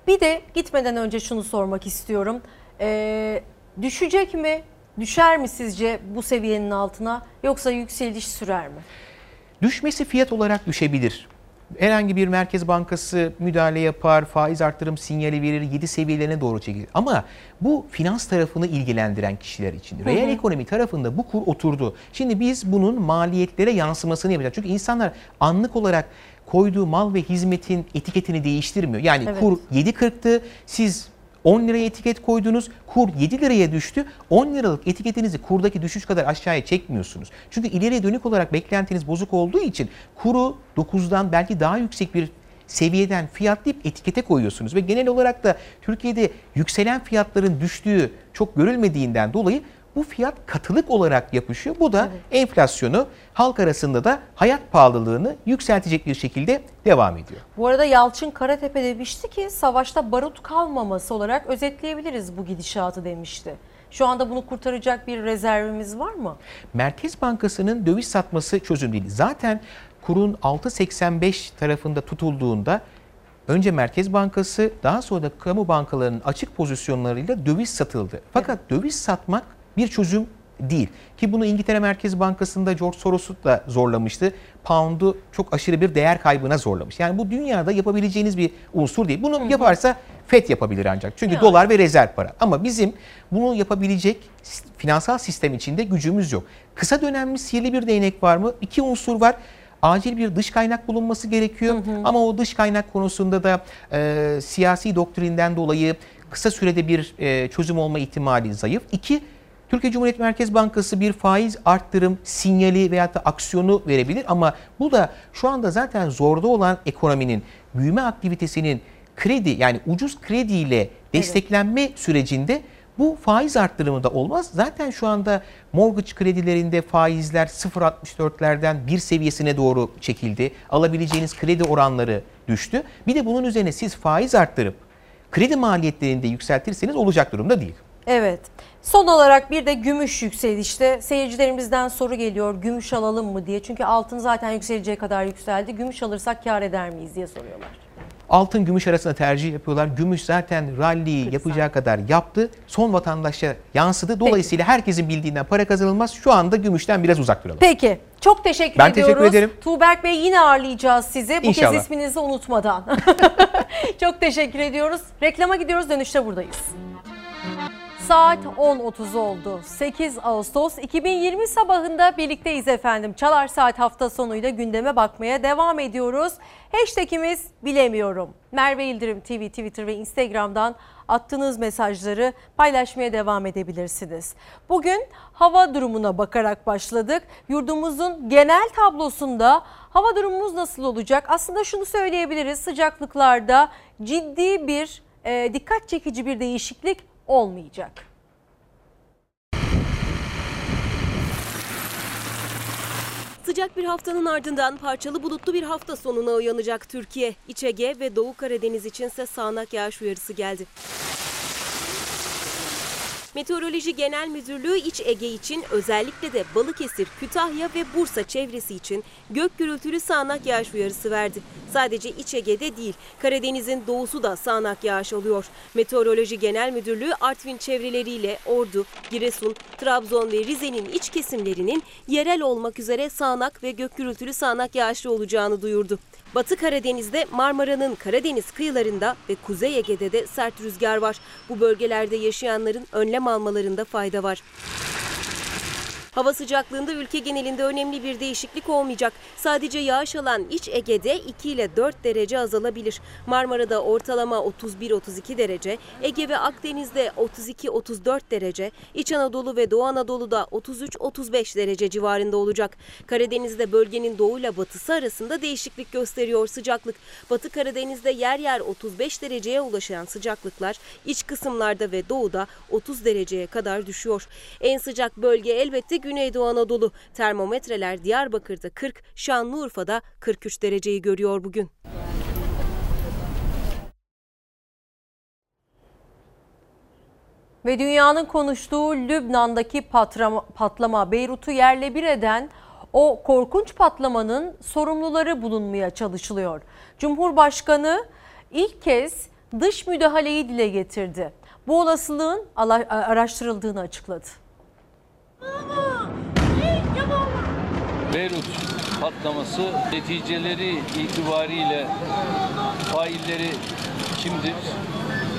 Bir de gitmeden önce şunu sormak istiyorum. Ee, düşecek mi? Düşer mi sizce bu seviyenin altına yoksa yükseliş sürer mi? Düşmesi fiyat olarak düşebilir. Herhangi bir merkez bankası müdahale yapar, faiz arttırım sinyali verir, 7 seviyelerine doğru çekilir. Ama bu finans tarafını ilgilendiren kişiler için. Reel ekonomi tarafında bu kur oturdu. Şimdi biz bunun maliyetlere yansımasını yapacağız. Çünkü insanlar anlık olarak koyduğu mal ve hizmetin etiketini değiştirmiyor. Yani evet. kur 7.40'tı. Siz 10 liraya etiket koydunuz. Kur 7 liraya düştü. 10 liralık etiketinizi kurdaki düşüş kadar aşağıya çekmiyorsunuz. Çünkü ileriye dönük olarak beklentiniz bozuk olduğu için kuru 9'dan belki daha yüksek bir seviyeden fiyatlayıp etikete koyuyorsunuz. Ve genel olarak da Türkiye'de yükselen fiyatların düştüğü çok görülmediğinden dolayı bu fiyat katılık olarak yapışıyor. Bu da enflasyonu halk arasında da hayat pahalılığını yükseltecek bir şekilde devam ediyor. Bu arada Yalçın Karatepe demişti ki savaşta barut kalmaması olarak özetleyebiliriz bu gidişatı demişti. Şu anda bunu kurtaracak bir rezervimiz var mı? Merkez Bankası'nın döviz satması çözüm değil. Zaten kurun 6.85 tarafında tutulduğunda önce Merkez Bankası daha sonra da kamu bankalarının açık pozisyonlarıyla döviz satıldı. Fakat döviz satmak bir çözüm değil. Ki bunu İngiltere Merkez Bankası'nda George Soros'u da zorlamıştı. Pound'u çok aşırı bir değer kaybına zorlamış. Yani bu dünyada yapabileceğiniz bir unsur değil. Bunu yaparsa FED yapabilir ancak. Çünkü Yani. dolar ve rezerv para. Ama bizim bunu yapabilecek finansal sistem içinde gücümüz yok. Kısa dönemli sihirli bir değnek var mı? İki unsur var. Acil bir dış kaynak bulunması gerekiyor. Ama o dış kaynak konusunda da e, siyasi doktrinden dolayı kısa sürede bir e, çözüm olma ihtimali zayıf. İki, Türkiye Cumhuriyet Merkez Bankası bir faiz arttırım sinyali veyahut da aksiyonu verebilir ama bu da şu anda zaten zorda olan ekonominin büyüme aktivitesinin kredi yani ucuz krediyle desteklenme sürecinde bu faiz arttırımı da olmaz. Zaten şu anda mortgage kredilerinde faizler 0.64'lerden bir seviyesine doğru çekildi. Alabileceğiniz kredi oranları düştü. Bir de bunun üzerine siz faiz arttırıp kredi maliyetlerini de yükseltirseniz olacak durumda değil. Evet. Son olarak bir de gümüş yükselişte. Seyircilerimizden soru geliyor. Gümüş alalım mı diye. Çünkü altın zaten yükseleceği kadar yükseldi. Gümüş alırsak kar eder miyiz diye soruyorlar. Altın gümüş arasında tercih yapıyorlar. Gümüş zaten ralliyi yapacağı kadar yaptı. Son vatandaşa yansıdı. Dolayısıyla herkesin bildiğinden para kazanılmaz. Şu anda gümüşten biraz uzak duralım. Peki. Çok teşekkür Ben ediyoruz. teşekkür ederim. Tuğberk Bey yine ağırlayacağız sizi. Bu İnşallah. kez isminizi unutmadan. Çok teşekkür ediyoruz. Reklama gidiyoruz. Dönüşte buradayız. Saat 10.30 oldu. 8 Ağustos 2020 sabahında birlikteyiz efendim. Çalar Saat hafta sonuyla gündeme bakmaya devam ediyoruz. Hashtagimiz bilemiyorum. Merve İldirim TV, Twitter ve Instagram'dan attığınız mesajları paylaşmaya devam edebilirsiniz. Bugün hava durumuna bakarak başladık. Yurdumuzun genel tablosunda hava durumumuz nasıl olacak? Aslında şunu söyleyebiliriz. Sıcaklıklarda ciddi bir e, dikkat çekici bir değişiklik olmayacak. Sıcak bir haftanın ardından parçalı bulutlu bir hafta sonuna uyanacak Türkiye. İç Ege ve Doğu Karadeniz içinse sağanak yağış uyarısı geldi. Meteoroloji Genel Müdürlüğü İç Ege için özellikle de Balıkesir, Kütahya ve Bursa çevresi için gök gürültülü sağanak yağış uyarısı verdi. Sadece İç Ege'de değil, Karadeniz'in doğusu da sağanak yağış alıyor. Meteoroloji Genel Müdürlüğü Artvin çevreleriyle Ordu, Giresun, Trabzon ve Rize'nin iç kesimlerinin yerel olmak üzere sağanak ve gök gürültülü sağanak yağışlı olacağını duyurdu. Batı Karadeniz'de Marmara'nın Karadeniz kıyılarında ve Kuzey Ege'de de sert rüzgar var. Bu bölgelerde yaşayanların önlem almalarında fayda var. Hava sıcaklığında ülke genelinde önemli bir değişiklik olmayacak. Sadece yağış alan İç Ege'de 2 ile 4 derece azalabilir. Marmara'da ortalama 31-32 derece, Ege ve Akdeniz'de 32-34 derece, İç Anadolu ve Doğu Anadolu'da 33-35 derece civarında olacak. Karadeniz'de bölgenin doğuyla batısı arasında değişiklik gösteriyor sıcaklık. Batı Karadeniz'de yer yer 35 dereceye ulaşan sıcaklıklar iç kısımlarda ve doğuda 30 dereceye kadar düşüyor. En sıcak bölge elbette Güneydoğu Anadolu. Termometreler Diyarbakır'da 40, Şanlıurfa'da 43 dereceyi görüyor bugün. Ve dünyanın konuştuğu Lübnan'daki patlama, patlama Beyrut'u yerle bir eden o korkunç patlamanın sorumluları bulunmaya çalışılıyor. Cumhurbaşkanı ilk kez dış müdahaleyi dile getirdi. Bu olasılığın araştırıldığını açıkladı. Beyrut patlaması neticeleri itibariyle failleri kimdir?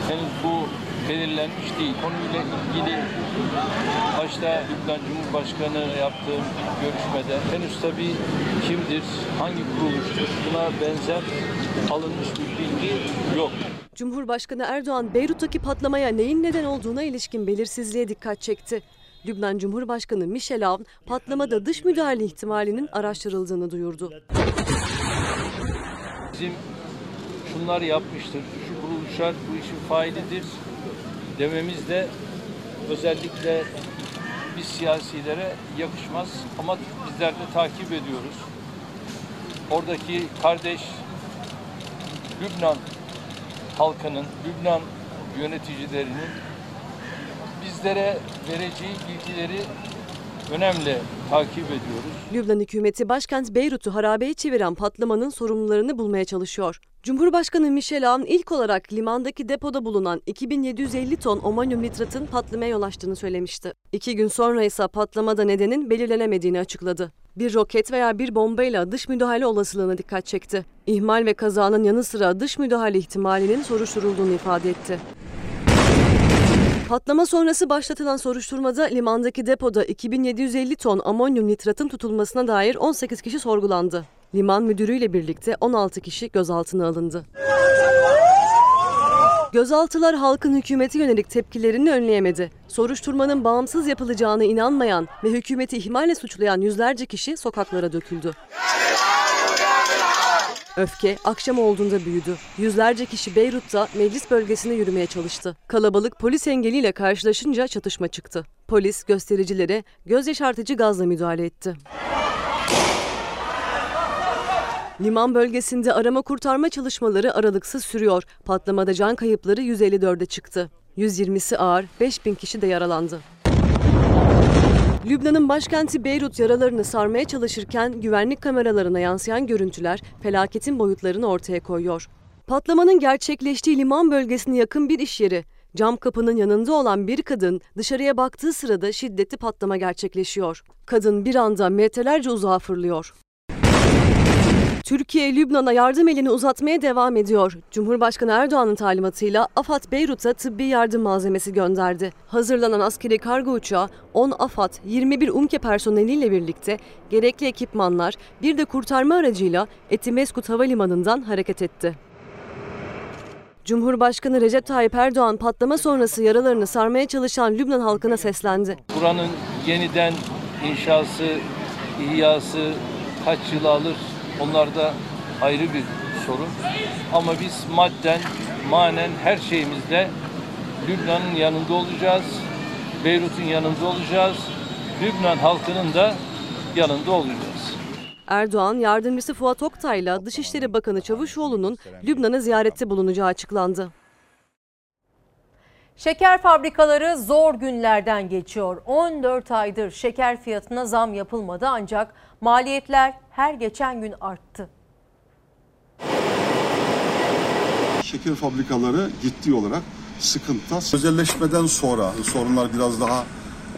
Henüz bu belirlenmiş değil. Konuyla ilgili başta Lübnan Cumhurbaşkanı yaptığım görüşmede henüz tabii kimdir, hangi kuruluştur buna benzer alınmış bir bilgi yok. Cumhurbaşkanı Erdoğan Beyrut'taki patlamaya neyin neden olduğuna ilişkin belirsizliğe dikkat çekti. Lübnan Cumhurbaşkanı Michel Aoun patlamada dış müdahale ihtimalinin araştırıldığını duyurdu. Bizim şunlar yapmıştır, şu kuruluşlar bu işin failidir dememiz de özellikle biz siyasilere yakışmaz ama bizler de takip ediyoruz. Oradaki kardeş Lübnan halkının, Lübnan yöneticilerinin bizlere vereceği bilgileri önemli takip ediyoruz. Lübnan hükümeti başkent Beyrut'u harabeye çeviren patlamanın sorumlularını bulmaya çalışıyor. Cumhurbaşkanı Michel Aoun ilk olarak limandaki depoda bulunan 2750 ton omanyum nitratın patlamaya yol açtığını söylemişti. İki gün sonra ise patlamada nedenin belirlenemediğini açıkladı. Bir roket veya bir bombayla dış müdahale olasılığına dikkat çekti. İhmal ve kazanın yanı sıra dış müdahale ihtimalinin soruşturulduğunu ifade etti. Patlama sonrası başlatılan soruşturmada limandaki depoda 2750 ton amonyum nitratın tutulmasına dair 18 kişi sorgulandı. Liman müdürüyle birlikte 16 kişi gözaltına alındı. Gözaltılar halkın hükümeti yönelik tepkilerini önleyemedi. Soruşturmanın bağımsız yapılacağına inanmayan ve hükümeti ihmalle suçlayan yüzlerce kişi sokaklara döküldü. Öfke akşam olduğunda büyüdü. Yüzlerce kişi Beyrut'ta meclis bölgesine yürümeye çalıştı. Kalabalık polis engeliyle karşılaşınca çatışma çıktı. Polis göstericilere göz yaşartıcı gazla müdahale etti. Liman bölgesinde arama kurtarma çalışmaları aralıksız sürüyor. Patlamada can kayıpları 154'e çıktı. 120'si ağır, 5000 kişi de yaralandı. Lübnan'ın başkenti Beyrut yaralarını sarmaya çalışırken güvenlik kameralarına yansıyan görüntüler felaketin boyutlarını ortaya koyuyor. Patlamanın gerçekleştiği liman bölgesine yakın bir iş yeri. Cam kapının yanında olan bir kadın dışarıya baktığı sırada şiddetli patlama gerçekleşiyor. Kadın bir anda metrelerce uzağa fırlıyor. Türkiye, Lübnan'a yardım elini uzatmaya devam ediyor. Cumhurbaşkanı Erdoğan'ın talimatıyla AFAD Beyrut'a tıbbi yardım malzemesi gönderdi. Hazırlanan askeri kargo uçağı 10 AFAD, 21 UMKE personeliyle birlikte gerekli ekipmanlar, bir de kurtarma aracıyla Etimeskut Havalimanı'ndan hareket etti. Cumhurbaşkanı Recep Tayyip Erdoğan patlama sonrası yaralarını sarmaya çalışan Lübnan halkına seslendi. Buranın yeniden inşası, ihyası kaç yıl alır onlar da ayrı bir sorun. Ama biz madden, manen her şeyimizle Lübnan'ın yanında olacağız. Beyrut'un yanında olacağız. Lübnan halkının da yanında olacağız. Erdoğan, yardımcısı Fuat Oktay'la Dışişleri Bakanı Çavuşoğlu'nun Lübnan'a ziyarette bulunacağı açıklandı. Şeker fabrikaları zor günlerden geçiyor. 14 aydır şeker fiyatına zam yapılmadı ancak maliyetler her geçen gün arttı. Şeker fabrikaları ciddi olarak sıkıntıda. Özelleşmeden sonra sorunlar biraz daha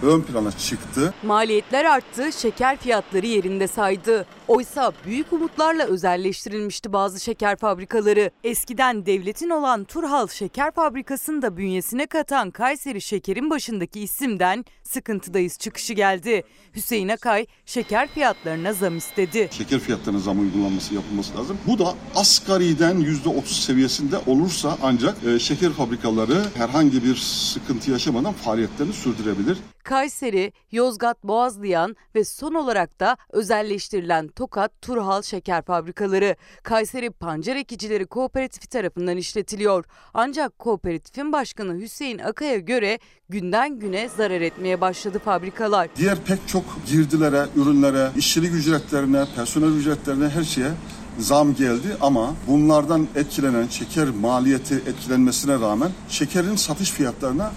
ön plana çıktı. Maliyetler arttı, şeker fiyatları yerinde saydı. Oysa büyük umutlarla özelleştirilmişti bazı şeker fabrikaları. Eskiden devletin olan Turhal Şeker Fabrikası'nı da bünyesine katan Kayseri Şeker'in başındaki isimden sıkıntıdayız çıkışı geldi. Hüseyin Akay şeker fiyatlarına zam istedi. Şeker fiyatlarına zam uygulanması yapılması lazım. Bu da asgariden %30 seviyesinde olursa ancak e, şeker fabrikaları herhangi bir sıkıntı yaşamadan faaliyetlerini sürdürebilir. Kayseri, Yozgat, Boğazlayan ve son olarak da özelleştirilen Tokat, Turhal Şeker Fabrikaları Kayseri Pancar Ekicileri Kooperatifi tarafından işletiliyor. Ancak kooperatifin başkanı Hüseyin Akay'a göre günden güne zarar etmeye başladı fabrikalar. Diğer pek çok girdilere, ürünlere, işçilik ücretlerine, personel ücretlerine her şeye zam geldi ama bunlardan etkilenen şeker maliyeti etkilenmesine rağmen şekerin satış fiyatlarına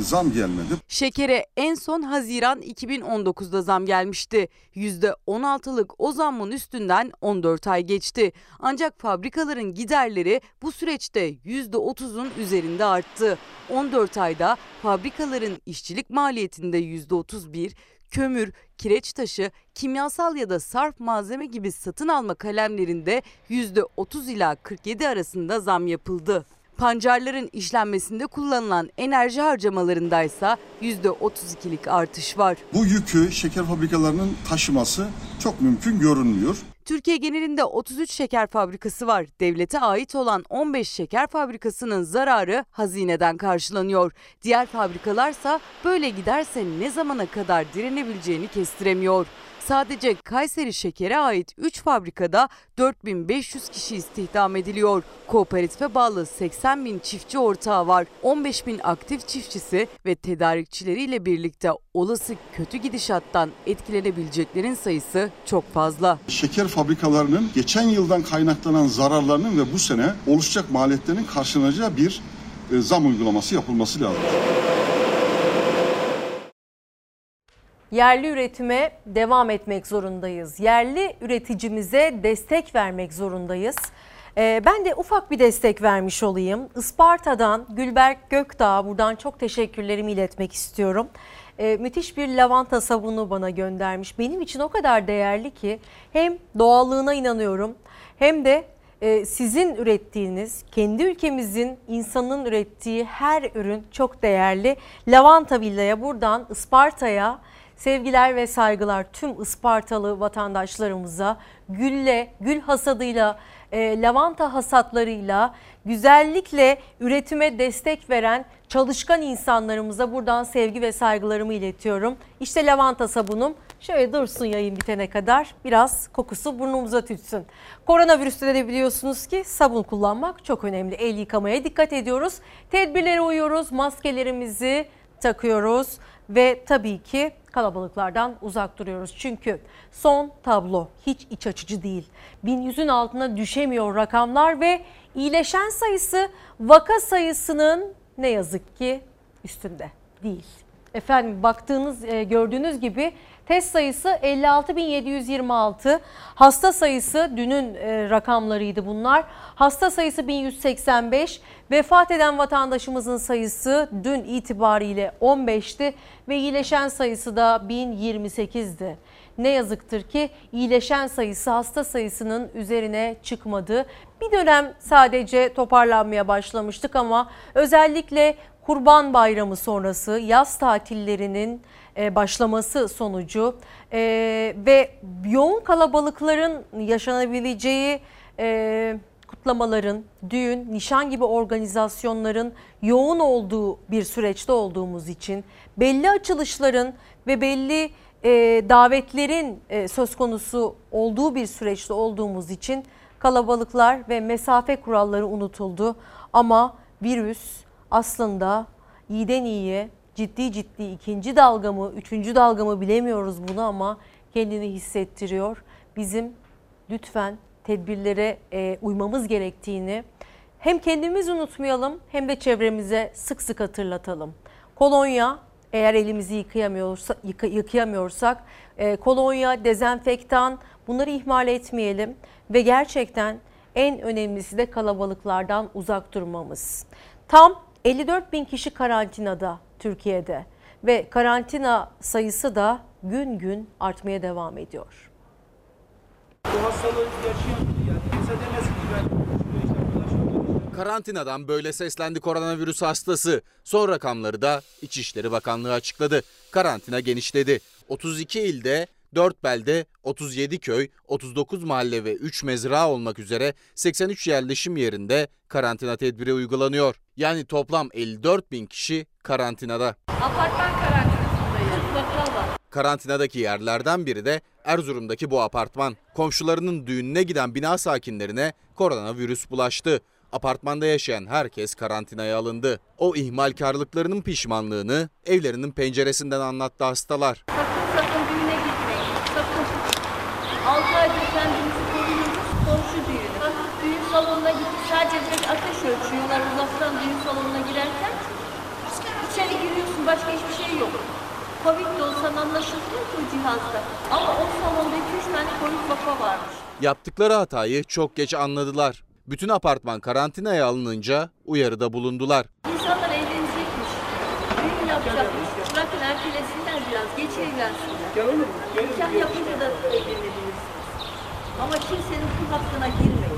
zam gelmedi. Şekere en son Haziran 2019'da zam gelmişti. %16'lık o zammın üstünden 14 ay geçti. Ancak fabrikaların giderleri bu süreçte %30'un üzerinde arttı. 14 ayda fabrikaların işçilik maliyetinde %31, kömür, kireç taşı, kimyasal ya da sarf malzeme gibi satın alma kalemlerinde %30 ila 47 arasında zam yapıldı. Pancarların işlenmesinde kullanılan enerji harcamalarındaysa %32'lik artış var. Bu yükü şeker fabrikalarının taşıması çok mümkün görünmüyor. Türkiye genelinde 33 şeker fabrikası var. Devlete ait olan 15 şeker fabrikasının zararı hazineden karşılanıyor. Diğer fabrikalarsa böyle giderse ne zamana kadar direnebileceğini kestiremiyor. Sadece Kayseri Şeker'e ait 3 fabrikada 4500 kişi istihdam ediliyor. Kooperatife bağlı 80 bin çiftçi ortağı var. 15 bin aktif çiftçisi ve tedarikçileriyle birlikte olası kötü gidişattan etkilenebileceklerin sayısı çok fazla. Şeker fabrikalarının geçen yıldan kaynaklanan zararlarının ve bu sene oluşacak maliyetlerin karşılanacağı bir e, zam uygulaması yapılması lazım. Yerli üretime devam etmek zorundayız. Yerli üreticimize destek vermek zorundayız. Ee, ben de ufak bir destek vermiş olayım. Isparta'dan Gülberk Gökdağ buradan çok teşekkürlerimi iletmek istiyorum. Ee, müthiş bir lavanta sabunu bana göndermiş. Benim için o kadar değerli ki hem doğallığına inanıyorum hem de e, sizin ürettiğiniz, kendi ülkemizin insanın ürettiği her ürün çok değerli. Lavanta Villa'ya buradan Isparta'ya sevgiler ve saygılar tüm Ispartalı vatandaşlarımıza gülle, gül hasadıyla, e, lavanta hasatlarıyla güzellikle üretime destek veren çalışkan insanlarımıza buradan sevgi ve saygılarımı iletiyorum. İşte lavanta sabunum şöyle dursun yayın bitene kadar biraz kokusu burnumuza tütsün. Koronavirüste de biliyorsunuz ki sabun kullanmak çok önemli. El yıkamaya dikkat ediyoruz. Tedbirlere uyuyoruz. Maskelerimizi takıyoruz ve tabii ki kalabalıklardan uzak duruyoruz. Çünkü son tablo hiç iç açıcı değil. 1100'ün altına düşemiyor rakamlar ve iyileşen sayısı vaka sayısının ne yazık ki üstünde değil. Efendim baktığınız e, gördüğünüz gibi test sayısı 56.726. Hasta sayısı dünün e, rakamlarıydı bunlar. Hasta sayısı 1185. Vefat eden vatandaşımızın sayısı dün itibariyle 15'ti ve iyileşen sayısı da 1028'di. Ne yazıktır ki iyileşen sayısı hasta sayısının üzerine çıkmadı. Bir dönem sadece toparlanmaya başlamıştık ama özellikle Kurban Bayramı sonrası yaz tatillerinin başlaması sonucu e, ve yoğun kalabalıkların yaşanabileceği e, kutlamaların, düğün, nişan gibi organizasyonların yoğun olduğu bir süreçte olduğumuz için belli açılışların ve belli davetlerin söz konusu olduğu bir süreçte olduğumuz için kalabalıklar ve mesafe kuralları unutuldu. Ama virüs aslında iyiden iyiye ciddi ciddi ikinci dalga mı, üçüncü dalga mı bilemiyoruz bunu ama kendini hissettiriyor. Bizim lütfen tedbirlere e, uymamız gerektiğini hem kendimiz unutmayalım hem de çevremize sık sık hatırlatalım. Kolonya eğer elimizi yıkayamıyorsa, yıka, yıkayamıyorsak e, kolonya, dezenfektan bunları ihmal etmeyelim ve gerçekten en önemlisi de kalabalıklardan uzak durmamız. Tam 54 bin kişi karantinada Türkiye'de ve karantina sayısı da gün gün artmaya devam ediyor. Bu hastalığı yaşayan yani kimse demesin ki ben Karantinadan böyle seslendi koronavirüs hastası. Son rakamları da İçişleri Bakanlığı açıkladı. Karantina genişledi. 32 ilde 4 belde, 37 köy, 39 mahalle ve 3 mezra olmak üzere 83 yerleşim yerinde karantina tedbiri uygulanıyor. Yani toplam 54 bin kişi karantinada. Apartman karantinasındayız. Karantinadaki yerlerden biri de Erzurum'daki bu apartman. Komşularının düğününe giden bina sakinlerine koronavirüs bulaştı. Apartmanda yaşayan herkes karantinaya alındı. O ihmalkarlıklarının pişmanlığını evlerinin penceresinden anlattı hastalar. Sakın sakın düğüne gitmeyin. Sakın. 6 aydır kendimizi koruyoruz. Komşu düğünü. Düğün salonuna gittik. Sadece bir ateş ölçüyorlar uzaktan düğün salonuna başka hiçbir şey yok. Covid de olsan anlaşılmıyor ki o cihazda. Ama o salonda 2-3 tane Covid vaka varmış. Yaptıkları hatayı çok geç anladılar. Bütün apartman karantinaya alınınca uyarıda bulundular. İnsanlar evlenecekmiş. Düğün yapacakmış. Bırakın ertelesinler biraz. Geç evlensinler. Nikah yapınca da evlenebilirsiniz. Ama kimsenin kul hakkına girmeyin.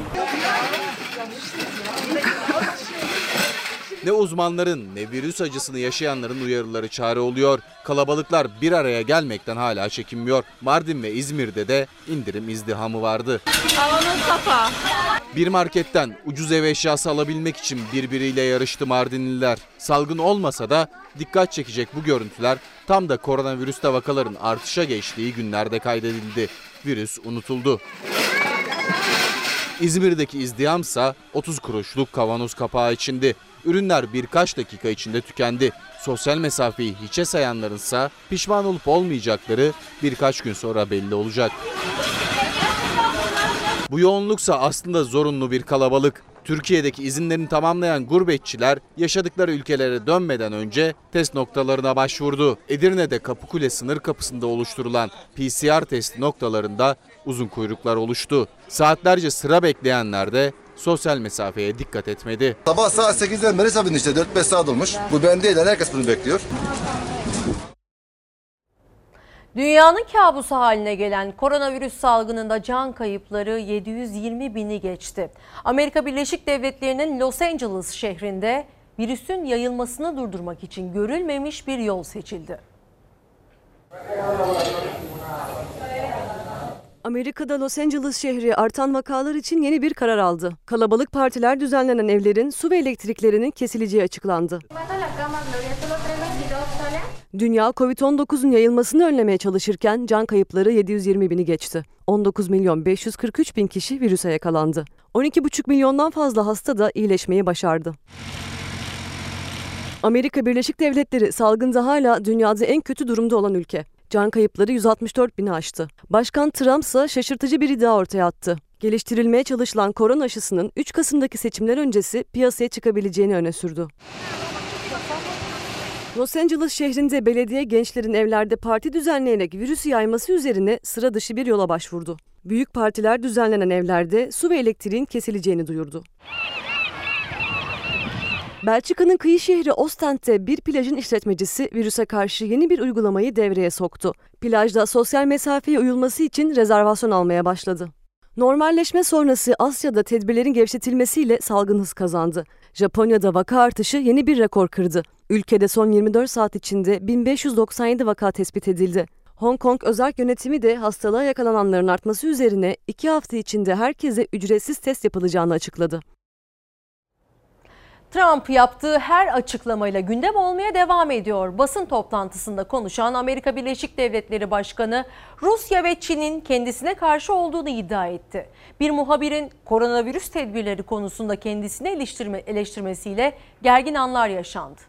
Ne uzmanların ne virüs acısını yaşayanların uyarıları çare oluyor. Kalabalıklar bir araya gelmekten hala çekinmiyor. Mardin ve İzmir'de de indirim izdihamı vardı. Havanın kapağı. Bir marketten ucuz ev eşyası alabilmek için birbiriyle yarıştı Mardinliler. Salgın olmasa da dikkat çekecek bu görüntüler tam da koronavirüste vakaların artışa geçtiği günlerde kaydedildi. Virüs unutuldu. İzmir'deki izdihamsa 30 kuruşluk kavanoz kapağı içindi. Ürünler birkaç dakika içinde tükendi. Sosyal mesafeyi hiçe sayanlarınsa pişman olup olmayacakları birkaç gün sonra belli olacak. Bu yoğunluksa aslında zorunlu bir kalabalık. Türkiye'deki izinlerini tamamlayan gurbetçiler yaşadıkları ülkelere dönmeden önce test noktalarına başvurdu. Edirne'de Kapıkule sınır kapısında oluşturulan PCR test noktalarında uzun kuyruklar oluştu. Saatlerce sıra bekleyenler de sosyal mesafeye dikkat etmedi. Sabah saat 8'den beri sabın işte 4-5 saat olmuş. Bu ben değil herkes bunu bekliyor. Dünyanın kabusu haline gelen koronavirüs salgınında can kayıpları 720 bini geçti. Amerika Birleşik Devletleri'nin Los Angeles şehrinde virüsün yayılmasını durdurmak için görülmemiş bir yol seçildi. Amerika'da Los Angeles şehri artan vakalar için yeni bir karar aldı. Kalabalık partiler düzenlenen evlerin su ve elektriklerinin kesileceği açıklandı. Dünya Covid-19'un yayılmasını önlemeye çalışırken can kayıpları 720 bini geçti. 19 milyon 543 bin kişi virüse yakalandı. 12,5 milyondan fazla hasta da iyileşmeyi başardı. Amerika Birleşik Devletleri salgında hala dünyada en kötü durumda olan ülke. Can kayıpları 164 bini aştı. Başkan Trump ise şaşırtıcı bir iddia ortaya attı. Geliştirilmeye çalışılan korona aşısının 3 Kasım'daki seçimler öncesi piyasaya çıkabileceğini öne sürdü. Los Angeles şehrinde belediye gençlerin evlerde parti düzenleyerek virüsü yayması üzerine sıra dışı bir yola başvurdu. Büyük partiler düzenlenen evlerde su ve elektriğin kesileceğini duyurdu. Belçika'nın kıyı şehri Ostend'de bir plajın işletmecisi virüse karşı yeni bir uygulamayı devreye soktu. Plajda sosyal mesafeye uyulması için rezervasyon almaya başladı. Normalleşme sonrası Asya'da tedbirlerin gevşetilmesiyle salgın hız kazandı. Japonya'da vaka artışı yeni bir rekor kırdı. Ülkede son 24 saat içinde 1597 vaka tespit edildi. Hong Kong özel yönetimi de hastalığa yakalananların artması üzerine 2 hafta içinde herkese ücretsiz test yapılacağını açıkladı. Trump yaptığı her açıklamayla gündem olmaya devam ediyor. Basın toplantısında konuşan Amerika Birleşik Devletleri Başkanı Rusya ve Çin'in kendisine karşı olduğunu iddia etti. Bir muhabirin koronavirüs tedbirleri konusunda kendisini eleştirme, eleştirmesiyle gergin anlar yaşandı.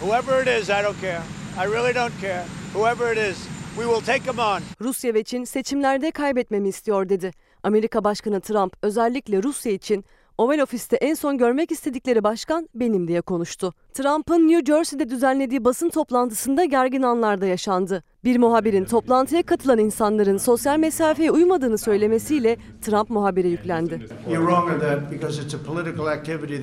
Whoever it is, I don't care. I really don't care. Whoever it is, we will take them on. Rusya ve Çin seçimlerde kaybetmemi istiyor dedi. Amerika Başkanı Trump özellikle Rusya için Oval Ofis'te en son görmek istedikleri başkan benim diye konuştu. Trump'ın New Jersey'de düzenlediği basın toplantısında gergin anlarda yaşandı. Bir muhabirin toplantıya katılan insanların sosyal mesafeye uymadığını söylemesiyle Trump muhabire yüklendi.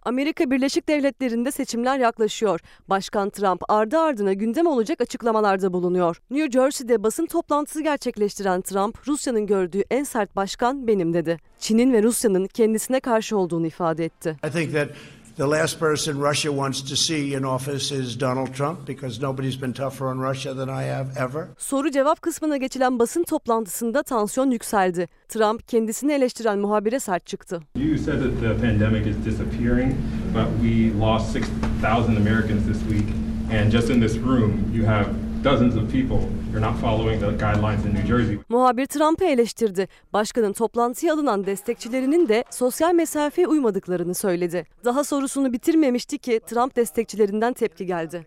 Amerika Birleşik Devletleri'nde seçimler yaklaşıyor. Başkan Trump ardı ardına gündem olacak açıklamalarda bulunuyor. New Jersey'de basın toplantısı gerçekleştiren Trump, Rusya'nın gördüğü en sert başkan benim dedi. Çin'in ve Rusya'nın kendisine karşı olduğunu ifade etti. I think that the last person Russia wants to see in office is Donald Trump because nobody's been tougher on Russia than I have ever. Soru cevap kısmına geçilen basın toplantısında tansiyon yükseldi. Trump kendisini eleştiren muhabire sert çıktı. You said that the pandemic is disappearing, but we lost 6,000 Americans this week. And just in this room, you have dozens of people are not following the guidelines in New Jersey. Muhabir Trump'ı eleştirdi. Başkanın toplantıya alınan destekçilerinin de sosyal mesafeye uymadıklarını söyledi. Daha sorusunu bitirmemişti ki Trump destekçilerinden tepki geldi.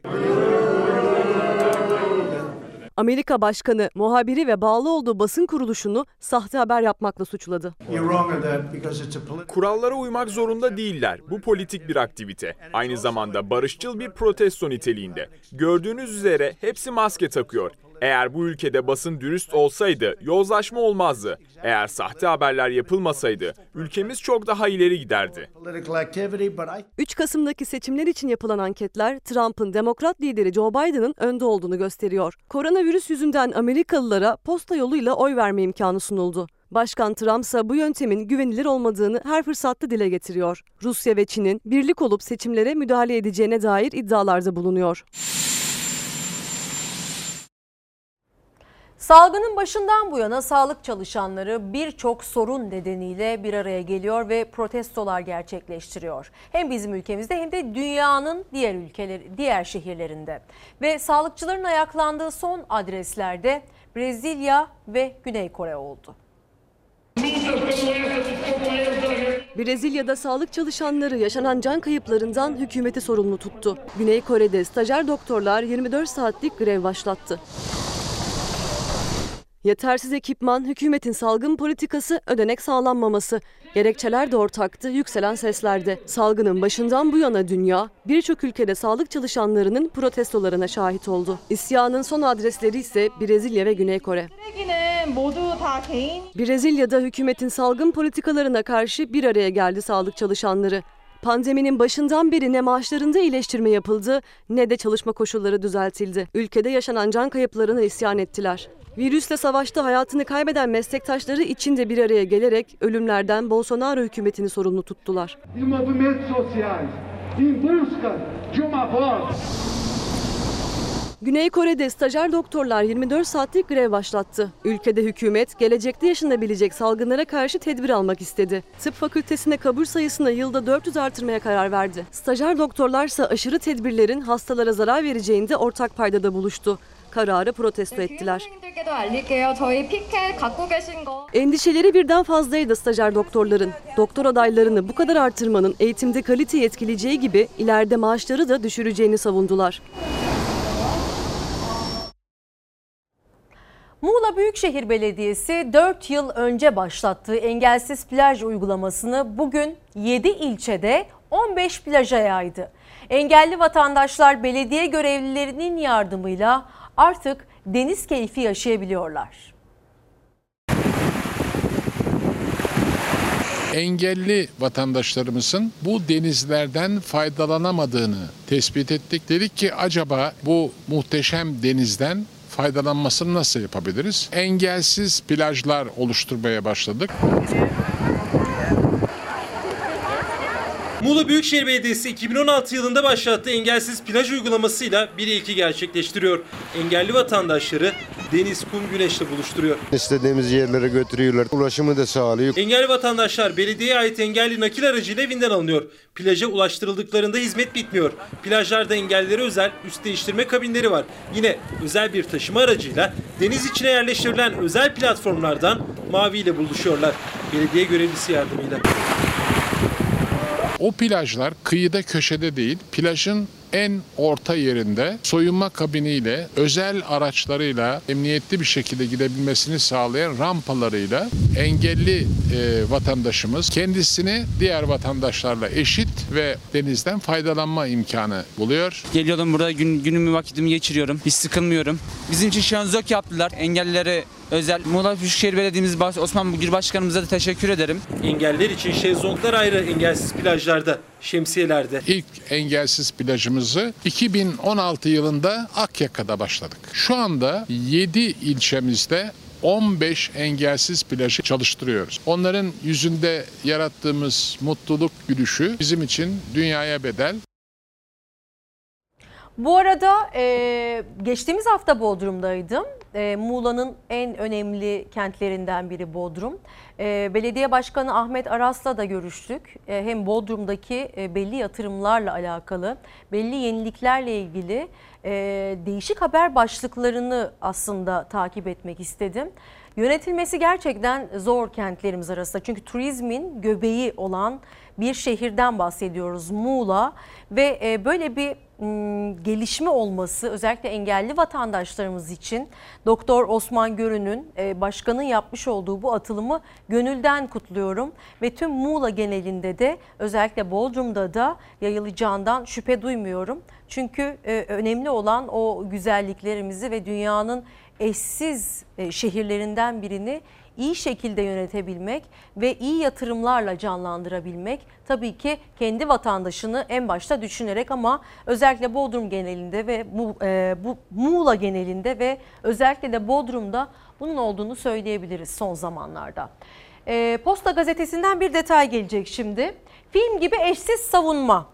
Amerika Başkanı muhabiri ve bağlı olduğu basın kuruluşunu sahte haber yapmakla suçladı. Kurallara uymak zorunda değiller. Bu politik bir aktivite. Aynı zamanda barışçıl bir protesto niteliğinde. Gördüğünüz üzere hepsi maske takıyor. Eğer bu ülkede basın dürüst olsaydı yozlaşma olmazdı. Eğer sahte haberler yapılmasaydı ülkemiz çok daha ileri giderdi. 3 Kasım'daki seçimler için yapılan anketler Trump'ın demokrat lideri Joe Biden'ın önde olduğunu gösteriyor. Koronavirüs yüzünden Amerikalılara posta yoluyla oy verme imkanı sunuldu. Başkan Trump ise bu yöntemin güvenilir olmadığını her fırsatta dile getiriyor. Rusya ve Çin'in birlik olup seçimlere müdahale edeceğine dair iddialarda bulunuyor. Salgının başından bu yana sağlık çalışanları birçok sorun nedeniyle bir araya geliyor ve protestolar gerçekleştiriyor. Hem bizim ülkemizde hem de dünyanın diğer ülkeleri, diğer şehirlerinde. Ve sağlıkçıların ayaklandığı son adreslerde Brezilya ve Güney Kore oldu. Brezilya'da sağlık çalışanları yaşanan can kayıplarından hükümeti sorumlu tuttu. Güney Kore'de stajyer doktorlar 24 saatlik grev başlattı. Yetersiz ekipman, hükümetin salgın politikası, ödenek sağlanmaması. Gerekçeler de ortaktı, yükselen seslerde. Salgının başından bu yana dünya, birçok ülkede sağlık çalışanlarının protestolarına şahit oldu. İsyanın son adresleri ise Brezilya ve Güney Kore. Brezilya'da hükümetin salgın politikalarına karşı bir araya geldi sağlık çalışanları. Pandeminin başından beri ne maaşlarında iyileştirme yapıldı ne de çalışma koşulları düzeltildi. Ülkede yaşanan can kayıplarına isyan ettiler. Virüsle savaşta hayatını kaybeden meslektaşları içinde bir araya gelerek ölümlerden Bolsonaro hükümetini sorumlu tuttular. Güney Kore'de stajyer doktorlar 24 saatlik grev başlattı. Ülkede hükümet gelecekte yaşanabilecek salgınlara karşı tedbir almak istedi. Tıp fakültesine kabul sayısını yılda 400 artırmaya karar verdi. Stajyer doktorlarsa aşırı tedbirlerin hastalara zarar vereceğinde ortak paydada buluştu kararı protesto ettiler. Endişeleri birden fazlaydı stajyer doktorların. Doktor adaylarını bu kadar artırmanın eğitimde kaliteyi etkileyeceği gibi ileride maaşları da düşüreceğini savundular. Muğla Büyükşehir Belediyesi 4 yıl önce başlattığı engelsiz plaj uygulamasını bugün 7 ilçede 15 plaja yaydı. Engelli vatandaşlar belediye görevlilerinin yardımıyla artık deniz keyfi yaşayabiliyorlar. engelli vatandaşlarımızın bu denizlerden faydalanamadığını tespit ettik. Dedik ki acaba bu muhteşem denizden faydalanmasını nasıl yapabiliriz? Engelsiz plajlar oluşturmaya başladık. Muğla Büyükşehir Belediyesi 2016 yılında başlattığı engelsiz plaj uygulamasıyla bir ilki gerçekleştiriyor. Engelli vatandaşları deniz, kum, güneşle buluşturuyor. İstediğimiz yerlere götürüyorlar. Ulaşımı da sağlıyor. Engelli vatandaşlar belediyeye ait engelli nakil aracıyla evinden alınıyor. Plaja ulaştırıldıklarında hizmet bitmiyor. Plajlarda engellilere özel üst değiştirme kabinleri var. Yine özel bir taşıma aracıyla deniz içine yerleştirilen özel platformlardan Mavi ile buluşuyorlar. Belediye görevlisi yardımıyla. O plajlar kıyıda köşede değil, plajın en orta yerinde soyunma kabiniyle, özel araçlarıyla emniyetli bir şekilde gidebilmesini sağlayan rampalarıyla engelli e, vatandaşımız kendisini diğer vatandaşlarla eşit ve denizden faydalanma imkanı buluyor. Geliyorum burada gün, günümü vakitimi geçiriyorum. Hiç sıkılmıyorum. Bizim için şu an zök yaptılar. Engellilere özel. Muğla Büyükşehir Belediye'miz Osman Bugir Başkanımıza da teşekkür ederim. Engeller için şezlonglar ayrı engelsiz plajlarda, şemsiyelerde. İlk engelsiz plajımızı 2016 yılında Akyaka'da başladık. Şu anda 7 ilçemizde 15 engelsiz plajı çalıştırıyoruz. Onların yüzünde yarattığımız mutluluk gülüşü bizim için dünyaya bedel. Bu arada e, geçtiğimiz hafta Bodrum'daydım. E, Muğla'nın en önemli kentlerinden biri Bodrum. E, Belediye Başkanı Ahmet Aras'la da görüştük. E, hem Bodrum'daki e, belli yatırımlarla alakalı, belli yeniliklerle ilgili e, değişik haber başlıklarını aslında takip etmek istedim. Yönetilmesi gerçekten zor kentlerimiz arasında. Çünkü turizmin göbeği olan bir şehirden bahsediyoruz Muğla ve e, böyle bir gelişme olması özellikle engelli vatandaşlarımız için Doktor Osman Görün'ün e, başkanın yapmış olduğu bu atılımı gönülden kutluyorum ve tüm Muğla genelinde de özellikle Bodrum'da da yayılacağından şüphe duymuyorum. Çünkü e, önemli olan o güzelliklerimizi ve dünyanın eşsiz şehirlerinden birini iyi şekilde yönetebilmek ve iyi yatırımlarla canlandırabilmek tabii ki kendi vatandaşını en başta düşünerek ama özellikle Bodrum genelinde ve bu, e, Muğla genelinde ve özellikle de Bodrum'da bunun olduğunu söyleyebiliriz son zamanlarda. E, Posta gazetesinden bir detay gelecek şimdi. Film gibi eşsiz savunma.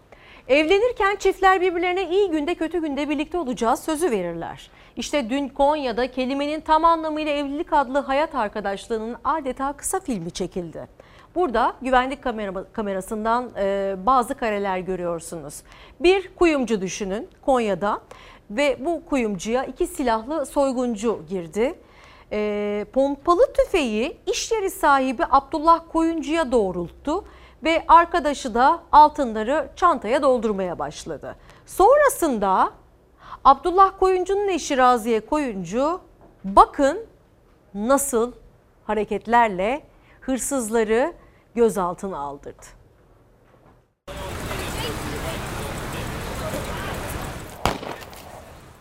Evlenirken çiftler birbirlerine iyi günde kötü günde birlikte olacağız sözü verirler. İşte dün Konya'da kelimenin tam anlamıyla evlilik adlı hayat arkadaşlığının adeta kısa filmi çekildi. Burada güvenlik kamera, kamerasından e, bazı kareler görüyorsunuz. Bir kuyumcu düşünün Konya'da ve bu kuyumcuya iki silahlı soyguncu girdi. e, pompalı tüfeği iş yeri sahibi Abdullah Koyuncu'ya doğrulttu ve arkadaşı da altınları çantaya doldurmaya başladı. Sonrasında Abdullah Koyuncu'nun eşi Raziye Koyuncu bakın nasıl hareketlerle hırsızları gözaltına aldırdı.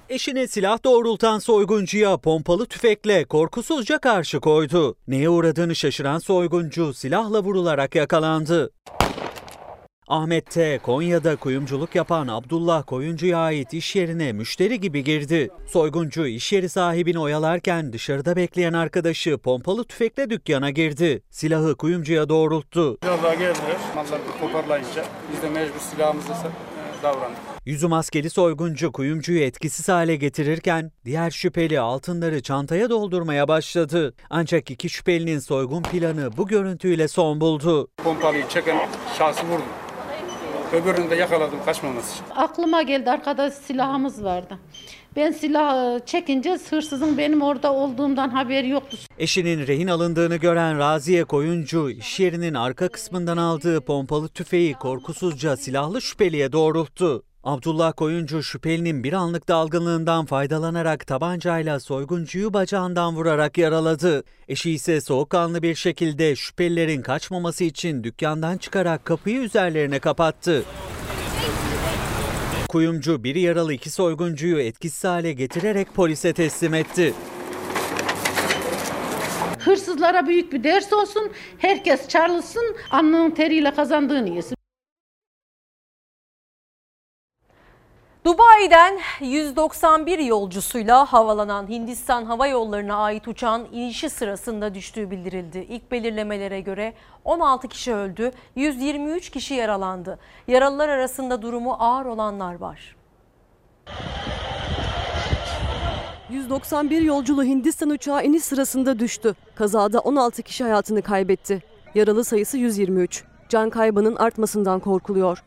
Eşine silah doğrultan soyguncuya pompalı tüfekle korkusuzca karşı koydu. Neye uğradığını şaşıran soyguncu silahla vurularak yakalandı. Ahmet'te Konya'da kuyumculuk yapan Abdullah Koyuncu'ya ait iş yerine müşteri gibi girdi. Soyguncu iş yeri sahibini oyalarken dışarıda bekleyen arkadaşı pompalı tüfekle dükkana girdi. Silahı kuyumcuya doğrulttu. Silahlar geldiler. Malları toparlayınca biz de mecbur silahımızla davrandık. Yüzü maskeli soyguncu kuyumcuyu etkisiz hale getirirken diğer şüpheli altınları çantaya doldurmaya başladı. Ancak iki şüphelinin soygun planı bu görüntüyle son buldu. Pompalıyı çeken şahsı vurdum. Öbürünü de yakaladım kaçmaması için. Aklıma geldi arkada silahımız vardı. Ben silahı çekince hırsızın benim orada olduğumdan haberi yoktu. Eşinin rehin alındığını gören Raziye Koyuncu iş yerinin arka kısmından aldığı pompalı tüfeği korkusuzca silahlı şüpheliye doğrulttu. Abdullah Koyuncu şüphelinin bir anlık dalgınlığından faydalanarak tabancayla soyguncuyu bacağından vurarak yaraladı. Eşi ise soğukkanlı bir şekilde şüphelilerin kaçmaması için dükkandan çıkarak kapıyı üzerlerine kapattı. Kuyumcu bir yaralı iki soyguncuyu etkisiz hale getirerek polise teslim etti. Hırsızlara büyük bir ders olsun. Herkes çarlısın. Alnının teriyle kazandığını yesin. Dubai'den 191 yolcusuyla havalanan Hindistan Hava Yolları'na ait uçağın inişi sırasında düştüğü bildirildi. İlk belirlemelere göre 16 kişi öldü, 123 kişi yaralandı. Yaralılar arasında durumu ağır olanlar var. 191 yolculu Hindistan uçağı iniş sırasında düştü. Kazada 16 kişi hayatını kaybetti. Yaralı sayısı 123. Can kaybının artmasından korkuluyor.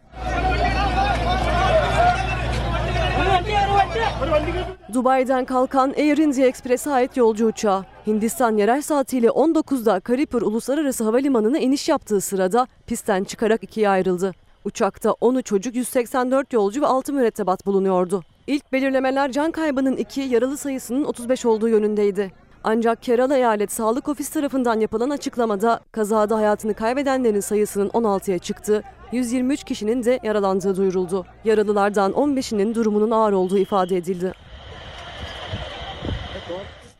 Dubai'den kalkan Air India Express'e ait yolcu uçağı Hindistan yerel saatiyle 19'da Karipur Uluslararası Havalimanı'na iniş yaptığı sırada pistten çıkarak ikiye ayrıldı. Uçakta 10'u çocuk 184 yolcu ve 6 mürettebat bulunuyordu. İlk belirlemeler can kaybının 2, yaralı sayısının 35 olduğu yönündeydi. Ancak Kerala Eyalet Sağlık Ofisi tarafından yapılan açıklamada kazada hayatını kaybedenlerin sayısının 16'ya çıktığı, 123 kişinin de yaralandığı duyuruldu. Yaralılardan 15'inin durumunun ağır olduğu ifade edildi.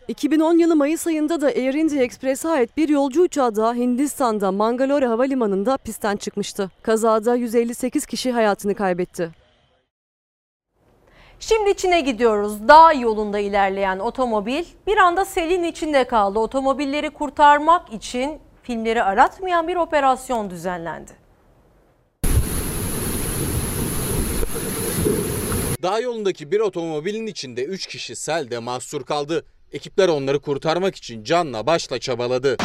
2010 yılı Mayıs ayında da Air India Express'e ait bir yolcu uçağı da Hindistan'da Mangalore Havalimanı'nda pistten çıkmıştı. Kazada 158 kişi hayatını kaybetti. Şimdi Çin'e gidiyoruz. Dağ yolunda ilerleyen otomobil bir anda selin içinde kaldı. Otomobilleri kurtarmak için filmleri aratmayan bir operasyon düzenlendi. Dağ yolundaki bir otomobilin içinde 3 kişi selde mahsur kaldı. Ekipler onları kurtarmak için canla başla çabaladı.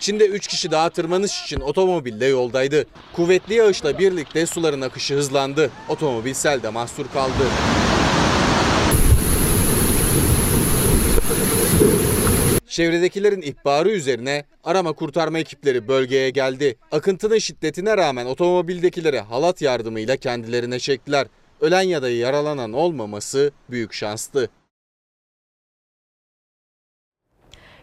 Çin'de 3 kişi daha tırmanış için otomobille yoldaydı. Kuvvetli yağışla birlikte suların akışı hızlandı. Otomobil selde mahsur kaldı. Çevredekilerin ihbarı üzerine arama kurtarma ekipleri bölgeye geldi. Akıntının şiddetine rağmen otomobildekileri halat yardımıyla kendilerine çektiler. Ölen ya da yaralanan olmaması büyük şanstı.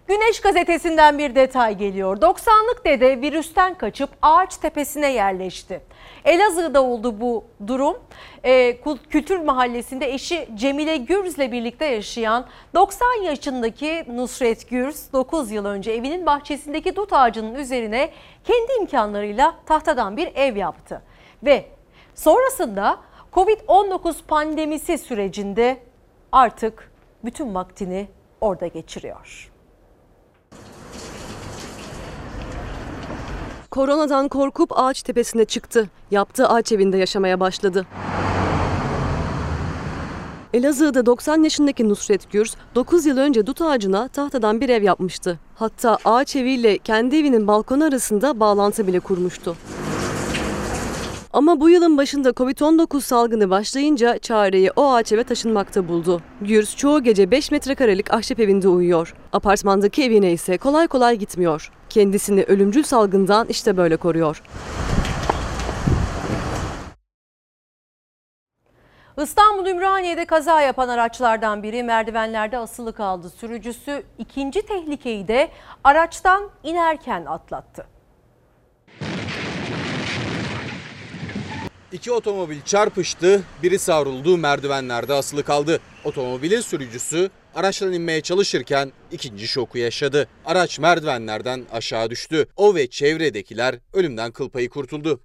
Güneş gazetesinden bir detay geliyor. 90'lık dede virüsten kaçıp ağaç tepesine yerleşti. Elazığ'da oldu bu durum. Ee, Kültür Mahallesi'nde eşi Cemile Gürz'le birlikte yaşayan 90 yaşındaki Nusret Gürz 9 yıl önce evinin bahçesindeki dut ağacının üzerine kendi imkanlarıyla tahtadan bir ev yaptı. Ve sonrasında Covid-19 pandemisi sürecinde artık bütün vaktini orada geçiriyor. Koronadan korkup ağaç tepesine çıktı. Yaptığı ağaç evinde yaşamaya başladı. Elazığ'da 90 yaşındaki Nusret Gürs 9 yıl önce dut ağacına tahtadan bir ev yapmıştı. Hatta ağaç eviyle kendi evinin balkonu arasında bağlantı bile kurmuştu. Ama bu yılın başında Covid-19 salgını başlayınca çareyi o ağaç eve taşınmakta buldu. Gürs çoğu gece 5 metrekarelik ahşap evinde uyuyor. Apartmandaki evine ise kolay kolay gitmiyor. Kendisini ölümcül salgından işte böyle koruyor. İstanbul Ümraniye'de kaza yapan araçlardan biri merdivenlerde asılı kaldı. Sürücüsü ikinci tehlikeyi de araçtan inerken atlattı. İki otomobil çarpıştı, biri savruldu, merdivenlerde asılı kaldı. Otomobilin sürücüsü araçtan inmeye çalışırken ikinci şoku yaşadı. Araç merdivenlerden aşağı düştü. O ve çevredekiler ölümden kıl payı kurtuldu.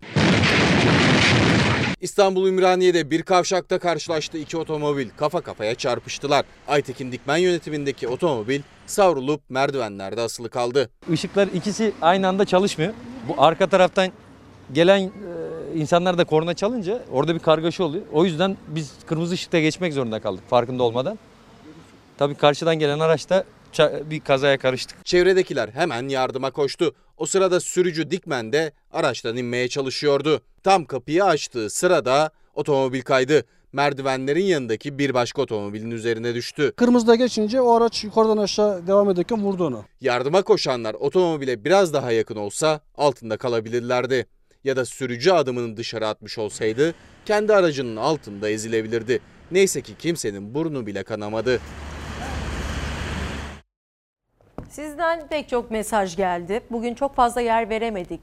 İstanbul Ümraniye'de bir kavşakta karşılaştı iki otomobil kafa kafaya çarpıştılar. Aytekin Dikmen yönetimindeki otomobil savrulup merdivenlerde asılı kaldı. Işıklar ikisi aynı anda çalışmıyor. Bu arka taraftan gelen e, insanlar da korna çalınca orada bir kargaşa oluyor. O yüzden biz kırmızı ışıkta geçmek zorunda kaldık farkında olmadan. Tabii karşıdan gelen araçta bir kazaya karıştık. Çevredekiler hemen yardıma koştu. O sırada sürücü Dikmen de araçtan inmeye çalışıyordu. Tam kapıyı açtığı sırada otomobil kaydı. Merdivenlerin yanındaki bir başka otomobilin üzerine düştü. Kırmızıda geçince o araç yukarıdan aşağı devam ederken vurdu onu. Yardıma koşanlar otomobile biraz daha yakın olsa altında kalabilirlerdi. Ya da sürücü adımını dışarı atmış olsaydı kendi aracının altında ezilebilirdi. Neyse ki kimsenin burnu bile kanamadı. Sizden pek çok mesaj geldi. Bugün çok fazla yer veremedik.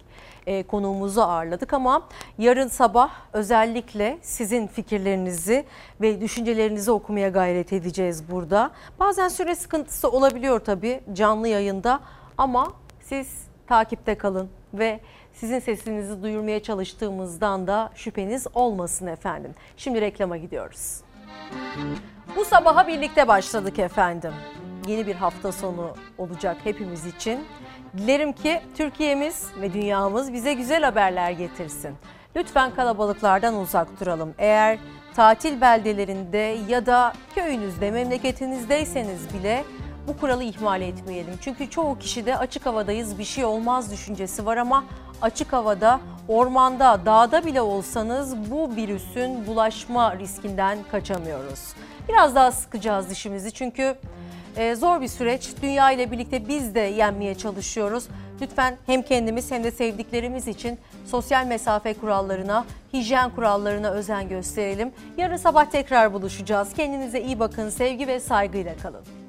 E, konuğumuzu ağırladık ama yarın sabah özellikle sizin fikirlerinizi ve düşüncelerinizi okumaya gayret edeceğiz burada. Bazen süre sıkıntısı olabiliyor tabii canlı yayında ama siz takipte kalın ve sizin sesinizi duyurmaya çalıştığımızdan da şüpheniz olmasın efendim. Şimdi reklama gidiyoruz. Bu sabaha birlikte başladık efendim yeni bir hafta sonu olacak hepimiz için. Dilerim ki Türkiye'miz ve dünyamız bize güzel haberler getirsin. Lütfen kalabalıklardan uzak duralım. Eğer tatil beldelerinde ya da köyünüzde, memleketinizdeyseniz bile bu kuralı ihmal etmeyelim. Çünkü çoğu kişide açık havadayız bir şey olmaz düşüncesi var ama açık havada, ormanda, dağda bile olsanız bu virüsün bulaşma riskinden kaçamıyoruz. Biraz daha sıkacağız dişimizi çünkü e, zor bir süreç. Dünya ile birlikte biz de yenmeye çalışıyoruz. Lütfen hem kendimiz hem de sevdiklerimiz için sosyal mesafe kurallarına, hijyen kurallarına özen gösterelim. Yarın sabah tekrar buluşacağız. Kendinize iyi bakın, sevgi ve saygıyla kalın.